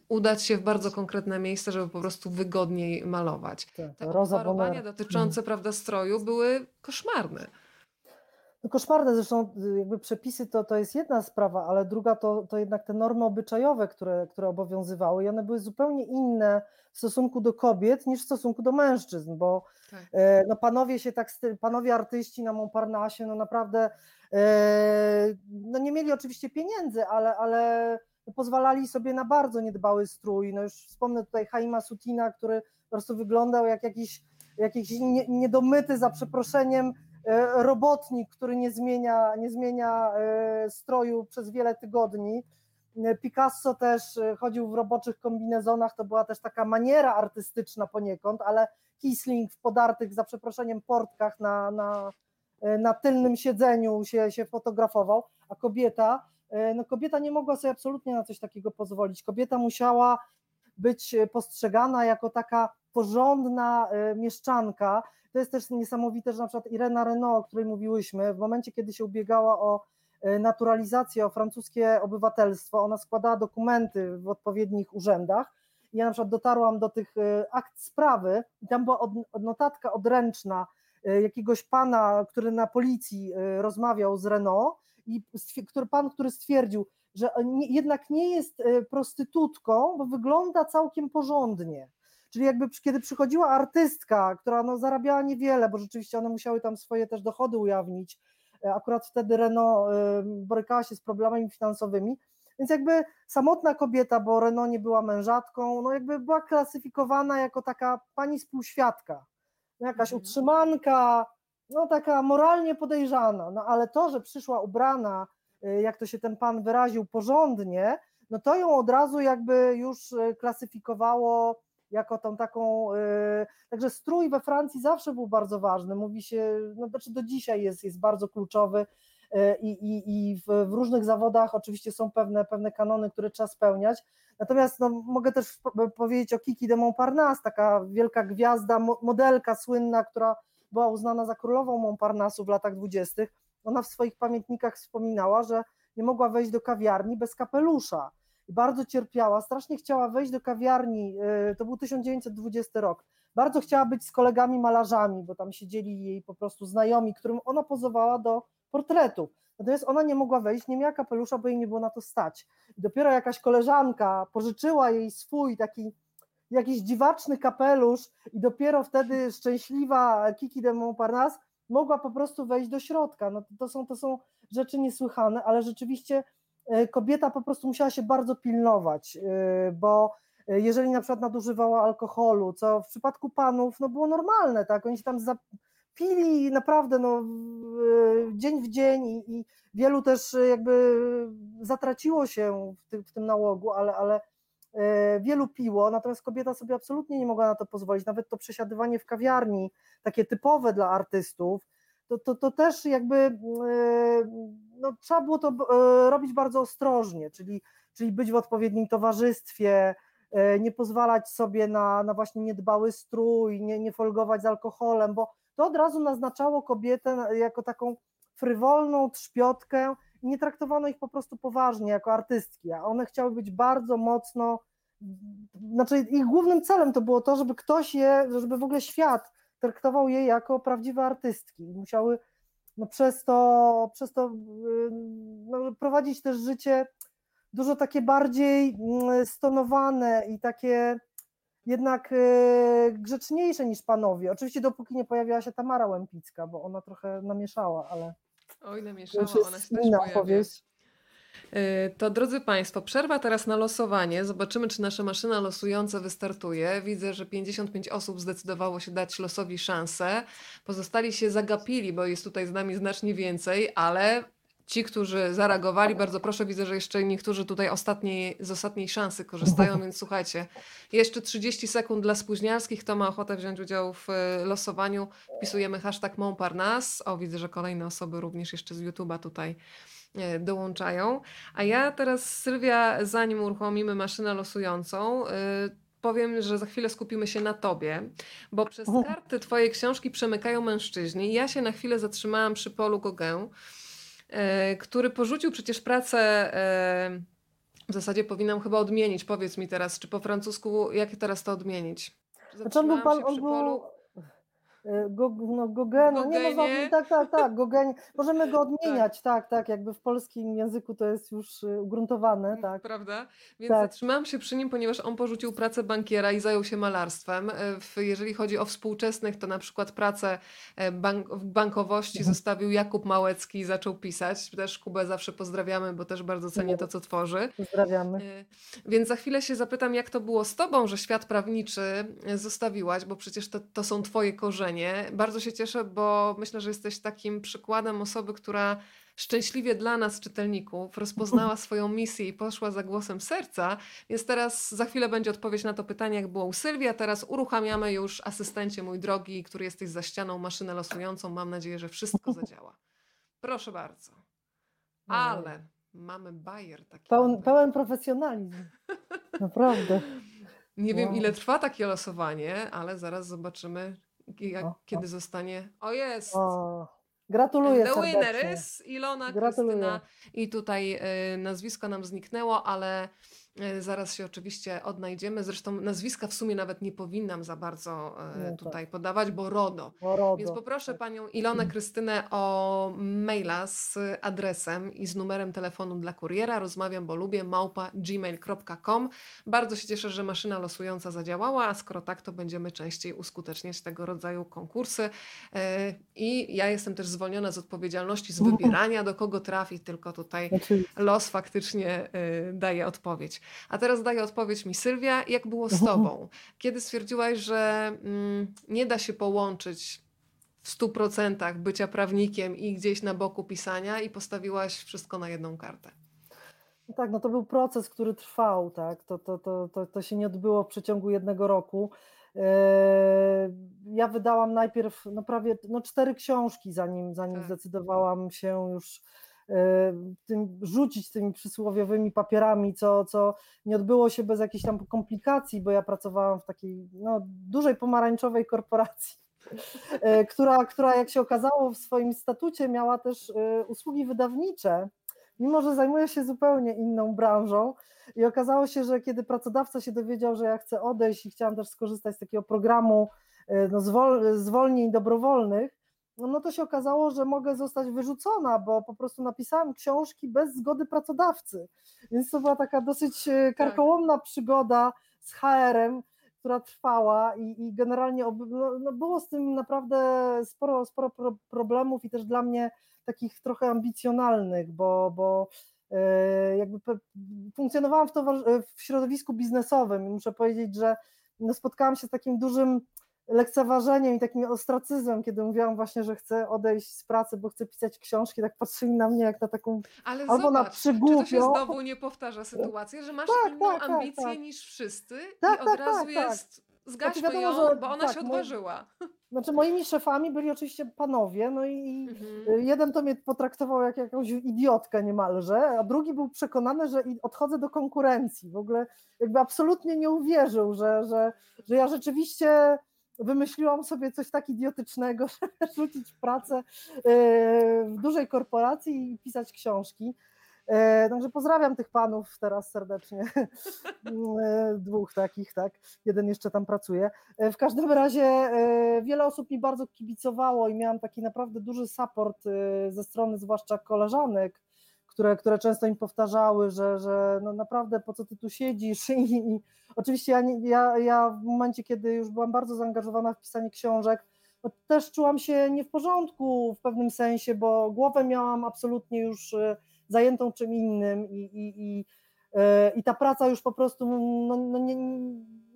udać się w bardzo konkretne miejsce, żeby po prostu wygodniej malować. Tak, Te obwarowania dotyczące prawda, stroju były koszmarne. Koszmarne, zresztą y, jakby przepisy to, to jest jedna sprawa, ale druga to, to jednak te normy obyczajowe, które, które obowiązywały i one były zupełnie inne w stosunku do kobiet niż w stosunku do mężczyzn, bo Tak. e, no panowie się tak, panowie artyści na Montparnasse, no naprawdę e, no nie mieli oczywiście pieniędzy, ale, ale pozwalali sobie na bardzo niedbały strój, no już wspomnę tutaj Haima Sutina, który po prostu wyglądał jak jakiś, jakiś nie, niedomyty za przeproszeniem robotnik, który nie zmienia, nie zmienia e, stroju przez wiele tygodni. E, Picasso też e, chodził w roboczych kombinezonach, to była też taka maniera artystyczna poniekąd, ale Kisling w podartych, za przeproszeniem, portkach na, na, e, na tylnym siedzeniu się, się fotografował, a kobieta, e, no kobieta nie mogła sobie absolutnie na coś takiego pozwolić. Kobieta musiała być e, postrzegana jako taka porządna e, mieszczanka. To jest też niesamowite, że na przykład Irena Renault, o której mówiłyśmy, w momencie, kiedy się ubiegała o e, naturalizację, o francuskie obywatelstwo, ona składała dokumenty w odpowiednich urzędach. Ja na przykład dotarłam do tych e, akt sprawy i tam była od, notatka odręczna jakiegoś pana, który na policji rozmawiał z Renault i który, pan, który stwierdził, że jednak nie jest prostytutką, bo wygląda całkiem porządnie. Czyli jakby kiedy przychodziła artystka, która no zarabiała niewiele, bo rzeczywiście one musiały tam swoje też dochody ujawnić, e, akurat wtedy Renault e, borykała się z problemami finansowymi, więc jakby samotna kobieta, bo Renault nie była mężatką, no jakby była klasyfikowana jako taka pani współświadka, no jakaś Mhm. utrzymanka, no taka moralnie podejrzana, no ale to, że przyszła ubrana, y, jak to się ten pan wyraził, porządnie, no to ją od razu jakby już y, klasyfikowało jako tą taką, y, także strój we Francji zawsze był bardzo ważny, mówi się, no znaczy do dzisiaj jest, jest bardzo kluczowy y, i, i, i w, w różnych zawodach oczywiście są pewne, pewne kanony, które trzeba spełniać, natomiast no, mogę też po- powiedzieć o Kiki de Montparnasse, taka wielka gwiazda, mo- modelka słynna, która była uznana za królową Montparnassu w latach dwudziestych, ona w swoich pamiętnikach wspominała, że nie mogła wejść do kawiarni bez kapelusza. Bardzo cierpiała, strasznie chciała wejść do kawiarni, yy, to był 1920 rok. Bardzo chciała być z kolegami malarzami, bo tam siedzieli jej po prostu znajomi, którym ona pozowała do portretów. Natomiast ona nie mogła wejść, nie miała kapelusza, bo jej nie było na to stać. I dopiero jakaś koleżanka pożyczyła jej swój taki jakiś dziwaczny kapelusz i dopiero wtedy szczęśliwa Kiki de Montparnasse mogła po prostu wejść do środka. No to, są, to są rzeczy niesłychane, ale rzeczywiście kobieta po prostu musiała się bardzo pilnować, bo jeżeli na przykład nadużywała alkoholu, co w przypadku panów no było normalne, tak, oni się tam pili naprawdę no, dzień w dzień i, i wielu też jakby zatraciło się w, w tym nałogu, ale, ale e, wielu piło, natomiast kobieta sobie absolutnie nie mogła na to pozwolić, nawet to przesiadywanie w kawiarni, takie typowe dla artystów, to, to, to też jakby e, no, trzeba było to e, robić bardzo ostrożnie, czyli, czyli być w odpowiednim towarzystwie, nie pozwalać sobie na, na właśnie niedbały strój, nie, nie folgować z alkoholem, bo to od razu naznaczało kobietę jako taką frywolną trzpiotkę i nie traktowano ich po prostu poważnie jako artystki, a one chciały być bardzo mocno, znaczy ich głównym celem to było to, żeby ktoś je, żeby w ogóle świat traktował je jako prawdziwe artystki. Musiały no, przez to, przez to no, prowadzić też życie dużo takie bardziej mm, stonowane i takie jednak e, grzeczniejsze niż panowie. Oczywiście dopóki nie pojawiła się Tamara Łępicka, bo ona trochę namieszała, ale... Oj, namieszała, ona się też pojawia. To drodzy Państwo, przerwa teraz na losowanie. Zobaczymy, czy nasza maszyna losująca wystartuje. Widzę, że 55 osób zdecydowało się dać losowi szansę. Pozostali się zagapili, bo jest tutaj z nami znacznie więcej, ale ci, którzy zareagowali, bardzo proszę, widzę, że jeszcze niektórzy tutaj ostatniej, z ostatniej szansy korzystają, więc słuchajcie, jeszcze 30 sekund dla spóźnialskich, kto ma ochotę wziąć udział w e, losowaniu, wpisujemy hashtag Montparnasse, o widzę, że kolejne osoby również jeszcze z YouTube'a tutaj dołączają, a ja teraz Sylwia, zanim uruchomimy maszynę losującą, e, powiem, że za chwilę skupimy się na tobie, bo przez karty twojej książki przemykają mężczyźni. Ja się na chwilę zatrzymałam przy Polu Gauguin, E, który porzucił przecież pracę. E, w zasadzie powinnam chyba odmienić. Powiedz mi teraz, czy po francusku, jak teraz to odmienić? Znaczy on był, pan, on był, E, go, no, Gogena, nie no, tak, tak, tak, Gogen, możemy go odmieniać, tak. tak, tak, jakby w polskim języku to jest już e, ugruntowane, mm, tak. Prawda? Więc tak. zatrzymałam się przy nim, ponieważ on porzucił pracę bankiera i zajął się malarstwem. E, jeżeli chodzi o współczesnych, to na przykład pracę bank w bankowości mhm. zostawił Jakub Małecki i zaczął pisać. Też Kubę zawsze pozdrawiamy, bo też bardzo cenię to, co tworzy. Pozdrawiamy. Więc za chwilę się zapytam, jak to było z tobą, że świat prawniczy zostawiłaś, bo przecież to, to są twoje korzenie bardzo się cieszę, bo myślę, że jesteś takim przykładem osoby, która szczęśliwie dla nas, czytelników, rozpoznała swoją misję i poszła za głosem serca. Więc teraz za chwilę będzie odpowiedź na to pytanie, jak było u Sylwii, a teraz uruchamiamy już asystencie, mój drogi, który jesteś za ścianą, maszynę losującą. Mam nadzieję, że wszystko zadziała. Proszę bardzo. Ale mamy bajer taki. Pełen, pełen profesjonalizm. Naprawdę. Nie wiem, ile trwa takie losowanie, ale zaraz zobaczymy, jak, o, kiedy o. zostanie. O jest! O, gratuluję. The winner is Ilona Gratuluję. Krystyna. I tutaj y, nazwisko nam zniknęło, ale zaraz się oczywiście odnajdziemy. Zresztą nazwiska w sumie nawet nie powinnam za bardzo e, tak. tutaj podawać, bo RODO. bo RODO. Więc poproszę tak. panią Ilonę Krystynę o maila z adresem i z numerem telefonu dla kuriera. Rozmawiam, bo lubię małpa gmail.com. Bardzo się cieszę, że maszyna losująca zadziałała, a skoro tak, to będziemy częściej uskuteczniać tego rodzaju konkursy. E, I ja jestem też zwolniona z odpowiedzialności, z wybierania, do kogo trafi, tylko tutaj los faktycznie daje odpowiedź. A teraz daje odpowiedź mi Sylwia, jak było z mhm. tobą? Kiedy stwierdziłaś, że mm, nie da się połączyć w stu procentach bycia prawnikiem i gdzieś na boku pisania i postawiłaś wszystko na jedną kartę? No tak, no to był proces, który trwał, tak? To, to, to, to, to się nie odbyło w przeciągu jednego roku. E, ja wydałam najpierw no prawie no cztery książki, zanim, zanim tak. zdecydowałam się już tym, rzucić tymi przysłowiowymi papierami, co, co nie odbyło się bez jakichś tam komplikacji, bo ja pracowałam w takiej no, dużej pomarańczowej korporacji, e, która, która jak się okazało w swoim statucie miała też e, usługi wydawnicze, mimo że zajmuje się zupełnie inną branżą. I okazało się, że kiedy pracodawca się dowiedział, że ja chcę odejść i chciałam też skorzystać z takiego programu no, zwol, zwolnień dobrowolnych, no, no to się okazało, że mogę zostać wyrzucona, bo po prostu napisałam książki bez zgody pracodawcy. Więc to była taka dosyć e, tak. karkołomna przygoda z HR-em, która trwała i, i generalnie no, no było z tym naprawdę sporo, sporo problemów i też dla mnie takich trochę ambicjonalnych, bo, bo e, jakby funkcjonowałam w, w środowisku biznesowym i muszę powiedzieć, że no spotkałam się z takim dużym lekceważeniem i takim ostracyzmem, kiedy mówiłam właśnie, że chcę odejść z pracy, bo chcę pisać książki, tak patrzyli na mnie jak na taką Ale albo zobacz, na przygłupią. Czy to się znowu nie powtarza sytuacja, że masz tak, inną tak, tak, ambicję tak, niż wszyscy tak, i tak, od razu jest znaczy zgaśmy znaczy wiadomo, ją, bo ona się odważyła. Znaczy moimi szefami byli oczywiście panowie, no i mhm. jeden to mnie potraktował jak jakąś idiotkę niemalże, a drugi był przekonany, że odchodzę do konkurencji. W ogóle jakby absolutnie nie uwierzył, że, że, że ja rzeczywiście wymyśliłam sobie coś tak idiotycznego, żeby rzucić pracę e, w dużej korporacji i pisać książki. E, także pozdrawiam tych panów teraz serdecznie. E, dwóch takich, tak. Jeden jeszcze tam pracuje. W każdym razie wiele osób mi bardzo kibicowało i miałam taki naprawdę duży support ze strony zwłaszcza koleżanek, które, które często im powtarzały, że, że no naprawdę po co ty tu siedzisz i, i oczywiście ja, ja, ja w momencie, kiedy już byłam bardzo zaangażowana w pisanie książek, no też czułam się nie w porządku w pewnym sensie, bo głowę miałam absolutnie już e, zajętą czym innym i, i, i, e, i ta praca już po prostu no, no nie,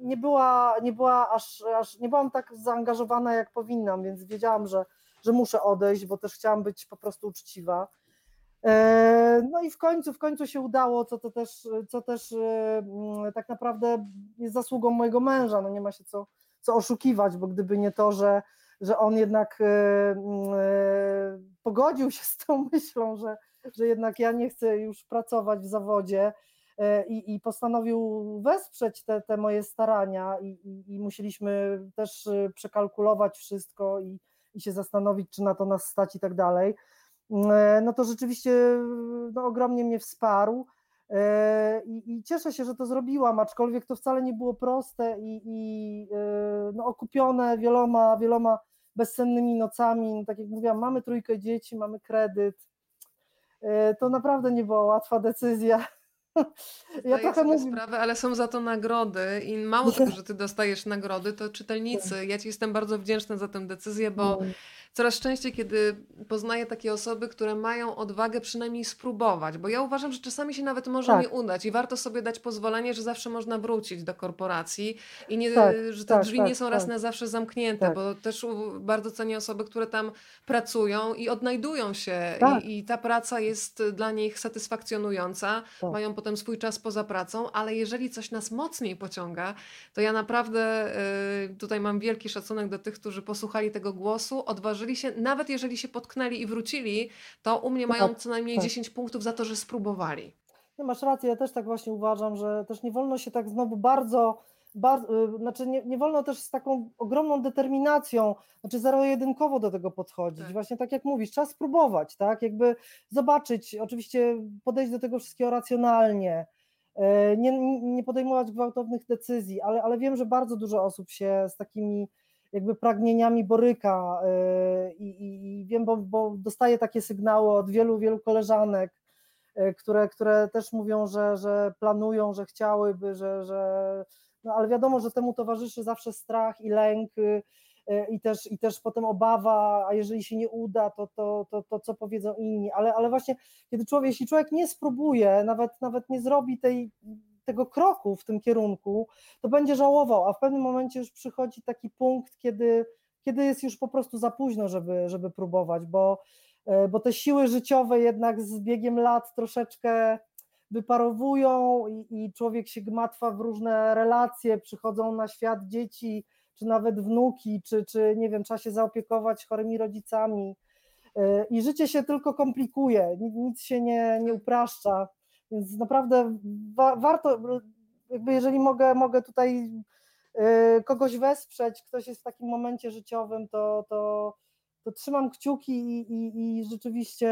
nie była, nie była aż, aż, nie byłam tak zaangażowana jak powinnam, więc wiedziałam, że, że muszę odejść, bo też chciałam być po prostu uczciwa. E, no i w końcu, w końcu się udało, co to też, co też e, mm, tak naprawdę jest zasługą mojego męża, no nie ma się co, co oszukiwać, bo gdyby nie to, że, że on jednak e, mm, pogodził się z tą myślą, że, że jednak ja nie chcę już pracować w zawodzie i, i postanowił wesprzeć te, te moje starania i, i, i musieliśmy też przekalkulować wszystko i, się zastanowić, czy na to nas stać i tak dalej no to rzeczywiście no, ogromnie mnie wsparł. E, I, I, cieszę się, że to zrobiłam, aczkolwiek to wcale nie było proste i, i e, no, okupione wieloma, wieloma bezsennymi nocami. No, tak jak mówiłam, mamy trójkę dzieci, mamy kredyt. To naprawdę nie była łatwa decyzja. Ja trochę sobie mówię... sprawę, ale są za to nagrody i mało tego, że ty dostajesz nagrody, to czytelnicy. Ja ci jestem bardzo wdzięczna za tę decyzję, bo no coraz częściej, kiedy poznaję takie osoby, które mają odwagę przynajmniej spróbować, bo ja uważam, że czasami się nawet może tak. nie udać i warto sobie dać pozwolenie, że zawsze można wrócić do korporacji i nie, tak, że te tak, drzwi nie tak, są raz tak. na zawsze zamknięte, tak. bo też bardzo cenię osoby, które tam pracują i odnajdują się i, i, ta praca jest dla nich satysfakcjonująca, mają potem swój czas poza pracą, ale jeżeli coś nas mocniej pociąga, to ja naprawdę y, tutaj mam wielki szacunek do tych, którzy posłuchali tego głosu, odważyli się, nawet jeżeli się potknęli i wrócili, to u mnie mają tak, co najmniej tak. 10 punktów za to, że spróbowali. No masz rację, ja też tak właśnie uważam, że też nie wolno się tak znowu bardzo, bardzo znaczy nie, nie wolno też z taką ogromną determinacją, znaczy zero-jedynkowo do tego podchodzić. Tak. Właśnie tak jak mówisz, trzeba spróbować, tak? Jakby zobaczyć, oczywiście podejść do tego wszystkiego racjonalnie, e, nie, nie podejmować gwałtownych decyzji, ale, ale wiem, że bardzo dużo osób się z takimi jakby pragnieniami boryka y, i, i wiem, bo, bo dostaję takie sygnały od wielu, wielu koleżanek, y, które, które też mówią, że, że planują, że chciałyby, że, że no ale wiadomo, że temu towarzyszy zawsze strach i lęk y, i też, i też potem obawa, a jeżeli się nie uda, to, to, to, to co powiedzą inni, ale, ale właśnie kiedy człowiek, jeśli człowiek nie spróbuje, nawet, nawet nie zrobi tej tego kroku w tym kierunku, to będzie żałował, a w pewnym momencie już przychodzi taki punkt, kiedy, kiedy jest już po prostu za późno, żeby, żeby próbować, bo, e, bo te siły życiowe jednak z biegiem lat troszeczkę wyparowują i, i człowiek się gmatwa w różne relacje, przychodzą na świat dzieci, czy nawet wnuki, czy, czy nie wiem, trzeba się zaopiekować chorymi rodzicami. E, I życie się tylko komplikuje, nic się nie, nie upraszcza. Więc naprawdę wa warto, jakby jeżeli mogę, mogę tutaj y, kogoś wesprzeć, ktoś jest w takim momencie życiowym, to, to, to trzymam kciuki i, i, i rzeczywiście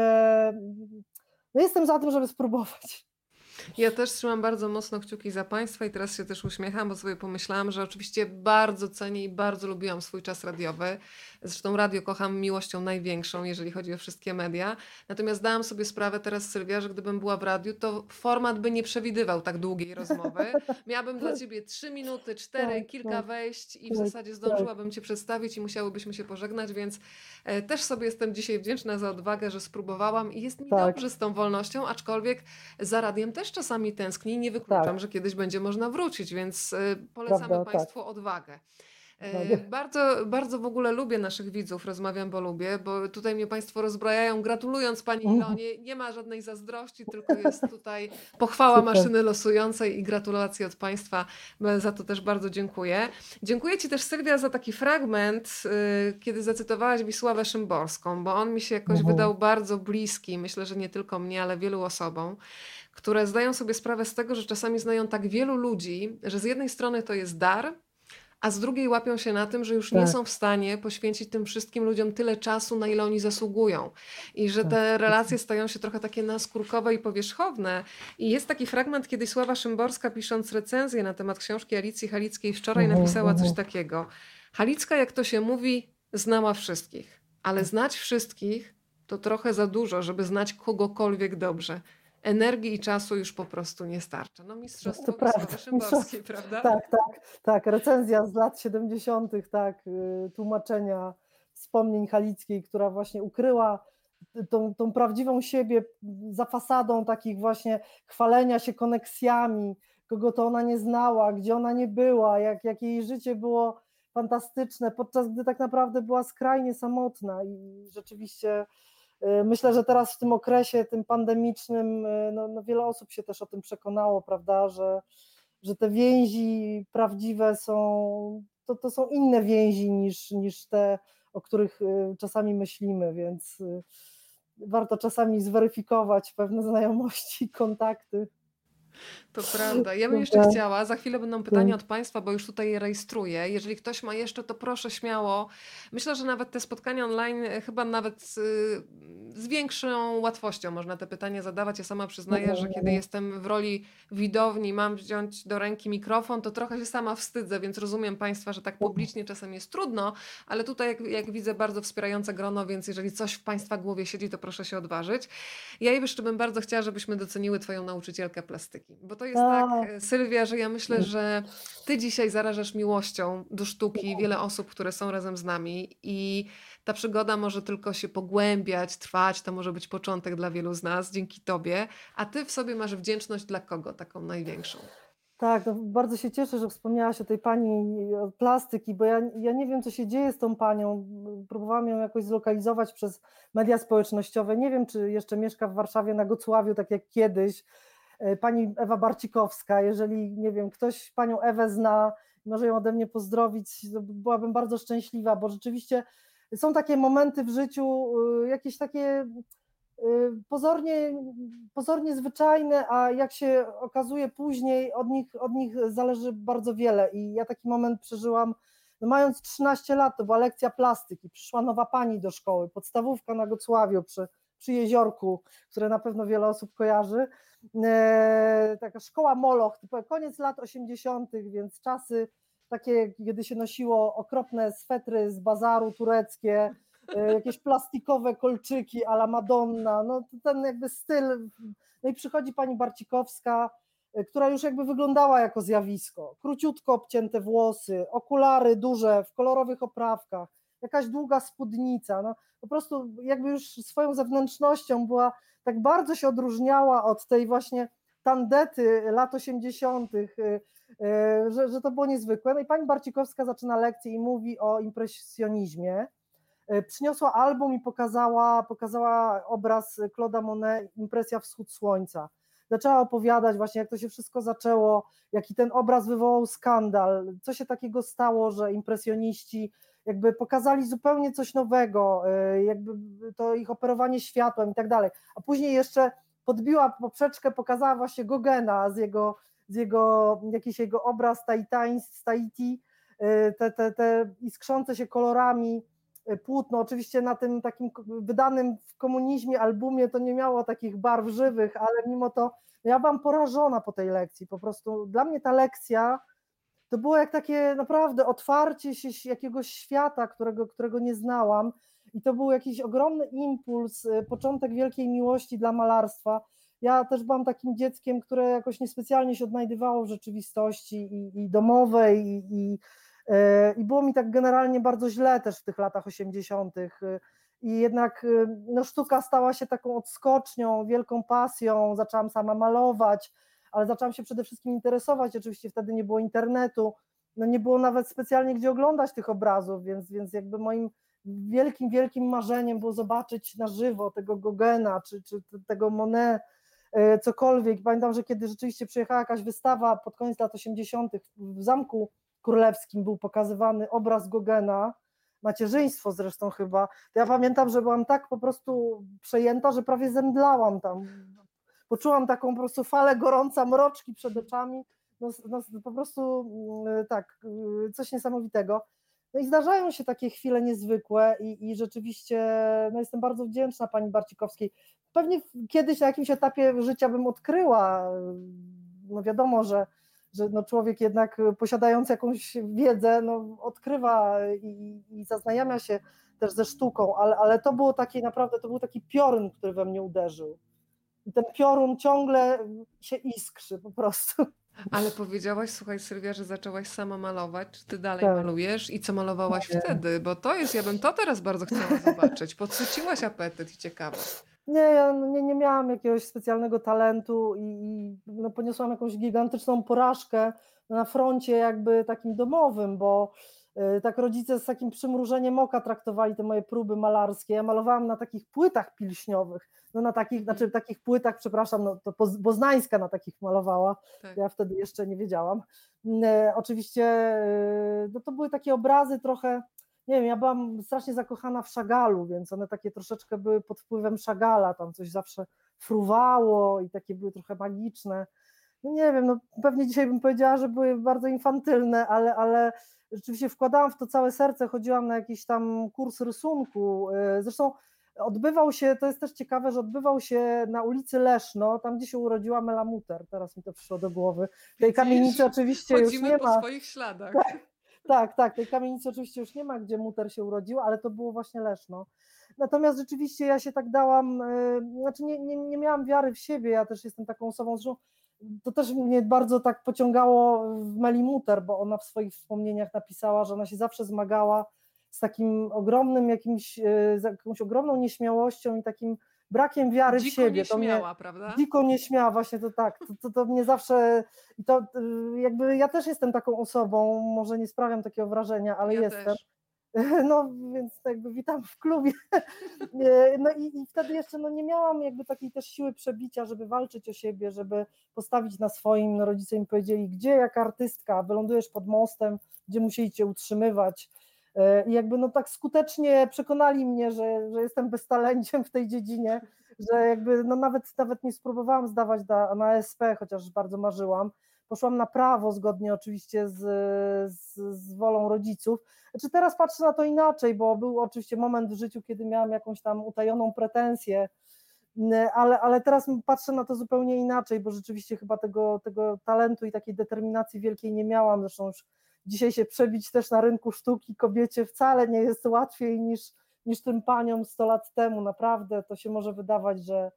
no jestem za tym, żeby spróbować. Ja też trzymam bardzo mocno kciuki za Państwa i teraz się też uśmiecham, bo sobie pomyślałam, że oczywiście bardzo cenię i bardzo lubiłam swój czas radiowy. Zresztą radio kocham miłością największą, jeżeli chodzi o wszystkie media. Natomiast dałam sobie sprawę teraz, Sylwia, że gdybym była w radiu, to format by nie przewidywał tak długiej rozmowy. Miałabym dla ciebie trzy minuty, cztery, Tak, kilka tak. wejść i w Tak, zasadzie tak. zdążyłabym cię przedstawić i musiałybyśmy się pożegnać, więc e, też sobie jestem dzisiaj wdzięczna za odwagę, że spróbowałam i jest mi Tak. dobrze z tą wolnością, aczkolwiek za radiem też czasami tęsknię i nie wykluczam, że kiedyś będzie można wrócić, więc e, polecamy Prawda. Państwu odwagę. E. Bardzo, bardzo w ogóle lubię naszych widzów, rozmawiam, bo lubię, bo tutaj mnie Państwo rozbrajają, gratulując Pani Mhm. Ilonie. Nie ma żadnej zazdrości, tylko jest tutaj pochwała maszyny losującej i gratulacje od Państwa. E, Za to też bardzo dziękuję. Dziękuję Ci też, Sylwia, za taki fragment, y, kiedy zacytowałaś Wisławę Szymborską, bo on mi się jakoś Mhm. wydał bardzo bliski, myślę, że nie tylko mnie, ale wielu osobom, które zdają sobie sprawę z tego, że czasami znają tak wielu ludzi, że z jednej strony to jest dar, a z drugiej łapią się na tym, że już nie Tak. są w stanie poświęcić tym wszystkim ludziom tyle czasu, na ile oni zasługują. I że Tak, te relacje stają się trochę takie naskórkowe i powierzchowne. I jest taki fragment, kiedy Sława Szymborska, pisząc recenzję na temat książki Alicji Halickiej, wczoraj Mhm, napisała coś mhm. takiego. Halicka, jak to się mówi, znała wszystkich, ale znać wszystkich to trochę za dużo, żeby znać kogokolwiek dobrze. Energii i czasu już po prostu nie starcza. No mistrzostwo To prawda, Szymborskiej, prawda? Tak, tak, tak. Recenzja z lat 70., tak, y, tłumaczenia wspomnień Halickiej, która właśnie ukryła tą, tą prawdziwą siebie za fasadą takich właśnie chwalenia się koneksjami, kogo to ona nie znała, gdzie ona nie była, jak, jak jej życie było fantastyczne, podczas gdy tak naprawdę była skrajnie samotna i rzeczywiście myślę, że teraz w tym okresie, tym pandemicznym, y, no, no wiele osób się też o tym przekonało, prawda, że, że te więzi prawdziwe są, to, to są inne więzi niż, niż te, o których y, czasami myślimy, więc y, warto czasami zweryfikować pewne znajomości, kontakty. To prawda. Ja bym jeszcze chciała, za chwilę będą pytania Mm. od Państwa, bo już tutaj je rejestruję. Jeżeli ktoś ma jeszcze, to proszę śmiało. Myślę, że nawet te spotkania online e, chyba nawet z, z większą łatwością można te pytania zadawać. Ja sama przyznaję, że kiedy jestem w roli widowni, mam wziąć do ręki mikrofon, to trochę się sama wstydzę, więc rozumiem Państwa, że tak publicznie czasem jest trudno, ale tutaj jak, jak widzę bardzo wspierające grono, więc jeżeli coś w Państwa głowie siedzi, to proszę się odważyć. Ja jeszcze bym bardzo chciała, żebyśmy doceniły Twoją nauczycielkę plastyki, bo to jest A. tak, e, Sylwia, że ja myślę, że Ty dzisiaj zarażasz miłością do sztuki wiele osób, które są razem z nami i ta przygoda może tylko się pogłębiać, trwać, to może być początek dla wielu z nas dzięki Tobie, a Ty w sobie masz wdzięczność dla kogo taką największą? Tak, no bardzo się cieszę, że wspomniałaś o tej pani od plastyki, bo ja, ja nie wiem, co się dzieje z tą panią. Próbowałam ją jakoś zlokalizować przez media społecznościowe. Nie wiem, czy jeszcze mieszka w Warszawie na Gocławiu, tak jak kiedyś. E, Pani Ewa Barcikowska, jeżeli, nie wiem, ktoś panią Ewę zna, może ją ode mnie pozdrowić, to byłabym bardzo szczęśliwa, bo rzeczywiście są takie momenty w życiu, y, jakieś takie y, pozornie, pozornie zwyczajne, a jak się okazuje później, od nich, od nich zależy bardzo wiele. I ja taki moment przeżyłam, no mając 13 lat, to była lekcja plastyki. Przyszła nowa pani do szkoły, podstawówka na Gocławiu przy, przy jeziorku, które na pewno wiele osób kojarzy. E, taka szkoła Moloch, typu koniec lat 80., więc czasy takie, kiedy się nosiło okropne swetry z bazaru tureckie, e, jakieś plastikowe kolczyki a la Madonna, no ten jakby styl. No i przychodzi pani Barcikowska, e, która już jakby wyglądała jako zjawisko. Króciutko obcięte włosy, okulary duże w kolorowych oprawkach, jakaś długa spódnica, no po prostu jakby już swoją zewnętrznością była, tak bardzo się odróżniała od tej właśnie tandety lat 80., że, że to było niezwykłe. No i pani Barcikowska zaczyna lekcję i mówi o impresjonizmie. E, Przyniosła album i pokazała, pokazała obraz Claude'a Monet, Impresja Wschód Słońca. Zaczęła opowiadać właśnie, jak to się wszystko zaczęło, jaki ten obraz wywołał skandal, co się takiego stało, że impresjoniści jakby pokazali zupełnie coś nowego, e, jakby to ich operowanie światłem i tak dalej. A później jeszcze podbiła poprzeczkę, pokazała właśnie Gogena z jego, z jego jakiś jego obraz z Tahiti, e, te, te, te iskrzące się kolorami e, płótno, oczywiście na tym takim wydanym w komunizmie albumie to nie miało takich barw żywych, ale mimo to ja byłam porażona po tej lekcji, po prostu dla mnie ta lekcja to było jak takie naprawdę otwarcie się jakiegoś świata, którego, którego nie znałam i to był jakiś ogromny impuls, y, początek wielkiej miłości dla malarstwa. Ja też byłam takim dzieckiem, które jakoś niespecjalnie się odnajdywało w rzeczywistości i, i domowej i, i, y, i było mi tak generalnie bardzo źle też w tych latach 80. I jednak no, sztuka stała się taką odskocznią, wielką pasją. Zaczęłam sama malować, ale zaczęłam się przede wszystkim interesować. Oczywiście wtedy nie było internetu, no nie było nawet specjalnie gdzie oglądać tych obrazów, więc, więc jakby moim wielkim, wielkim marzeniem było zobaczyć na żywo tego Gogena czy, czy tego Monet, e, cokolwiek. Pamiętam, że kiedy rzeczywiście przyjechała jakaś wystawa pod koniec lat 80. w Zamku Królewskim był pokazywany obraz Gogena, macierzyństwo zresztą chyba, to ja pamiętam, że byłam tak po prostu przejęta, że prawie zemdlałam tam. Poczułam taką po prostu falę gorąca mroczki przed oczami, no, no, po prostu mm, tak, y, coś niesamowitego. No i zdarzają się takie chwile niezwykłe i, i rzeczywiście no jestem bardzo wdzięczna pani Barcikowskiej. Pewnie kiedyś na jakimś etapie życia bym odkryła, no wiadomo, że, że no człowiek jednak posiadając jakąś wiedzę, no odkrywa i, i zaznajamia się też ze sztuką, ale, ale to było taki naprawdę, to był taki piorun, który we mnie uderzył. I ten piorun ciągle się iskrzy po prostu. Ale powiedziałaś, słuchaj Sylwia, że zaczęłaś sama malować. Czy ty dalej tak. malujesz i co malowałaś nie. wtedy? Bo to jest, ja bym to teraz bardzo chciała zobaczyć. Podsyciłaś apetyt i ciekawe. Nie, ja nie, nie miałam jakiegoś specjalnego talentu i, i no, poniosłam jakąś gigantyczną porażkę na froncie jakby takim domowym, bo tak rodzice z takim przymrużeniem oka traktowali te moje próby malarskie. Ja malowałam na takich płytach pilśniowych, no na takich, znaczy takich płytach, przepraszam, no to Boznańska na takich malowała, tak. ja wtedy jeszcze nie wiedziałam. Y, oczywiście y, no to były takie obrazy trochę nie wiem, ja byłam strasznie zakochana w Szagalu, więc one takie troszeczkę były pod wpływem Szagala, tam coś zawsze fruwało i takie były trochę magiczne. No nie wiem, no pewnie dzisiaj bym powiedziała, że były bardzo infantylne, ale, ale rzeczywiście wkładałam w to całe serce, chodziłam na jakiś tam kurs rysunku. Y, zresztą odbywał się, to jest też ciekawe, że odbywał się na ulicy Leszno, tam gdzie się urodziła Melamuter, teraz mi to przyszło do głowy. Tej kamienicy oczywiście już nie po ma. po swoich śladach. Tak. Tak, tak, tej kamienicy oczywiście już nie ma, gdzie Muter się urodził, ale to było właśnie Leszno. Natomiast rzeczywiście ja się tak dałam, yy, znaczy nie, nie, nie miałam wiary w siebie, ja też jestem taką osobą, zresztą to też mnie bardzo tak pociągało w Meli Muter, bo ona w swoich wspomnieniach napisała, że ona się zawsze zmagała z takim ogromnym jakimś, yy, z jakąś ogromną nieśmiałością i takim brakiem wiary dziko w siebie. Nieśmiała, to mnie, prawda? Dziko nieśmiała, właśnie to tak. To, to, to mnie zawsze, i to y, jakby ja też jestem taką osobą, może nie sprawiam takiego wrażenia, ale ja jestem. Też. No więc jakby witam w klubie. No i, i wtedy jeszcze no, nie miałam jakby takiej też siły przebicia, żeby walczyć o siebie, żeby postawić na swoim. No, rodzice mi powiedzieli, gdzie jak artystka, wylądujesz pod mostem, gdzie musieli cię utrzymywać. I jakby no tak skutecznie przekonali mnie, że, że jestem beztalenciem w tej dziedzinie, że jakby no nawet, nawet nie spróbowałam zdawać na, na SP, chociaż bardzo marzyłam. Poszłam na prawo, zgodnie oczywiście z, z, z wolą rodziców. Znaczy teraz patrzę na to inaczej, bo był oczywiście moment w życiu, kiedy miałam jakąś tam utajoną pretensję, ale, ale teraz patrzę na to zupełnie inaczej, bo rzeczywiście chyba tego, tego talentu i takiej determinacji wielkiej nie miałam. Zresztą już dzisiaj się przebić też na rynku sztuki kobiecie wcale nie jest łatwiej niż, niż tym paniom 100 lat temu. Naprawdę to się może wydawać, że,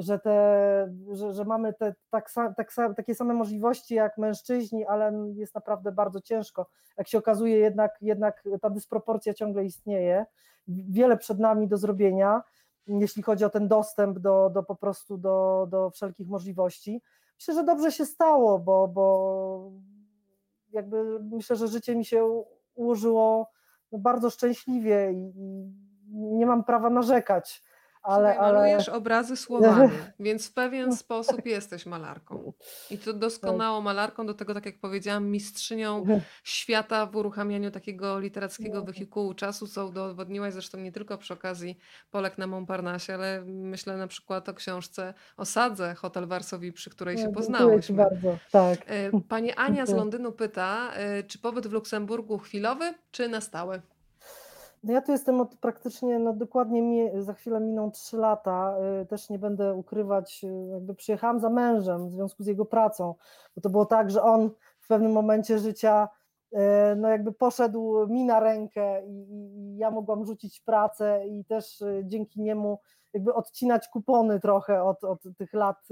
że, te, że, że mamy te, tak, tak, takie same możliwości jak mężczyźni, ale jest naprawdę bardzo ciężko. Jak się okazuje, jednak, jednak ta dysproporcja ciągle istnieje. Wiele przed nami do zrobienia, jeśli chodzi o ten dostęp do, do po prostu do, do wszelkich możliwości. Myślę, że dobrze się stało, bo, bo jakby myślę, że życie mi się ułożyło bardzo szczęśliwie i, i nie mam prawa narzekać ale, Słuchaj, malujesz ale... obrazy słowami, więc w pewien sposób jesteś malarką. I to doskonałą malarką, do tego, tak jak powiedziałam, mistrzynią świata w uruchamianiu takiego literackiego wehikułu czasu, co udowodniłaś zresztą nie tylko przy okazji Polek na Montparnasse, ale myślę na przykład o książce Osadze, Hotel Warsowi, przy której się poznałyśmy. bardzo, tak. E, pani Ania z Londynu pyta, e, czy pobyt w Luksemburgu chwilowy, czy na stałe? No ja tu jestem od praktycznie, no dokładnie mi, za chwilę miną trzy lata, y, też nie będę ukrywać, y, jakby przyjechałam za mężem w związku z jego pracą, bo to było tak, że on w pewnym momencie życia e, no jakby poszedł mi na rękę i, i, ja mogłam rzucić pracę i też dzięki niemu jakby odcinać kupony trochę od, od tych lat,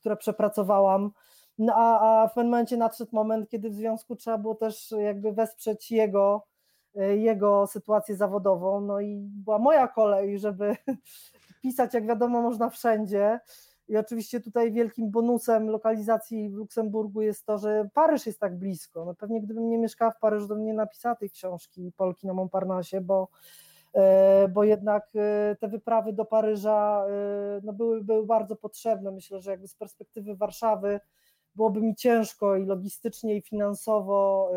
które przepracowałam. No a, a w pewnym momencie nadszedł moment, kiedy w związku trzeba było też jakby wesprzeć jego, jego sytuację zawodową. No i była moja kolej, żeby pisać, jak wiadomo, można wszędzie. I oczywiście tutaj wielkim bonusem lokalizacji w Luksemburgu jest to, że Paryż jest tak blisko. No pewnie gdybym nie mieszkała w Paryżu, to bym nie napisała tej książki Polki na Montparnasse, bo, e, bo jednak e, te wyprawy do Paryża e, no były, były bardzo potrzebne. Myślę, że jakby z perspektywy Warszawy byłoby mi ciężko i logistycznie, i finansowo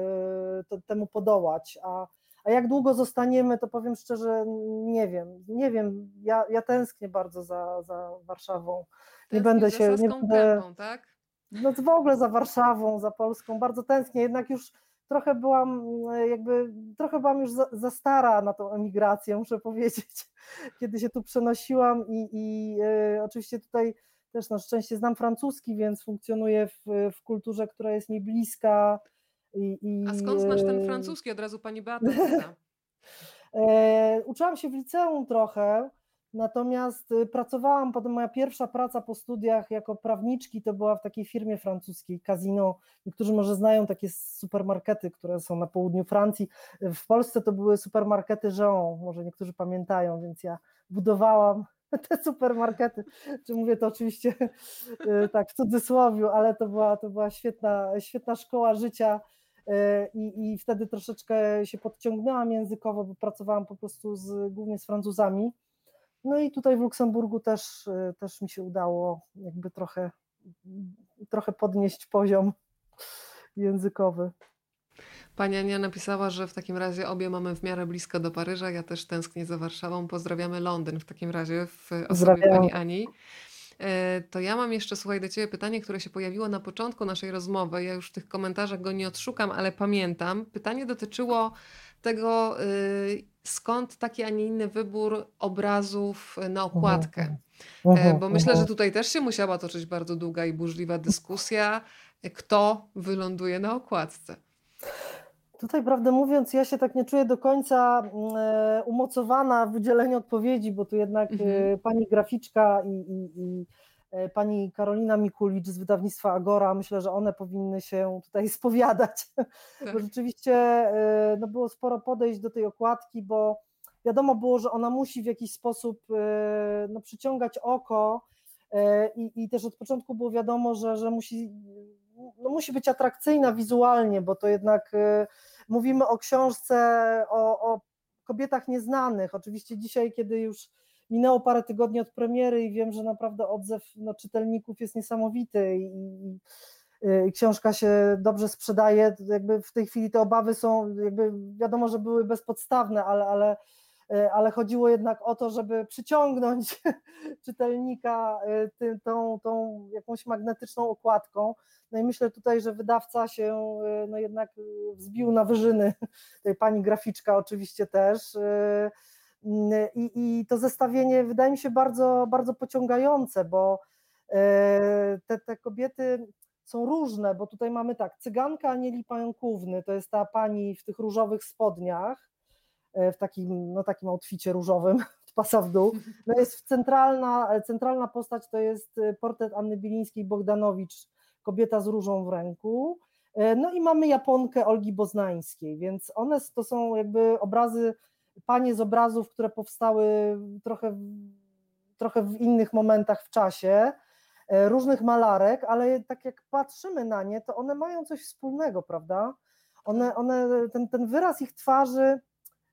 temu podołać, a a jak długo zostaniemy, to powiem szczerze, nie wiem. Nie wiem. Ja, ja tęsknię bardzo za, za Warszawą. Nie będę się. Nie będę, kępą, tak? No w ogóle za Warszawą, za Polską. Bardzo tęsknię. Jednak już trochę byłam, jakby trochę byłam już za, za stara na tą emigrację, muszę powiedzieć, kiedy się tu przenosiłam i, i y, oczywiście tutaj też na szczęście znam francuski, więc funkcjonuję w, w kulturze, która jest mi bliska i, i, A skąd znasz ten francuski? Od razu pani Beata e, Uczyłam się w liceum trochę, natomiast y, pracowałam, potem moja pierwsza praca po studiach jako prawniczki to była w takiej firmie francuskiej, Casino. Niektórzy może znają takie supermarkety, które są na południu Francji. W Polsce to były supermarkety Jean, może niektórzy pamiętają, więc ja budowałam te supermarkety, czy mówię to oczywiście y, tak w cudzysłowie, ale to była, to była świetna, świetna szkoła życia i, i wtedy troszeczkę się podciągnęłam językowo, bo pracowałam po prostu z, głównie z Francuzami. No i tutaj w Luksemburgu też, też mi się udało jakby trochę, trochę podnieść poziom językowy. Pani Ania napisała, że w takim razie obie mamy w miarę blisko do Paryża. Ja też tęsknię za Warszawą. Pozdrawiamy Londyn w takim razie w osobie pani Ani. E, to ja mam jeszcze, słuchaj, do Ciebie pytanie, które się pojawiło na początku naszej rozmowy. Ja już w tych komentarzach go nie odszukam, ale pamiętam. Pytanie dotyczyło tego, y, skąd taki, a nie inny wybór obrazów na okładkę. E, bo myślę, że tutaj też się musiała toczyć bardzo długa i burzliwa dyskusja, kto wyląduje na okładce. Tutaj, prawdę mówiąc, ja się tak nie czuję do końca mm, e, umocowana w udzieleniu odpowiedzi, bo tu jednak e, mhm. pani graficzka i, i, i, e, pani Karolina Mikulicz z wydawnictwa Agora, myślę, że one powinny się tutaj spowiadać, tak. bo rzeczywiście no, było sporo podejść do tej okładki, bo wiadomo było, że ona musi w jakiś sposób no, przyciągać oko i, i też od początku było wiadomo, że, że musi no musi być atrakcyjna wizualnie, bo to jednak mówimy o książce o, o kobietach nieznanych. Oczywiście dzisiaj, kiedy już minęło parę tygodni od premiery i wiem, że naprawdę odzew no, czytelników jest niesamowity i, i, y, książka się dobrze sprzedaje, jakby w tej chwili te obawy są, jakby wiadomo, że były bezpodstawne, ale, ale ale chodziło jednak o to, żeby przyciągnąć czytelnika e, tą, tą jakąś magnetyczną okładką. No i myślę tutaj, że wydawca się e, no jednak wzbił na wyżyny, tej pani graficzka oczywiście też. I, I to zestawienie wydaje mi się bardzo, bardzo pociągające, bo te, te kobiety są różne, bo tutaj mamy tak, cyganka Anieli Pająkówny, to jest ta pani w tych różowych spodniach, E, w takim, no, takim outficie różowym, od pasa w dół. No jest centralna, centralna postać to jest e, portret Anny Bilińskiej-Bogdanowicz, kobieta z różą w ręku. E, no i mamy Japonkę Olgi Boznańskiej, więc one to są jakby obrazy, panie z obrazów, które powstały trochę, trochę w innych momentach w czasie, różnych malarek, ale tak jak patrzymy na nie, to one mają coś wspólnego, prawda? One, one, ten, ten wyraz ich twarzy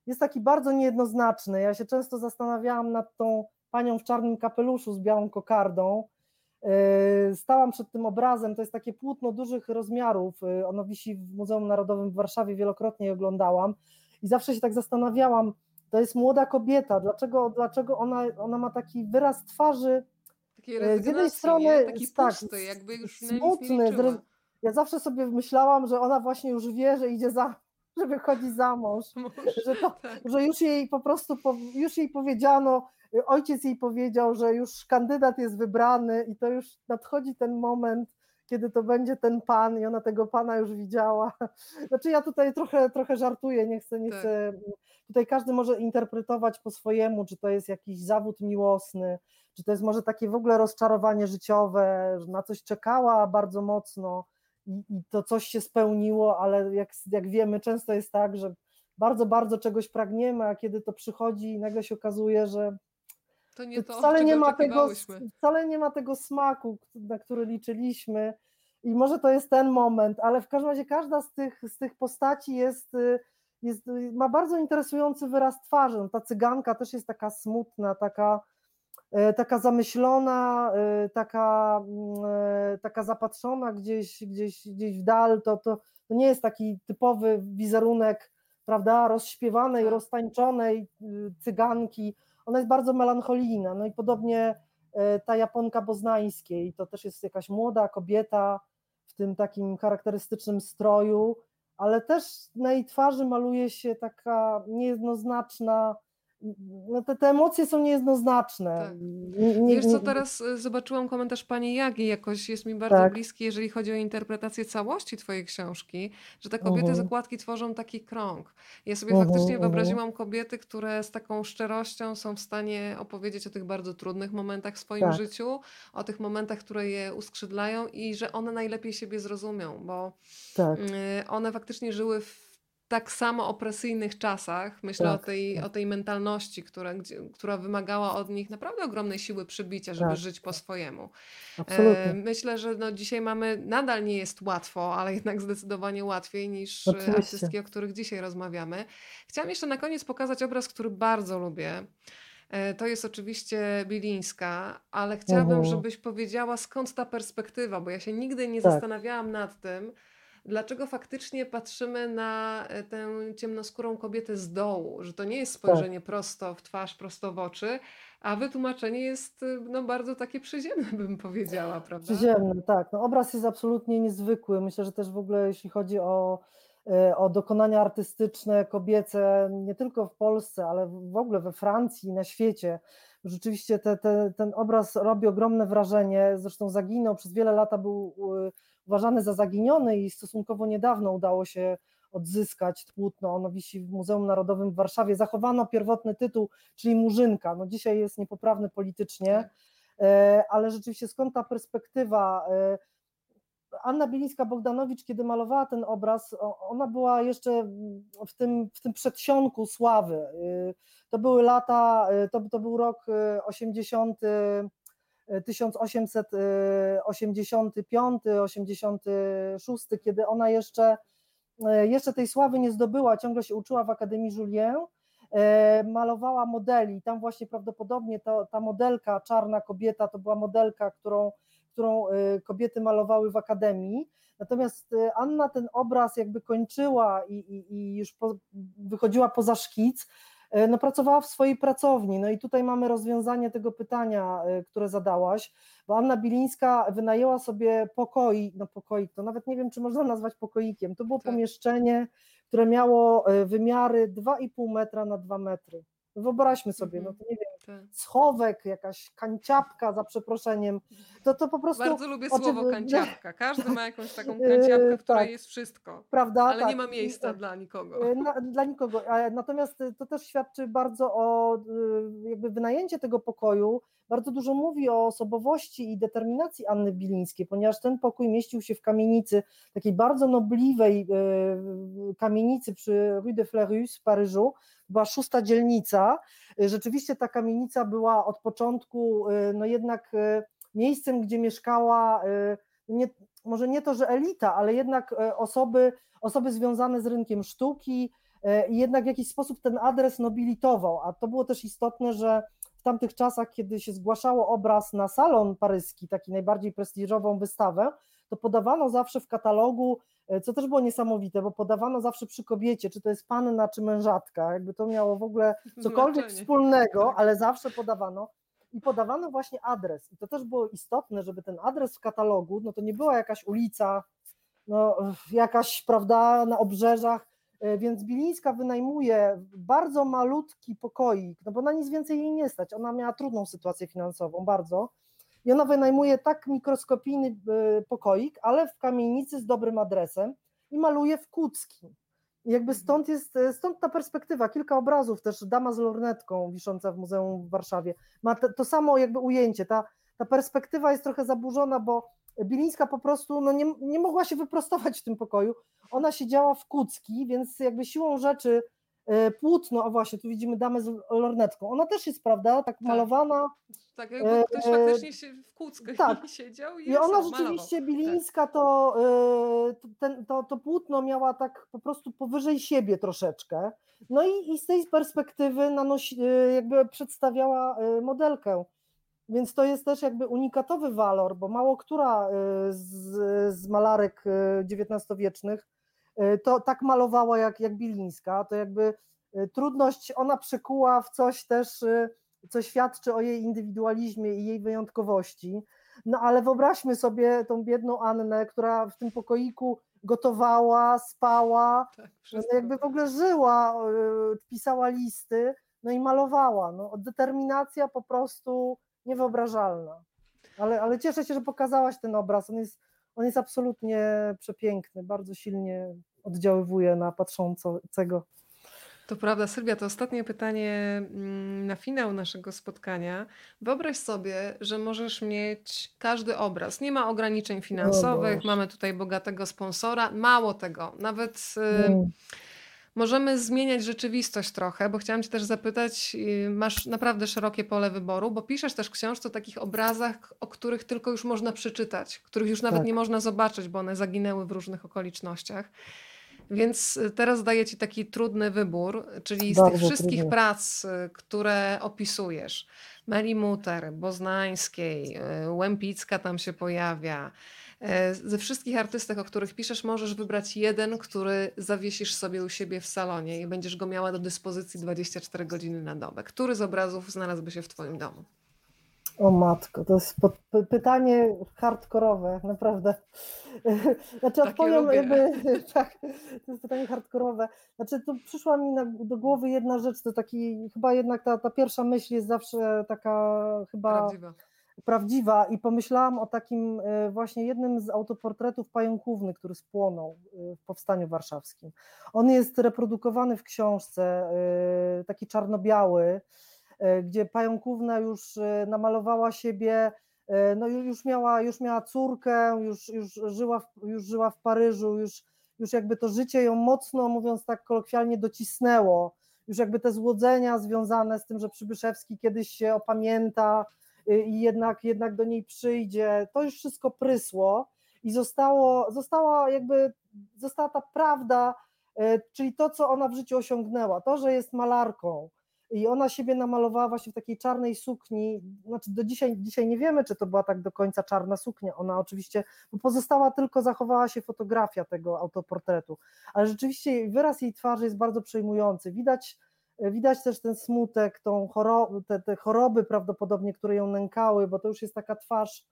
jest taki bardzo niejednoznaczny. Ja się często zastanawiałam nad tą panią w czarnym kapeluszu z białą kokardą. Yy, stałam przed tym obrazem, to jest takie płótno dużych rozmiarów, yy, ono wisi w Muzeum Narodowym w Warszawie, wielokrotnie je oglądałam. I zawsze się tak zastanawiałam, to jest młoda kobieta, dlaczego, dlaczego ona, ona ma taki wyraz twarzy, yy, z jednej strony taki tak, pusty, jakby już smutny, ja zawsze sobie myślałam, że ona właśnie już wie, że idzie za, że wychodzi za mąż, że, to, tak. że już jej po prostu, już jej powiedziano, ojciec jej powiedział, że już kandydat jest wybrany i to już nadchodzi ten moment, kiedy to będzie ten pan i ona tego pana już widziała. Znaczy ja tutaj trochę, trochę żartuję, nie chcę, nie Tak. chcę. Tutaj każdy może interpretować po swojemu, czy to jest jakiś zawód miłosny, czy to jest może takie w ogóle rozczarowanie życiowe, że na coś czekała bardzo mocno i, i to coś się spełniło, ale jak, jak wiemy, często jest tak, że bardzo, bardzo czegoś pragniemy, a kiedy to przychodzi, nagle się okazuje, że To nie to, wcale nie, ma tego, wcale nie ma tego smaku, na który liczyliśmy. I może to jest ten moment, ale w każdym razie każda z tych, z tych postaci jest, y, jest, y, ma bardzo interesujący wyraz twarzy. No, ta cyganka też jest taka smutna, taka, taka zamyślona, e, taka, mm, e, taka zapatrzona gdzieś, gdzieś, gdzieś w dal. To, to, to nie jest taki typowy wizerunek, prawda, rozśpiewanej, Tak. roztańczonej y, cyganki. Ona jest bardzo melancholijna. No i podobnie e, ta Japonka Boznańskiej, to też jest jakaś młoda kobieta w tym takim charakterystycznym stroju, ale też na jej twarzy maluje się taka niejednoznaczna, no te, te emocje są niejednoznaczne. Tak. Nie, Wiesz co, teraz y, zobaczyłam komentarz pani Jagi, jakoś jest mi bardzo Tak. bliski, jeżeli chodzi o interpretację całości twojej książki, że te kobiety Mhm. z okładki tworzą taki krąg. Ja sobie Mhm, faktycznie mhm. wyobraziłam kobiety, które z taką szczerością są w stanie opowiedzieć o tych bardzo trudnych momentach w swoim Tak. życiu, o tych momentach, które je uskrzydlają i że one najlepiej siebie zrozumią, bo tak, y, one faktycznie żyły w tak samo opresyjnych czasach. Myślę Tak, o, tej, tak. o tej mentalności, która, gdzie, która wymagała od nich naprawdę ogromnej siły przybicia, żeby Tak, żyć po swojemu. E, absolutnie. myślę, że no dzisiaj mamy, nadal nie jest łatwo, ale jednak zdecydowanie łatwiej niż e, Oczywiście. artystki, o których dzisiaj rozmawiamy. Chciałam jeszcze na koniec pokazać obraz, który bardzo lubię. E, To jest oczywiście Bilińska, ale chciałabym, żebyś powiedziała skąd ta perspektywa, bo ja się nigdy nie Tak. zastanawiałam nad tym, dlaczego faktycznie patrzymy na e, tę ciemnoskórą kobietę z dołu, że to nie jest spojrzenie prosto w twarz, prosto w oczy, a wytłumaczenie jest e, no, bardzo takie przyziemne, bym powiedziała, prawda? Przyziemny, tak. No, obraz jest absolutnie niezwykły. Myślę, że też w ogóle jeśli chodzi o, e, o dokonania artystyczne kobiece, nie tylko w Polsce, ale w ogóle we Francji i na świecie, rzeczywiście te, te, ten obraz robi ogromne wrażenie. Zresztą zaginął, przez wiele lat był uważany za zaginiony i stosunkowo niedawno udało się odzyskać płótno. Ono wisi w Muzeum Narodowym w Warszawie. Zachowano pierwotny tytuł, czyli Murzynka. No dzisiaj jest niepoprawny politycznie. Tak. E, ale rzeczywiście skąd ta perspektywa? E, Anna Bilińska-Bogdanowicz, kiedy malowała ten obraz, ona była jeszcze w tym, w tym przedsionku sławy. E, To były lata, to, to był rok e, 80, e, 1885, 86, kiedy ona jeszcze, e, jeszcze tej sławy nie zdobyła, ciągle się uczyła w Akademii Julien e, malowała modeli. Tam właśnie prawdopodobnie ta, ta modelka, czarna kobieta, to była modelka, którą, którą e, kobiety malowały w akademii. Natomiast e, Anna ten obraz jakby kończyła i, i, i już po, wychodziła poza szkic. E, No, pracowała w swojej pracowni. No i tutaj mamy rozwiązanie tego pytania, e, które zadałaś, bo Anna Bilińska wynajęła sobie pokoi, no pokoik, to nawet nie wiem, czy można nazwać pokoikiem. To było Tak. pomieszczenie, które miało e, wymiary 2,5 metra na 2 metry. Wyobraźmy sobie, Mhm. no to nie wiem. Schowek, jakaś kanciapka za przeproszeniem, to to po prostu, Bardzo lubię słowo kanciapka. Każdy ma jakąś taką Yy, kanciapkę, w której tak. jest wszystko, prawda? ale nie tak. ma I- miejsca dla nikogo. E, Na, dla nikogo. A Natomiast e, to też świadczy bardzo o e, jakby wynajęcie tego pokoju, bardzo dużo mówi o osobowości i determinacji Anny Bilińskiej, ponieważ ten pokój mieścił się w kamienicy, takiej bardzo nobliwej e, kamienicy przy Rue de Fleurus w Paryżu, była szósta dzielnica. E, Rzeczywiście ta kamienica była od początku e, no jednak e, miejscem, gdzie mieszkała nie, może nie to, że elita, ale jednak osoby, osoby związane z rynkiem sztuki i jednak w jakiś sposób ten adres nobilitował, a to było też istotne, że w tamtych czasach, kiedy się zgłaszało obraz na salon paryski, taki najbardziej prestiżową wystawę, to podawano zawsze w katalogu, e, co też było niesamowite, bo podawano zawsze przy kobiecie, czy to jest panna, czy mężatka, jakby to miało w ogóle cokolwiek Znaczenie. wspólnego, ale zawsze podawano i podawano właśnie adres. I to też było istotne, żeby ten adres w katalogu, no to nie była jakaś ulica, no, jakaś, prawda, na obrzeżach, e, więc Bilińska wynajmuje bardzo malutki pokoik, no bo na nic więcej jej nie stać. Ona miała trudną sytuację finansową, bardzo. I ona wynajmuje tak mikroskopijny pokoik, ale w kamienicy z dobrym adresem i maluje w Kuckim. Jakby stąd jest, stąd ta perspektywa, kilka obrazów, też dama z lornetką wisząca w Muzeum w Warszawie, ma te, to samo jakby ujęcie, ta, ta perspektywa jest trochę zaburzona, bo Bilińska po prostu no nie, nie mogła się wyprostować w tym pokoju, ona siedziała w kucki, więc jakby siłą rzeczy E, płótno, a właśnie, tu widzimy damę z lornetką. Ona też jest, prawda, tak, tak. malowana. Tak, jakby e, ktoś faktycznie się w kłódzkę tak. siedział i, I ona rzeczywiście, malował. Bilińska, to, ten, to, to płótno miała tak po prostu powyżej siebie troszeczkę. No i, i z tej perspektywy nanosi, jakby przedstawiała modelkę. Więc to jest też jakby unikatowy walor, bo mało która z, z malarek XIX-wiecznych E, to tak malowała jak, jak Bilińska, to jakby e, trudność ona przekuła w coś też, e, co świadczy o jej indywidualizmie i jej wyjątkowości. No ale wyobraźmy sobie tą biedną Annę, która w tym pokoiku gotowała, spała, tak, no jakby w ogóle żyła, pisała listy, no i malowała. No, determinacja po prostu niewyobrażalna. Ale, ale cieszę się, że pokazałaś ten obraz. On jest on jest absolutnie przepiękny, bardzo silnie oddziaływuje na patrzącego. To prawda, Sylwia, to ostatnie pytanie mm, na finał naszego spotkania. Wyobraź sobie, że możesz mieć każdy obraz. Nie ma ograniczeń finansowych, mamy tutaj bogatego sponsora. Mało tego, nawet. Mm możemy zmieniać rzeczywistość trochę, bo chciałam Cię też zapytać, y, masz naprawdę szerokie pole wyboru, bo piszesz też książkę o takich obrazach, o których tylko już można przeczytać, których już nawet tak. nie można zobaczyć, bo one zaginęły w różnych okolicznościach. Więc y, teraz daję Ci taki trudny wybór, czyli z Bardzo tych wszystkich trudny. prac, y, które opisujesz, Meli Muter, Boznańskiej, Łępicka tam się pojawia, ze wszystkich artystek, o których piszesz, możesz wybrać jeden, który zawiesisz sobie u siebie w salonie i będziesz go miała do dyspozycji 24 godziny na dobę. Który z obrazów znalazłby się w Twoim domu? O matko, to jest pytanie hardkorowe, naprawdę. Znaczy Takie odpowiem lubię. jakby, tak, to jest pytanie hardkorowe. Znaczy tu przyszła mi na, do głowy jedna rzecz, to taki, chyba jednak ta, ta pierwsza myśl jest zawsze taka chyba... Prawdziwa prawdziwa i pomyślałam o takim e, właśnie jednym z autoportretów pająkówny, który spłonął e, w Powstaniu Warszawskim. On jest reprodukowany w książce, e, taki czarno-biały, gdzie pająkówna już namalowała siebie, no już miała, już miała córkę, już, już, żyła, w, już żyła w Paryżu, już, już jakby to życie ją mocno, mówiąc tak kolokwialnie, docisnęło, już jakby te złodzenia związane z tym, że Przybyszewski kiedyś się opamięta, i jednak, jednak do niej przyjdzie, to już wszystko prysło i zostało, została jakby, została ta prawda, y, czyli to, co ona w życiu osiągnęła, to, że jest malarką, i ona siebie namalowała właśnie w takiej czarnej sukni, znaczy do dzisiaj, dzisiaj nie wiemy, czy to była tak do końca czarna suknia, ona oczywiście, bo pozostała tylko, zachowała się fotografia tego autoportretu, ale rzeczywiście wyraz jej twarzy jest bardzo przejmujący, widać Widać też ten smutek, tą chorob, te, te choroby prawdopodobnie, które ją nękały, bo to już jest taka twarz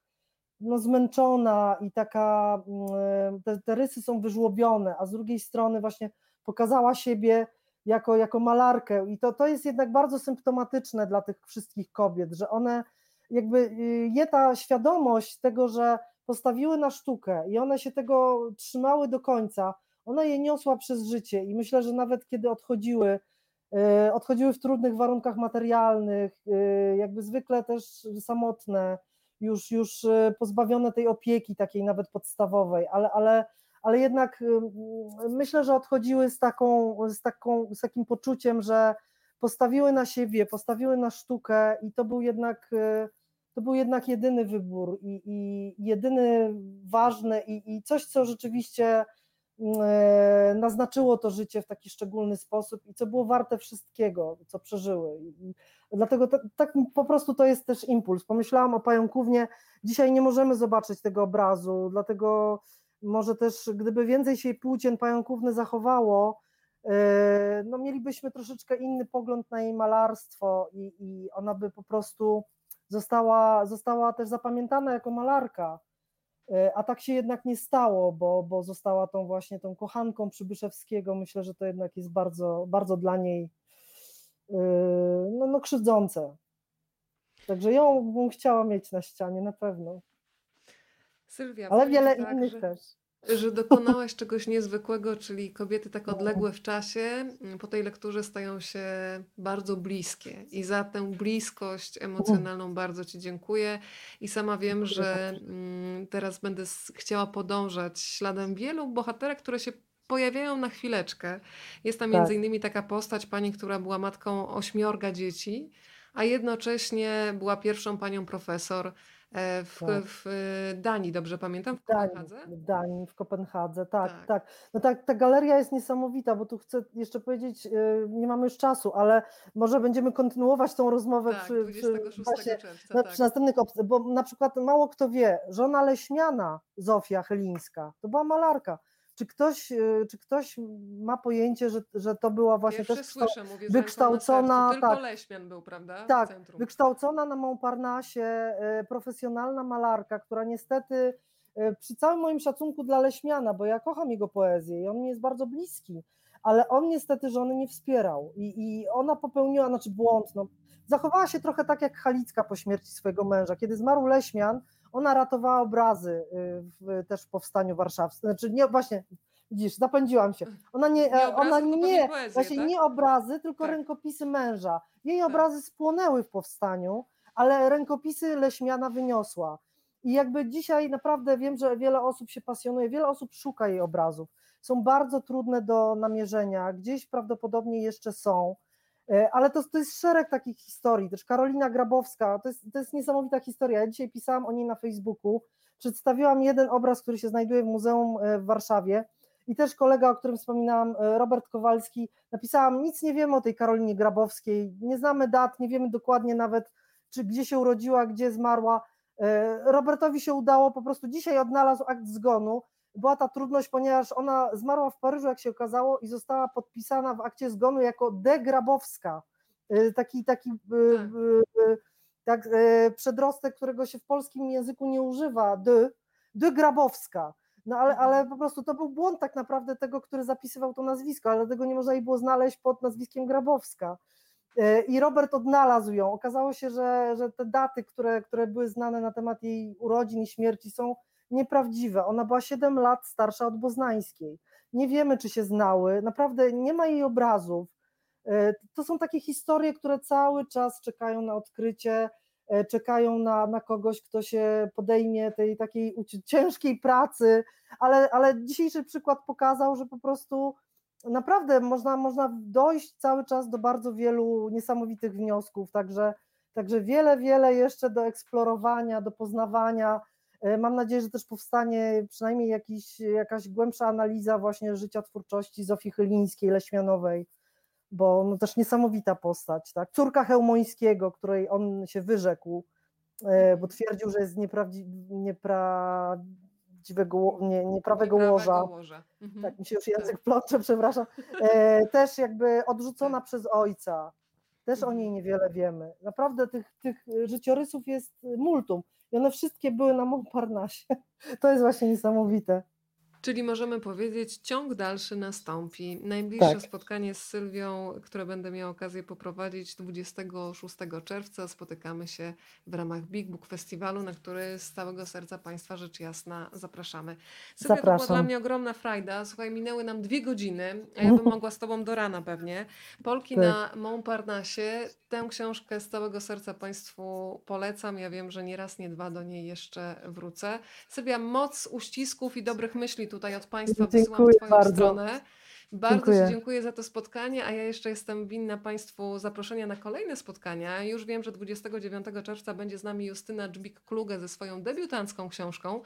no, zmęczona i taka, mm, te, te rysy są wyżłobione, a z drugiej strony właśnie pokazała siebie jako, jako malarkę. I to, to jest jednak bardzo symptomatyczne dla tych wszystkich kobiet, że one jakby y, je ta świadomość tego, że postawiły na sztukę i one się tego trzymały do końca, ona je niosła przez życie. I myślę, że nawet kiedy odchodziły odchodziły w trudnych warunkach materialnych, e, jakby zwykle też samotne, już, już e, pozbawione tej opieki takiej nawet podstawowej, ale, ale, ale jednak myślę, że odchodziły z, taką, z, taką, z takim poczuciem, że postawiły na siebie, postawiły na sztukę i to był jednak, to był jednak jedyny wybór i, i jedyny ważny i, i coś, co rzeczywiście E, naznaczyło to życie w taki szczególny sposób i co było warte wszystkiego, co przeżyły. Dlatego tak po prostu to jest też impuls. Pomyślałam o pająkównie, dzisiaj nie możemy zobaczyć tego obrazu, dlatego może też gdyby więcej się płócien pająkówny zachowało, e, no mielibyśmy troszeczkę inny pogląd na jej malarstwo i, i ona by po prostu została, została też zapamiętana jako malarka E, a tak się jednak nie stało, bo, bo została tą właśnie tą kochanką Przybyszewskiego. Myślę, że to jednak jest bardzo, bardzo dla niej e, no, no krzywdzące. Także ją bym chciała mieć na ścianie, na pewno. Sylwia, Ale wiele tak, innych też. Że dokonałaś czegoś niezwykłego, czyli kobiety tak odległe w czasie, mm, po tej lekturze stają się bardzo bliskie. I za tę bliskość emocjonalną bardzo Ci dziękuję. I sama wiem, że mm, teraz będę chciała podążać śladem wielu bohaterek, które się pojawiają na chwileczkę. Jest tam Tak. między innymi taka postać pani, która była matką ośmiorga dzieci, a jednocześnie była pierwszą panią profesor w, Tak. w Danii, dobrze pamiętam, w Kopenhadze? w Danii, w Kopenhadze, tak, Tak. tak. No tak, ta galeria jest niesamowita, bo tu chcę jeszcze powiedzieć, yy, nie mamy już czasu, ale może będziemy kontynuować tą rozmowę Tak, przy, przy 26 właśnie czerwca, na, tak. przy następnych opcjach, bo na przykład mało kto wie, żona Leśmiana, Zofia Chylińska, to była malarka. Czy ktoś, yy, czy ktoś ma pojęcie, że, że to była właśnie Pierwszy też słyszę, mówię, wykształcona, na sercu. Tylko tak. Leśmian był, prawda? Tak, wykształcona na Montparnasse, e, profesjonalna malarka, która niestety e, przy całym moim szacunku dla Leśmiana, bo ja kocham jego poezję i on mi jest bardzo bliski, ale on niestety żony nie wspierał i, i ona popełniła, znaczy błąd, no, zachowała się trochę tak jak Halicka po śmierci swojego męża. Kiedy zmarł Leśmian, ona ratowała obrazy y, w, też w powstaniu warszawskim, znaczy nie, właśnie, widzisz, zapędziłam się. Ona nie, Nie e, ona obrazy, tylko nie, pewnie poezję, właśnie tak? nie obrazy, tylko Tak. rękopisy męża. Jej Tak. obrazy spłonęły w powstaniu, ale rękopisy Leśmiana wyniosła. I jakby dzisiaj naprawdę wiem, że wiele osób się pasjonuje, wiele osób szuka jej obrazów. Są bardzo trudne do namierzenia, gdzieś prawdopodobnie jeszcze są, ale to, to jest szereg takich historii. Też Karolina Grabowska, to jest, to jest niesamowita historia. Ja dzisiaj pisałam o niej na Facebooku. Przedstawiłam jeden obraz, który się znajduje w Muzeum e, w Warszawie. I też kolega, o którym wspominałam, e, Robert Kowalski, napisałam: Nic nie wiemy o tej Karolinie Grabowskiej, nie znamy dat, nie wiemy dokładnie nawet, czy gdzie się urodziła, gdzie zmarła. E, Robertowi się udało, po prostu dzisiaj odnalazł akt zgonu. Była ta trudność, ponieważ ona zmarła w Paryżu, jak się okazało, i została podpisana w akcie zgonu jako de Grabowska. E, Taki, taki e, Tak. e, tak, przedrostek, którego się w polskim języku nie używa, de, de Grabowska. No ale, Mhm. ale po prostu to był błąd tak naprawdę tego, który zapisywał to nazwisko, ale tego nie można jej było znaleźć pod nazwiskiem Grabowska. I Robert odnalazł ją. Okazało się, że, że te daty, które, które były znane na temat jej urodzin i śmierci są nieprawdziwe. Ona była 7 lat starsza od Boznańskiej. Nie wiemy, czy się znały. Naprawdę nie ma jej obrazów. E, To są takie historie, które cały czas czekają na odkrycie, e, czekają na, na kogoś, kto się podejmie tej takiej ciężkiej pracy, ale, ale dzisiejszy przykład pokazał, że po prostu naprawdę można, można dojść cały czas do bardzo wielu niesamowitych wniosków, także, także wiele, wiele jeszcze do eksplorowania, do poznawania. E, Mam nadzieję, że też powstanie przynajmniej jakiś, jakaś głębsza analiza właśnie życia twórczości Zofii Chylińskiej, Leśmianowej, bo no też niesamowita postać, tak? Córka Chełmońskiego, której on się wyrzekł, e, bo twierdził, że jest nieprawdzi, nieprawdziwego, ło- nie, nieprawego łoża. łoża. Mhm. Tak, mi się już język plącze, przepraszam. E, też jakby odrzucona przez ojca. Też o Mhm. niej niewiele wiemy. Naprawdę tych, tych życiorysów jest multum. I one wszystkie były na Montparnasse. To jest właśnie niesamowite. Czyli możemy powiedzieć, ciąg dalszy nastąpi. Najbliższe Tak. spotkanie z Sylwią, które będę miała okazję poprowadzić 26 czerwca. Spotykamy się w ramach Big Book Festiwalu, na który z całego serca Państwa rzecz jasna zapraszamy. Sylwia, to była Zapraszam. dla mnie ogromna frajda. Słuchaj, minęły nam dwie godziny, a ja bym mogła z Tobą do rana pewnie. Polki Tak. na Montparnasse. Tę książkę z całego serca Państwu polecam. Ja wiem, że nie raz, nie dwa do niej jeszcze wrócę. Sylwia, moc uścisków i dobrych myśli tutaj od Państwa wysyłam w Twoją bardzo. stronę. Bardzo Dziękuję. Ci dziękuję za to spotkanie, a ja jeszcze jestem winna Państwu zaproszenia na kolejne spotkania. Już wiem, że 29 czerwca będzie z nami Justyna Dżbik-Kluge ze swoją debiutancką książką.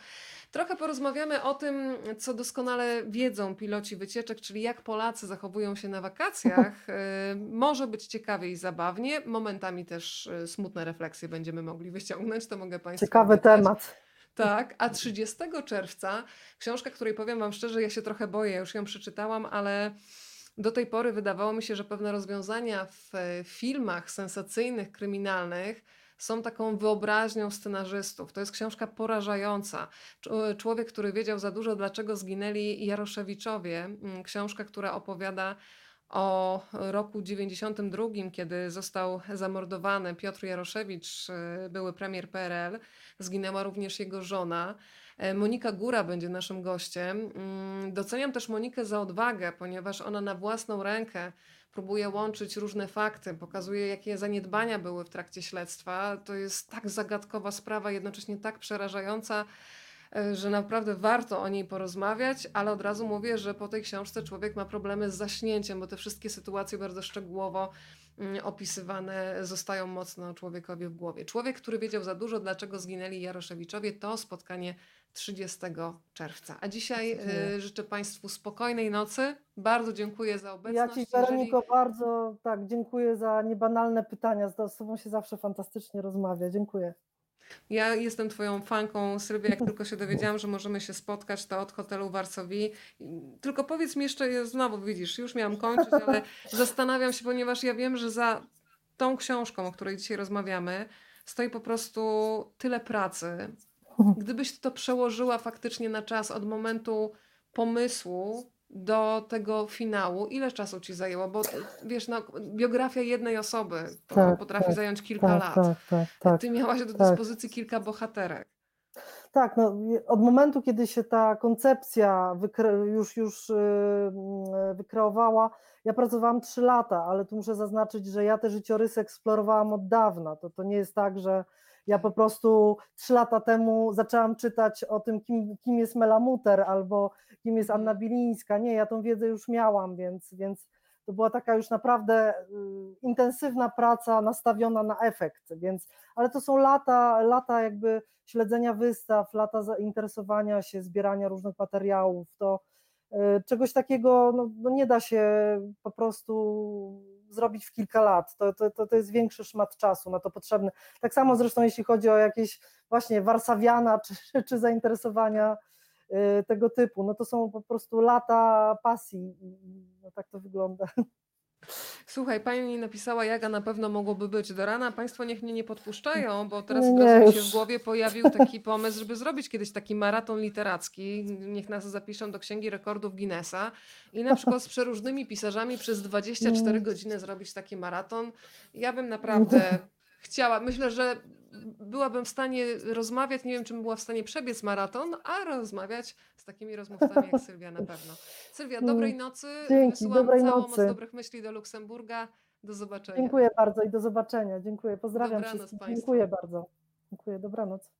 Trochę porozmawiamy o tym, co doskonale wiedzą piloci wycieczek, czyli jak Polacy zachowują się na wakacjach. Y, Może być ciekawie i zabawnie, momentami też y, smutne refleksje będziemy mogli wyciągnąć, to mogę Państwu Ciekawy temat. Tak, a 30 czerwca książka, której powiem Wam szczerze, ja się trochę boję, już ją przeczytałam, ale do tej pory wydawało mi się, że pewne rozwiązania w e, filmach sensacyjnych, kryminalnych są taką wyobraźnią scenarzystów. To jest książka porażająca. Cz- Człowiek, który wiedział za dużo, dlaczego zginęli Jaroszewiczowie. Mm, Książka, która opowiada o roku 92, kiedy został zamordowany Piotr Jaroszewicz, y, były premier PRL. Zginęła również jego żona. E, Monika Góra będzie naszym gościem. Mm, Doceniam też Monikę za odwagę, ponieważ ona na własną rękę próbuje łączyć różne fakty, pokazuje, jakie zaniedbania były w trakcie śledztwa. To jest tak zagadkowa sprawa, jednocześnie tak przerażająca, e, że naprawdę warto o niej porozmawiać, ale od razu mówię, że po tej książce człowiek ma problemy z zaśnięciem, bo te wszystkie sytuacje bardzo szczegółowo mm, opisywane zostają mocno człowiekowi w głowie. Człowiek, który wiedział za dużo, dlaczego zginęli Jaroszewiczowie, to spotkanie 30 czerwca. A dzisiaj y, życzę Państwu spokojnej nocy. Bardzo dziękuję za Ja obecność. Ci, Jeżeli- Weroniko, bardzo tak, dziękuję za niebanalne pytania. Z Tobą się zawsze fantastycznie rozmawia. Dziękuję. Ja jestem Twoją fanką, Sylwia. Jak tylko się dowiedziałam, że możemy się spotkać, to od hotelu w. Tylko powiedz mi jeszcze, znowu widzisz, już miałam kończyć, ale zastanawiam się, ponieważ ja wiem, że za tą książką, o której dzisiaj rozmawiamy, stoi po prostu tyle pracy. Gdybyś to przełożyła faktycznie na czas od momentu pomysłu do tego finału, ile czasu ci zajęło? Bo wiesz, no, biografia jednej osoby Tak, potrafi tak, zająć kilka Tak, lat. tak, tak, tak. Ty miałaś do tak. dyspozycji kilka bohaterek. Tak, no, od momentu, kiedy się ta koncepcja już, już yy, yy, wykreowała, ja pracowałam trzy lata, ale tu muszę zaznaczyć, że ja te życiorysy eksplorowałam od dawna. To, to nie jest tak, że ja po prostu trzy lata temu zaczęłam czytać o tym, kim, kim jest Mela Muter albo kim jest Anna Bilińska. Nie, ja tą wiedzę już miałam, więc, więc to była taka już naprawdę y, intensywna praca nastawiona na efekt, więc, ale to są lata, lata jakby śledzenia wystaw, lata zainteresowania się, zbierania różnych materiałów, to czegoś takiego no, no nie da się po prostu zrobić w kilka lat, to, to, to, jest większy szmat czasu na to potrzebny. Tak samo zresztą jeśli chodzi o jakieś właśnie Warszawiana czy, czy zainteresowania y, tego typu, no to są po prostu lata pasji, no tak to wygląda. Słuchaj, pani napisała, jaka na pewno mogłoby być do rana. Państwo niech mnie nie podpuszczają, bo teraz Nie, mi się w głowie pojawił taki pomysł, żeby zrobić kiedyś taki maraton literacki. Niech nas zapiszą do Księgi Rekordów Guinnessa i na przykład z przeróżnymi pisarzami przez 24 godziny zrobić taki maraton. Ja bym naprawdę chciała, myślę, że byłabym w stanie rozmawiać, nie wiem, czy bym była w stanie przebiec maraton, a rozmawiać z takimi rozmówcami jak Sylwia na pewno. Sylwia, dobrej nocy. Dzięki, Wysyłam dobrej całą nocy. moc dobrych myśli do Luksemburga. Do zobaczenia. Dziękuję bardzo i do zobaczenia. Dziękuję, pozdrawiam Dobranoc wszystkich. państwu. Dziękuję bardzo. Dziękuję, dobranoc.